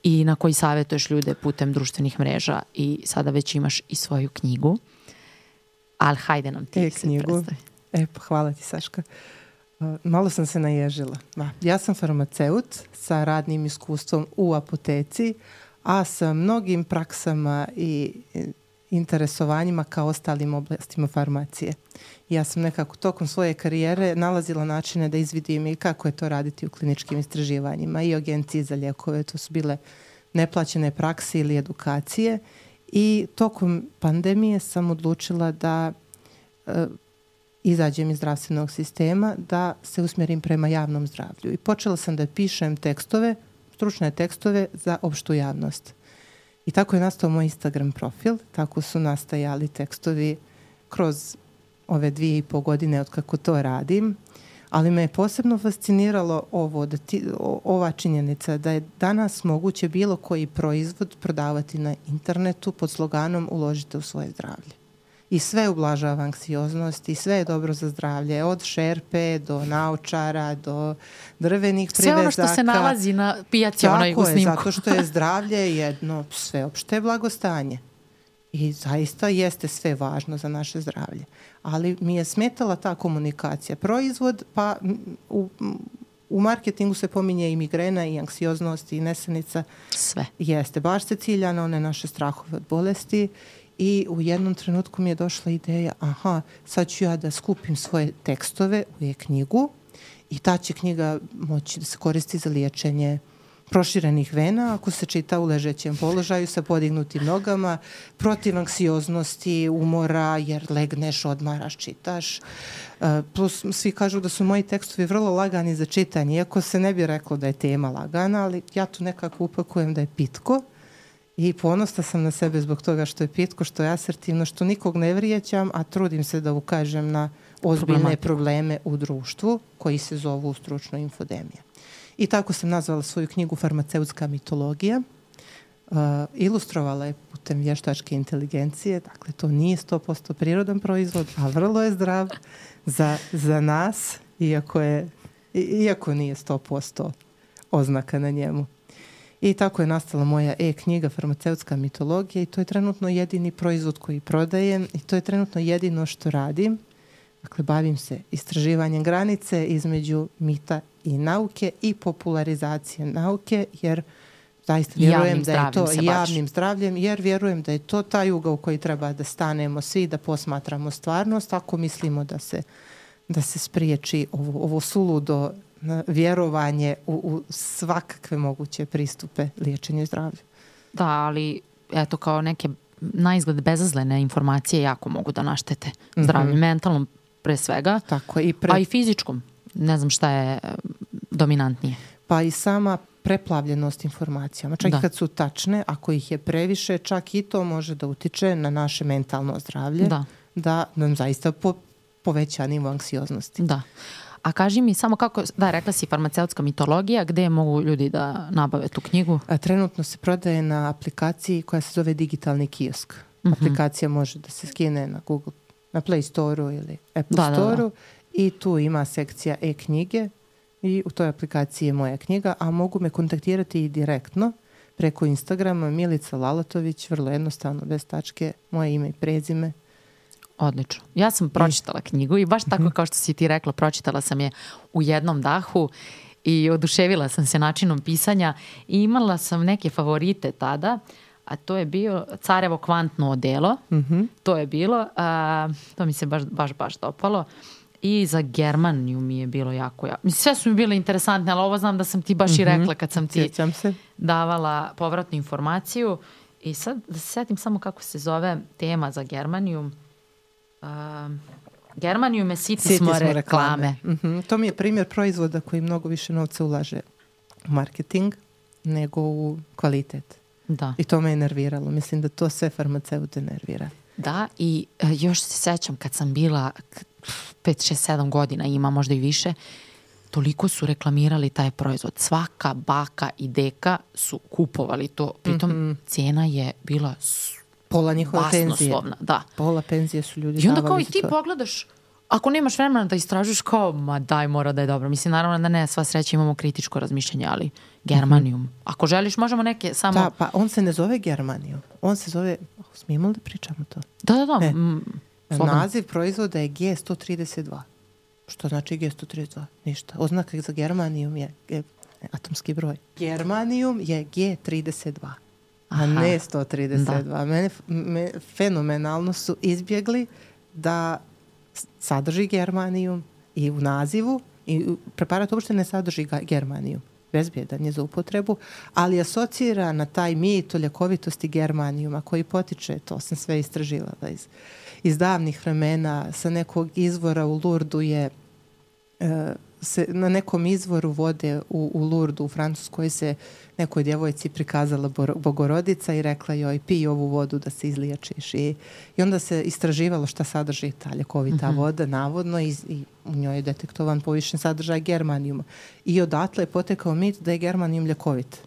i na koji savjetuješ ljude putem društvenih mreža i sada već imaš i svoju knjigu. Ali hajde nam ti E, se knjigu. predstavi. E, pa hvala ti, Saška. Uh, malo sam se naježila. Ma, Ja sam farmaceut sa radnim iskustvom u apoteci, a sa mnogim praksama i interesovanjima kao ostalim oblastima farmacije. Ja sam nekako tokom svoje karijere nalazila načine da izvidim i kako je to raditi u kliničkim istraživanjima i agenciji za lijekove. To su bile neplaćene prakse ili edukacije i tokom pandemije sam odlučila da e, izađem iz zdravstvenog sistema, da se usmjerim prema javnom zdravlju. I počela sam da pišem tekstove, stručne tekstove za opštu javnost. I tako je nastao moj Instagram profil, tako su nastajali tekstovi kroz ove dvije i po godine od kako to radim, ali me je posebno fasciniralo ovo, da ti, o- ova činjenica da je danas moguće bilo koji proizvod prodavati na internetu pod sloganom uložite u svoje zdravlje. I sve ublažava anksioznost i sve je dobro za zdravlje, od šerpe do naučara do drvenih Sve privezaka. ono što se nalazi na pijaci onaj u Tako je, snimku. zato što je zdravlje jedno sveopšte blagostanje. I zaista jeste sve važno za naše zdravlje. Ali mi je smetala ta komunikacija. Proizvod, pa u, u marketingu se pominje i migrena i anksioznost i nesanica. Sve. Jeste, baš se cilja na one naše strahove od bolesti i u jednom trenutku mi je došla ideja, aha, sad ću ja da skupim svoje tekstove u e-knjigu i ta će knjiga moći da se koristi za liječenje proširenih vena ako se čita u ležećem položaju sa podignutim nogama, protiv anksioznosti, umora, jer legneš, odmaraš, čitaš. E, plus svi kažu da su moji tekstovi vrlo lagani za čitanje, iako se ne bi reklo da je tema lagana, ali ja tu nekako upakujem da je pitko i ponosna sam na sebe zbog toga što je pitko, što je asertivno, što nikog ne vrijeđam, a trudim se da ukažem na ozbiljne probleme u društvu koji se zovu stručno infodemija. I tako sam nazvala svoju knjigu Farmaceutska mitologija. Uh, ilustrovala je putem vještačke inteligencije, dakle to nije 100% prirodan proizvod, a vrlo je zdrav za, za nas, iako, je, iako nije 100% oznaka na njemu. I tako je nastala moja e-knjiga Farmaceutska mitologija i to je trenutno jedini proizvod koji prodajem i to je trenutno jedino što radim. Dakle, bavim se istraživanjem granice između mita i nauke i popularizacije nauke, jer zaista vjerujem da je to javnim zdravljem, jer vjerujem da je to taj ugao u koji treba da stanemo svi, da posmatramo stvarnost, ako mislimo da se, da se spriječi ovo, ovo suludo vjerovanje u, u svakakve moguće pristupe liječenju i zdravlju. Da, ali eto kao neke na izgled bezazlene informacije jako mogu da naštete zdravlju, mm -hmm. mentalnom pre svega, Tako, i pre... a i fizičkom. Ne znam šta je e, dominantnije. Pa i sama preplavljenost informacijama. Čak da. i kad su tačne, ako ih je previše, čak i to može da utiče na naše mentalno zdravlje. Da. Da nam zaista po, poveća nivo anksioznosti. Da. A kaži mi samo kako, da, rekla si farmaceutska mitologija, gde mogu ljudi da nabave tu knjigu? A, trenutno se prodaje na aplikaciji koja se zove Digitalni kiosk. Mm -hmm. Aplikacija može da se skine na Google, na Play Store-u ili Apple da, Store-u da, da. i tu ima sekcija e-knjige i u toj aplikaciji je moja knjiga, a mogu me kontaktirati i direktno preko Instagrama Milica Lalatović, vrlo jednostavno, bez tačke, moje ime i prezime, Odlično. Ja sam pročitala knjigu i baš tako mhm. kao što si ti rekla, pročitala sam je u jednom dahu i oduševila sam se načinom pisanja i imala sam neke favorite tada, a to je bio Carevo kvantno odelo. Mm -hmm. To je bilo, a, to mi se baš, baš, baš dopalo. I za Germaniju mi je bilo jako, jako. Sve su mi bile interesantne, ali ovo znam da sam ti baš mm -hmm. i mhm. rekla kad sam ti se. davala povratnu informaciju. I sad da se setim samo kako se zove tema za Germaniju uh, Germaniju me siti, siti smo, smo reklame. reklame. Mm -hmm. To mi je primjer proizvoda koji mnogo više novca ulaže u marketing nego u kvalitet. Da. I to me je nerviralo. Mislim da to sve farmaceute nervira. Da, i uh, još se sećam kad sam bila 5, 6, 7 godina, ima možda i više, toliko su reklamirali taj proizvod. Svaka baka i deka su kupovali to. Pritom mm -hmm. cena je bila Pola njihove penzije. Da. Pola penzije su ljudi I onda kao i ti to. pogledaš, ako nemaš vremena da istražuješ kao, ma daj, mora da je dobro. Mislim, naravno da ne, sva sreća imamo kritičko razmišljanje, ali Germanijum. Mm -hmm. Ako želiš, možemo neke samo... Da, pa on se ne zove Germanijum. On se zove, smijemo li da pričamo to? Da, da, da. E, naziv proizvoda je G132. Što znači G132? Ništa. Oznaka za Germanijum je atomski broj. Germanijum je G32 a ne 132. Da. Mene, me, fenomenalno su izbjegli da sadrži germanijum i u nazivu i preparat uopšte ne sadrži germanijum bezbjedan je za upotrebu, ali asocira na taj mit o ljekovitosti germanijuma koji potiče, to sam sve istraživala iz, iz davnih vremena, sa nekog izvora u Lurdu je e, se na nekom izvoru vode u, u Lurdu u Francuskoj se nekoj djevojci prikazala bogorodica i rekla joj pij ovu vodu da se izliječiš. I, i onda se istraživalo šta sadrži ta ljekovita mm -hmm. voda navodno i, i u njoj je detektovan povišen sadržaj germanijuma. I odatle je potekao mit da je germanijum ljekovit.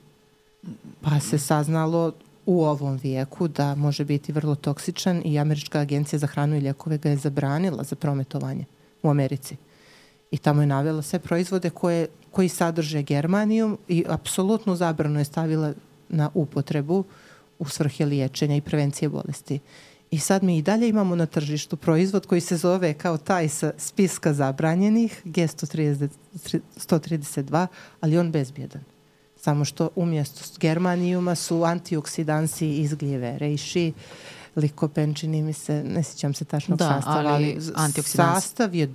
Pa se saznalo u ovom vijeku da može biti vrlo toksičan i Američka agencija za hranu i ljekove ga je zabranila za prometovanje u Americi i tamo je navela sve proizvode koje, koji sadrže germanijum i apsolutno zabrano je stavila na upotrebu u svrhe liječenja i prevencije bolesti. I sad mi i dalje imamo na tržištu proizvod koji se zove kao taj sa spiska zabranjenih G132, ali on bezbjedan. Samo što umjesto germanijuma su antioksidansi iz gljive, rejši, likopen, čini mi se, ne sjećam se tačnog da, sastava, ali, ali sastav je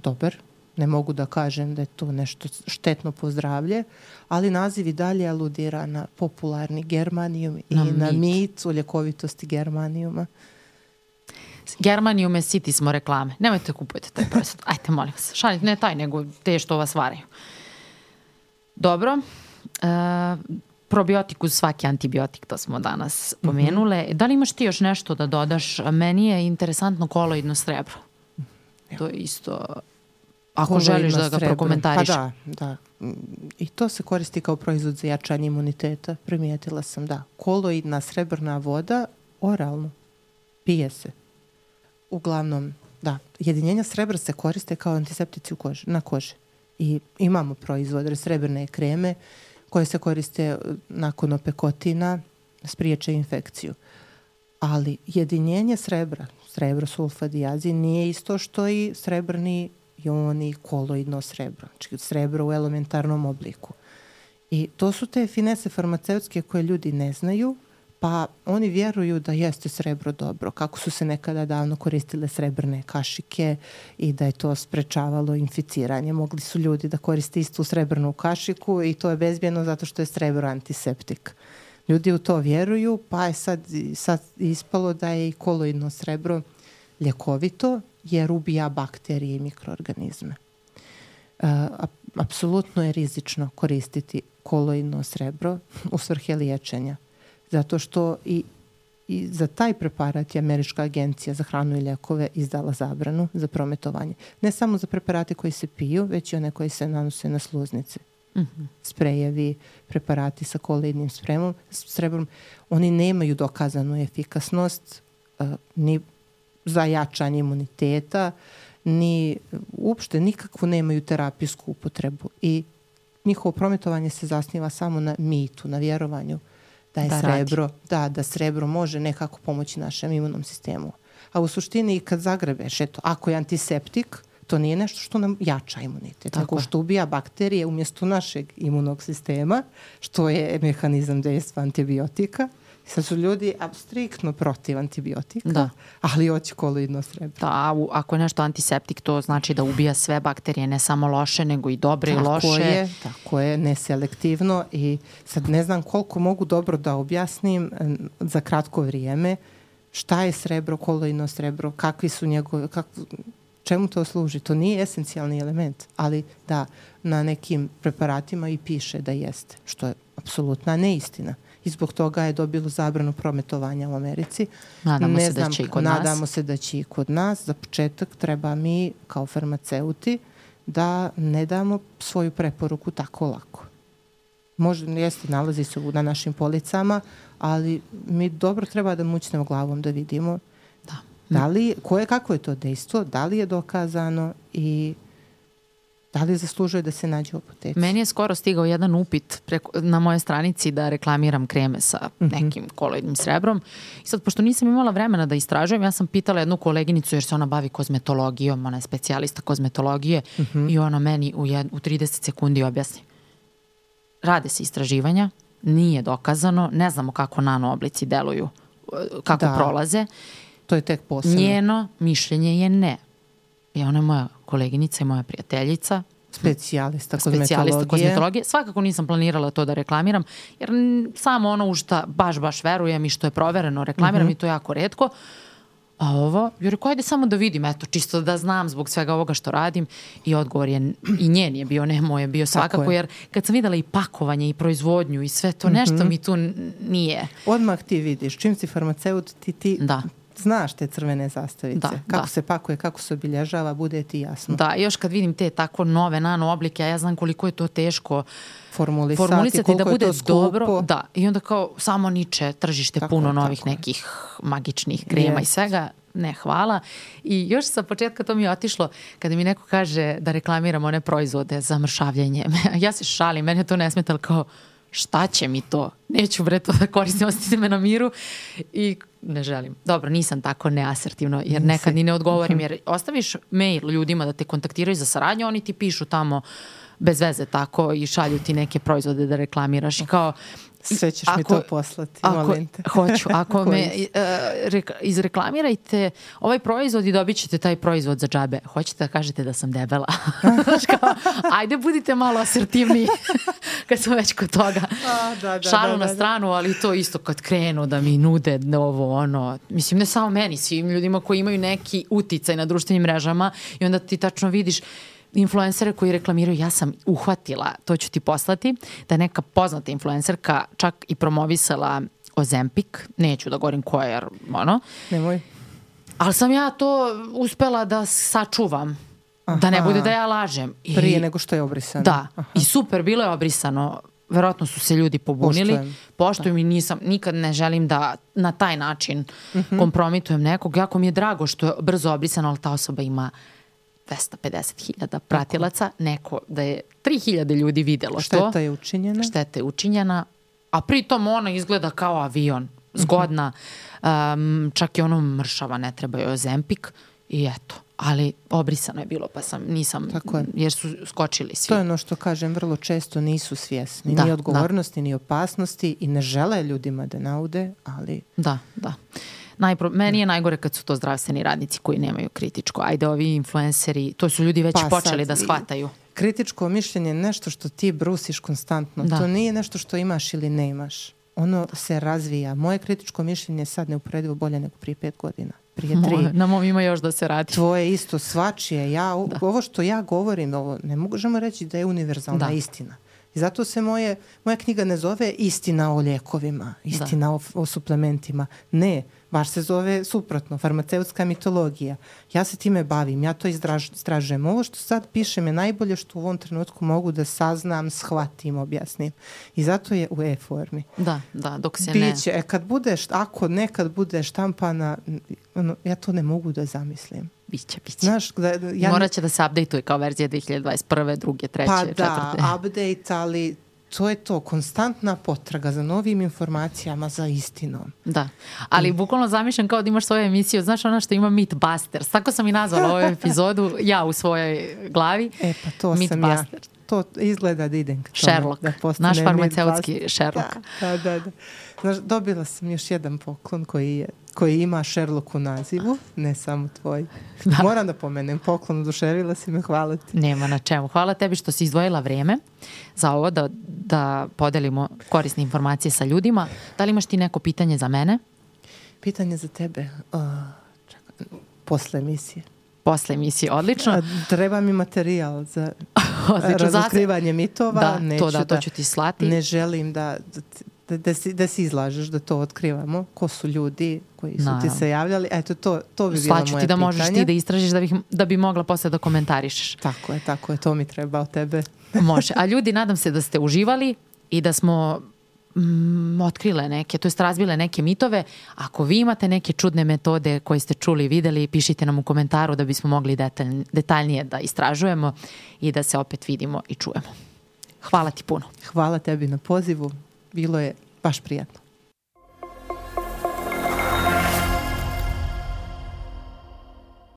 dobar, ne mogu da kažem da je to nešto štetno po zdravlje, ali naziv i dalje aludira na popularni germanijum i na, na mit o ljekovitosti germanijuma. Germanijume siti smo reklame. Nemojte kupujete taj proizvod. Ajte, molim vas. Šaljite, ne taj, nego te što vas varaju. Dobro. E, probiotik uz svaki antibiotik, to smo danas pomenule. Mm -hmm. Da li imaš ti još nešto da dodaš? Meni je interesantno koloidno srebro. To je isto Ako želiš da ga prokomentariš. Pa da, da. I to se koristi kao proizvod za jačanje imuniteta. Primijetila sam, da. Koloidna srebrna voda, oralno, pije se. Uglavnom, da. Jedinjenja srebra se koriste kao antiseptici u koži, na koži. I imamo proizvode srebrne kreme koje se koriste nakon opekotina, spriječe infekciju. Ali jedinjenje srebra, srebro sulfadijazi, nije isto što i srebrni joni, koloidno srebro, znači srebro u elementarnom obliku. I to su te finese farmaceutske koje ljudi ne znaju, pa oni vjeruju da jeste srebro dobro, kako su se nekada davno koristile srebrne kašike i da je to sprečavalo inficiranje. Mogli su ljudi da koriste istu srebrnu kašiku i to je bezbjedno zato što je srebro antiseptik. Ljudi u to vjeruju, pa je sad, sad ispalo da je i koloidno srebro ljekovito jer ubija bakterije i mikroorganizme. Uh, apsolutno je rizično koristiti koloidno srebro u svrhe liječenja. Zato što i, i za taj preparat je Američka agencija za hranu i ljekove izdala zabranu za prometovanje. Ne samo za preparate koji se piju, već i one koji se nanose na sluznice. Mm -hmm. Sprejevi, preparati sa koloidnim spremom, srebrom, oni nemaju dokazanu efikasnost uh, ni za jačanje imuniteta, ni uopšte nikakvu nemaju terapijsku upotrebu i njihovo prometovanje se zasniva samo na mitu, na vjerovanju da je da srebro, radi. da, da srebro može nekako pomoći našem imunom sistemu. A u suštini kad zagrebeš, eto, ako je antiseptik, to nije nešto što nam jača imunitet, Tako nego što ubija bakterije umjesto našeg imunog sistema, što je mehanizam dejstva antibiotika Sad su ljudi striktno protiv antibiotika, da. ali hoće koloidno srebro. Da, ako je nešto antiseptik, to znači da ubija sve bakterije, ne samo loše, nego i dobre tako i loše. Je, tako je, neselektivno i sad ne znam koliko mogu dobro da objasnim za kratko vrijeme šta je srebro, koloidno srebro, kakvi su njegove, kak, čemu to služi? To nije esencijalni element, ali da, na nekim preparatima i piše da jeste, što je apsolutna neistina i zbog toga je dobilo zabranu prometovanja u Americi. Nadamo ne se znam, da će i kod nadamo nas. Nadamo se da će i kod nas. Za početak treba mi kao farmaceuti da ne damo svoju preporuku tako lako. Možda jeste, nalazi se na našim policama, ali mi dobro treba da mućnemo glavom da vidimo da. da li, koje, kako je to dejstvo, da li je dokazano i Da li zaslužuje da se nađe u apoteci? Meni je skoro stigao jedan upit preko, na moje stranici da reklamiram kreme sa mhm. nekim koloidnim srebrom. I sad, pošto nisam imala vremena da istražujem, ja sam pitala jednu koleginicu jer se ona bavi kozmetologijom, ona je specijalista kozmetologije uh mhm. -huh. i ona meni u, jed, u 30 sekundi objasni. Rade se istraživanja, nije dokazano, ne znamo kako nano oblici deluju, kako da. prolaze. To je tek posebno. Njeno mišljenje je ne. I ona je moja koleginica i moja prijateljica. Specijalista kozmetologije. Specijalista kozmetologije. Svakako nisam planirala to da reklamiram, jer samo ono u šta baš, baš verujem i što je provereno reklamiram mhm. -huh. i to jako redko. A ovo, jer rekao, ajde samo da vidim, eto, čisto da znam zbog svega ovoga što radim. I odgovor je, i njen je bio, ne moj je bio svakako, je. jer kad sam videla i pakovanje i proizvodnju i sve to, nešto mm -hmm. mi tu nije. Odmah ti vidiš, čim si farmaceut, ti, ti da znaš te crvene zastavice. Da, kako da. se pakuje, kako se obilježava, bude ti jasno. Da, još kad vidim te tako nove nano oblike, a ja znam koliko je to teško formulisati, formulisati da bude dobro. Da, i onda kao samo niče tržište tako, puno novih nekih magičnih krema yes. i svega ne hvala. I još sa početka to mi je otišlo kada mi neko kaže da reklamiram one proizvode za mršavljenje. ja se šalim, mene to ne smeta, kao šta će mi to? Neću bre to da koristim, ostavite me na miru i ne želim. Dobro, nisam tako neasertivno, jer nekad ni ne odgovorim, mhm. jer ostaviš mail ljudima da te kontaktiraju za saradnju, oni ti pišu tamo bez veze tako i šalju ti neke proizvode da reklamiraš i kao Sve ćeš ako, mi to poslati, ako, molim te. Hoću. Ako me uh, re, izreklamirajte ovaj proizvod i dobit ćete taj proizvod za džabe. Hoćete da kažete da sam debela. kao, ajde budite malo asertivniji kad sam već kod toga. A, da, da, Šalu da, da, na stranu, ali to isto kad krenu da mi nude ovo, ono, mislim ne samo meni, svim ljudima koji imaju neki uticaj na društvenim mrežama i onda ti tačno vidiš influencere koji reklamiraju, ja sam uhvatila, to ću ti poslati, da je neka poznata influencerka čak i promovisala Ozempik, neću da govorim koja jer, ono. Nemoj. Ali sam ja to uspela da sačuvam. Aha. Da ne bude da ja lažem. I, Prije nego što je obrisano. Da. Aha. I super, bilo je obrisano. Verovatno su se ljudi pobunili. Poštujem. Poštujem da. i nisam, nikad ne želim da na taj način mhm. -huh. kompromitujem nekog. Jako mi je drago što je brzo obrisano, ali ta osoba ima 250.000 pratilaca, neko da je 3.000 ljudi videlo Šteta to. Šteta je učinjena. Šteta je učinjena, a pritom ona izgleda kao avion, zgodna, um, čak i ono mršava, ne treba joj ozempik i eto. Ali obrisano je bilo, pa sam, nisam, Tako je. jer su skočili svi. To je ono što kažem, vrlo često nisu svjesni, da, ni odgovornosti, da. ni opasnosti i ne žele ljudima da naude, ali... Da, da. Najpro, meni je najgore kad su to zdravstveni radnici koji nemaju kritičko. Ajde, ovi influenceri, to su ljudi već pa, počeli sad, da shvataju. Kritičko mišljenje je nešto što ti brusiš konstantno. Da. To nije nešto što imaš ili ne imaš. ono se razvija. Moje kritičko mišljenje je sad neuporedivo bolje nego prije pet godina. Prije tri. Moje, na mom ima još da se radi. Tvoje isto svačije. Ja, da. Ovo što ja govorim, ovo ne možemo reći da je univerzalna da. istina. I zato se moje, moja knjiga ne zove istina o ljekovima, istina da. o, o suplementima. Ne, baš se zove suprotno, farmaceutska mitologija. Ja se time bavim, ja to istražujem. Ovo što sad pišem je najbolje što u ovom trenutku mogu da saznam, shvatim, objasnim. I zato je u e-formi. Da, da, dok se Biće, ne... E, kad budeš, ako nekad bude štampana, ono, ja to ne mogu da zamislim. Biće, biće. Znaš, da, ja... Morat će da se update-uje kao verzija 2021. druge, treće, pa četvrte. Pa da, update, ali to je to, konstantna potraga za novim informacijama, za istinom. Da, ali mm. bukvalno zamišljam kao da imaš svoju emisiju, znaš ona što ima Mythbusters, tako sam i nazvala ovu epizodu, ja u svojoj glavi. E pa to sam ja. To izgleda da idem k tome. Sherlock, da naš farmaceutski Sherlock. Da, da, da. Znaš, dobila sam još jedan poklon koji je koji ima Sherlock u nazivu, ne samo tvoj. Da. Moram da pomenem poklon, oduševila si me, hvala ti. Nema na čemu. Hvala tebi što si izdvojila vreme za ovo, da, da podelimo korisne informacije sa ljudima. Da li imaš ti neko pitanje za mene? Pitanje za tebe. Uh, čekaj, posle emisije. Posle emisije, odlično. A, treba mi materijal za razotkrivanje mitova. Da, Neću to da, to ću ti slati. Ne želim da, da da, da, si, da si izlažeš, da to otkrivamo. Ko su ljudi koji su Naravno. ti se javljali. Eto, to, to bi bilo moje pitanje. ti da možeš ti da istražiš da, bih, da bi mogla posle da komentarišeš. Tako je, tako je. To mi treba od tebe. Može. A ljudi, nadam se da ste uživali i da smo mm, otkrile neke, to jest razbile neke mitove. Ako vi imate neke čudne metode koje ste čuli i videli, pišite nam u komentaru da bismo mogli detalj, detaljnije da istražujemo i da se opet vidimo i čujemo. Hvala ti puno. Hvala tebi na pozivu bilo je baš prijatno.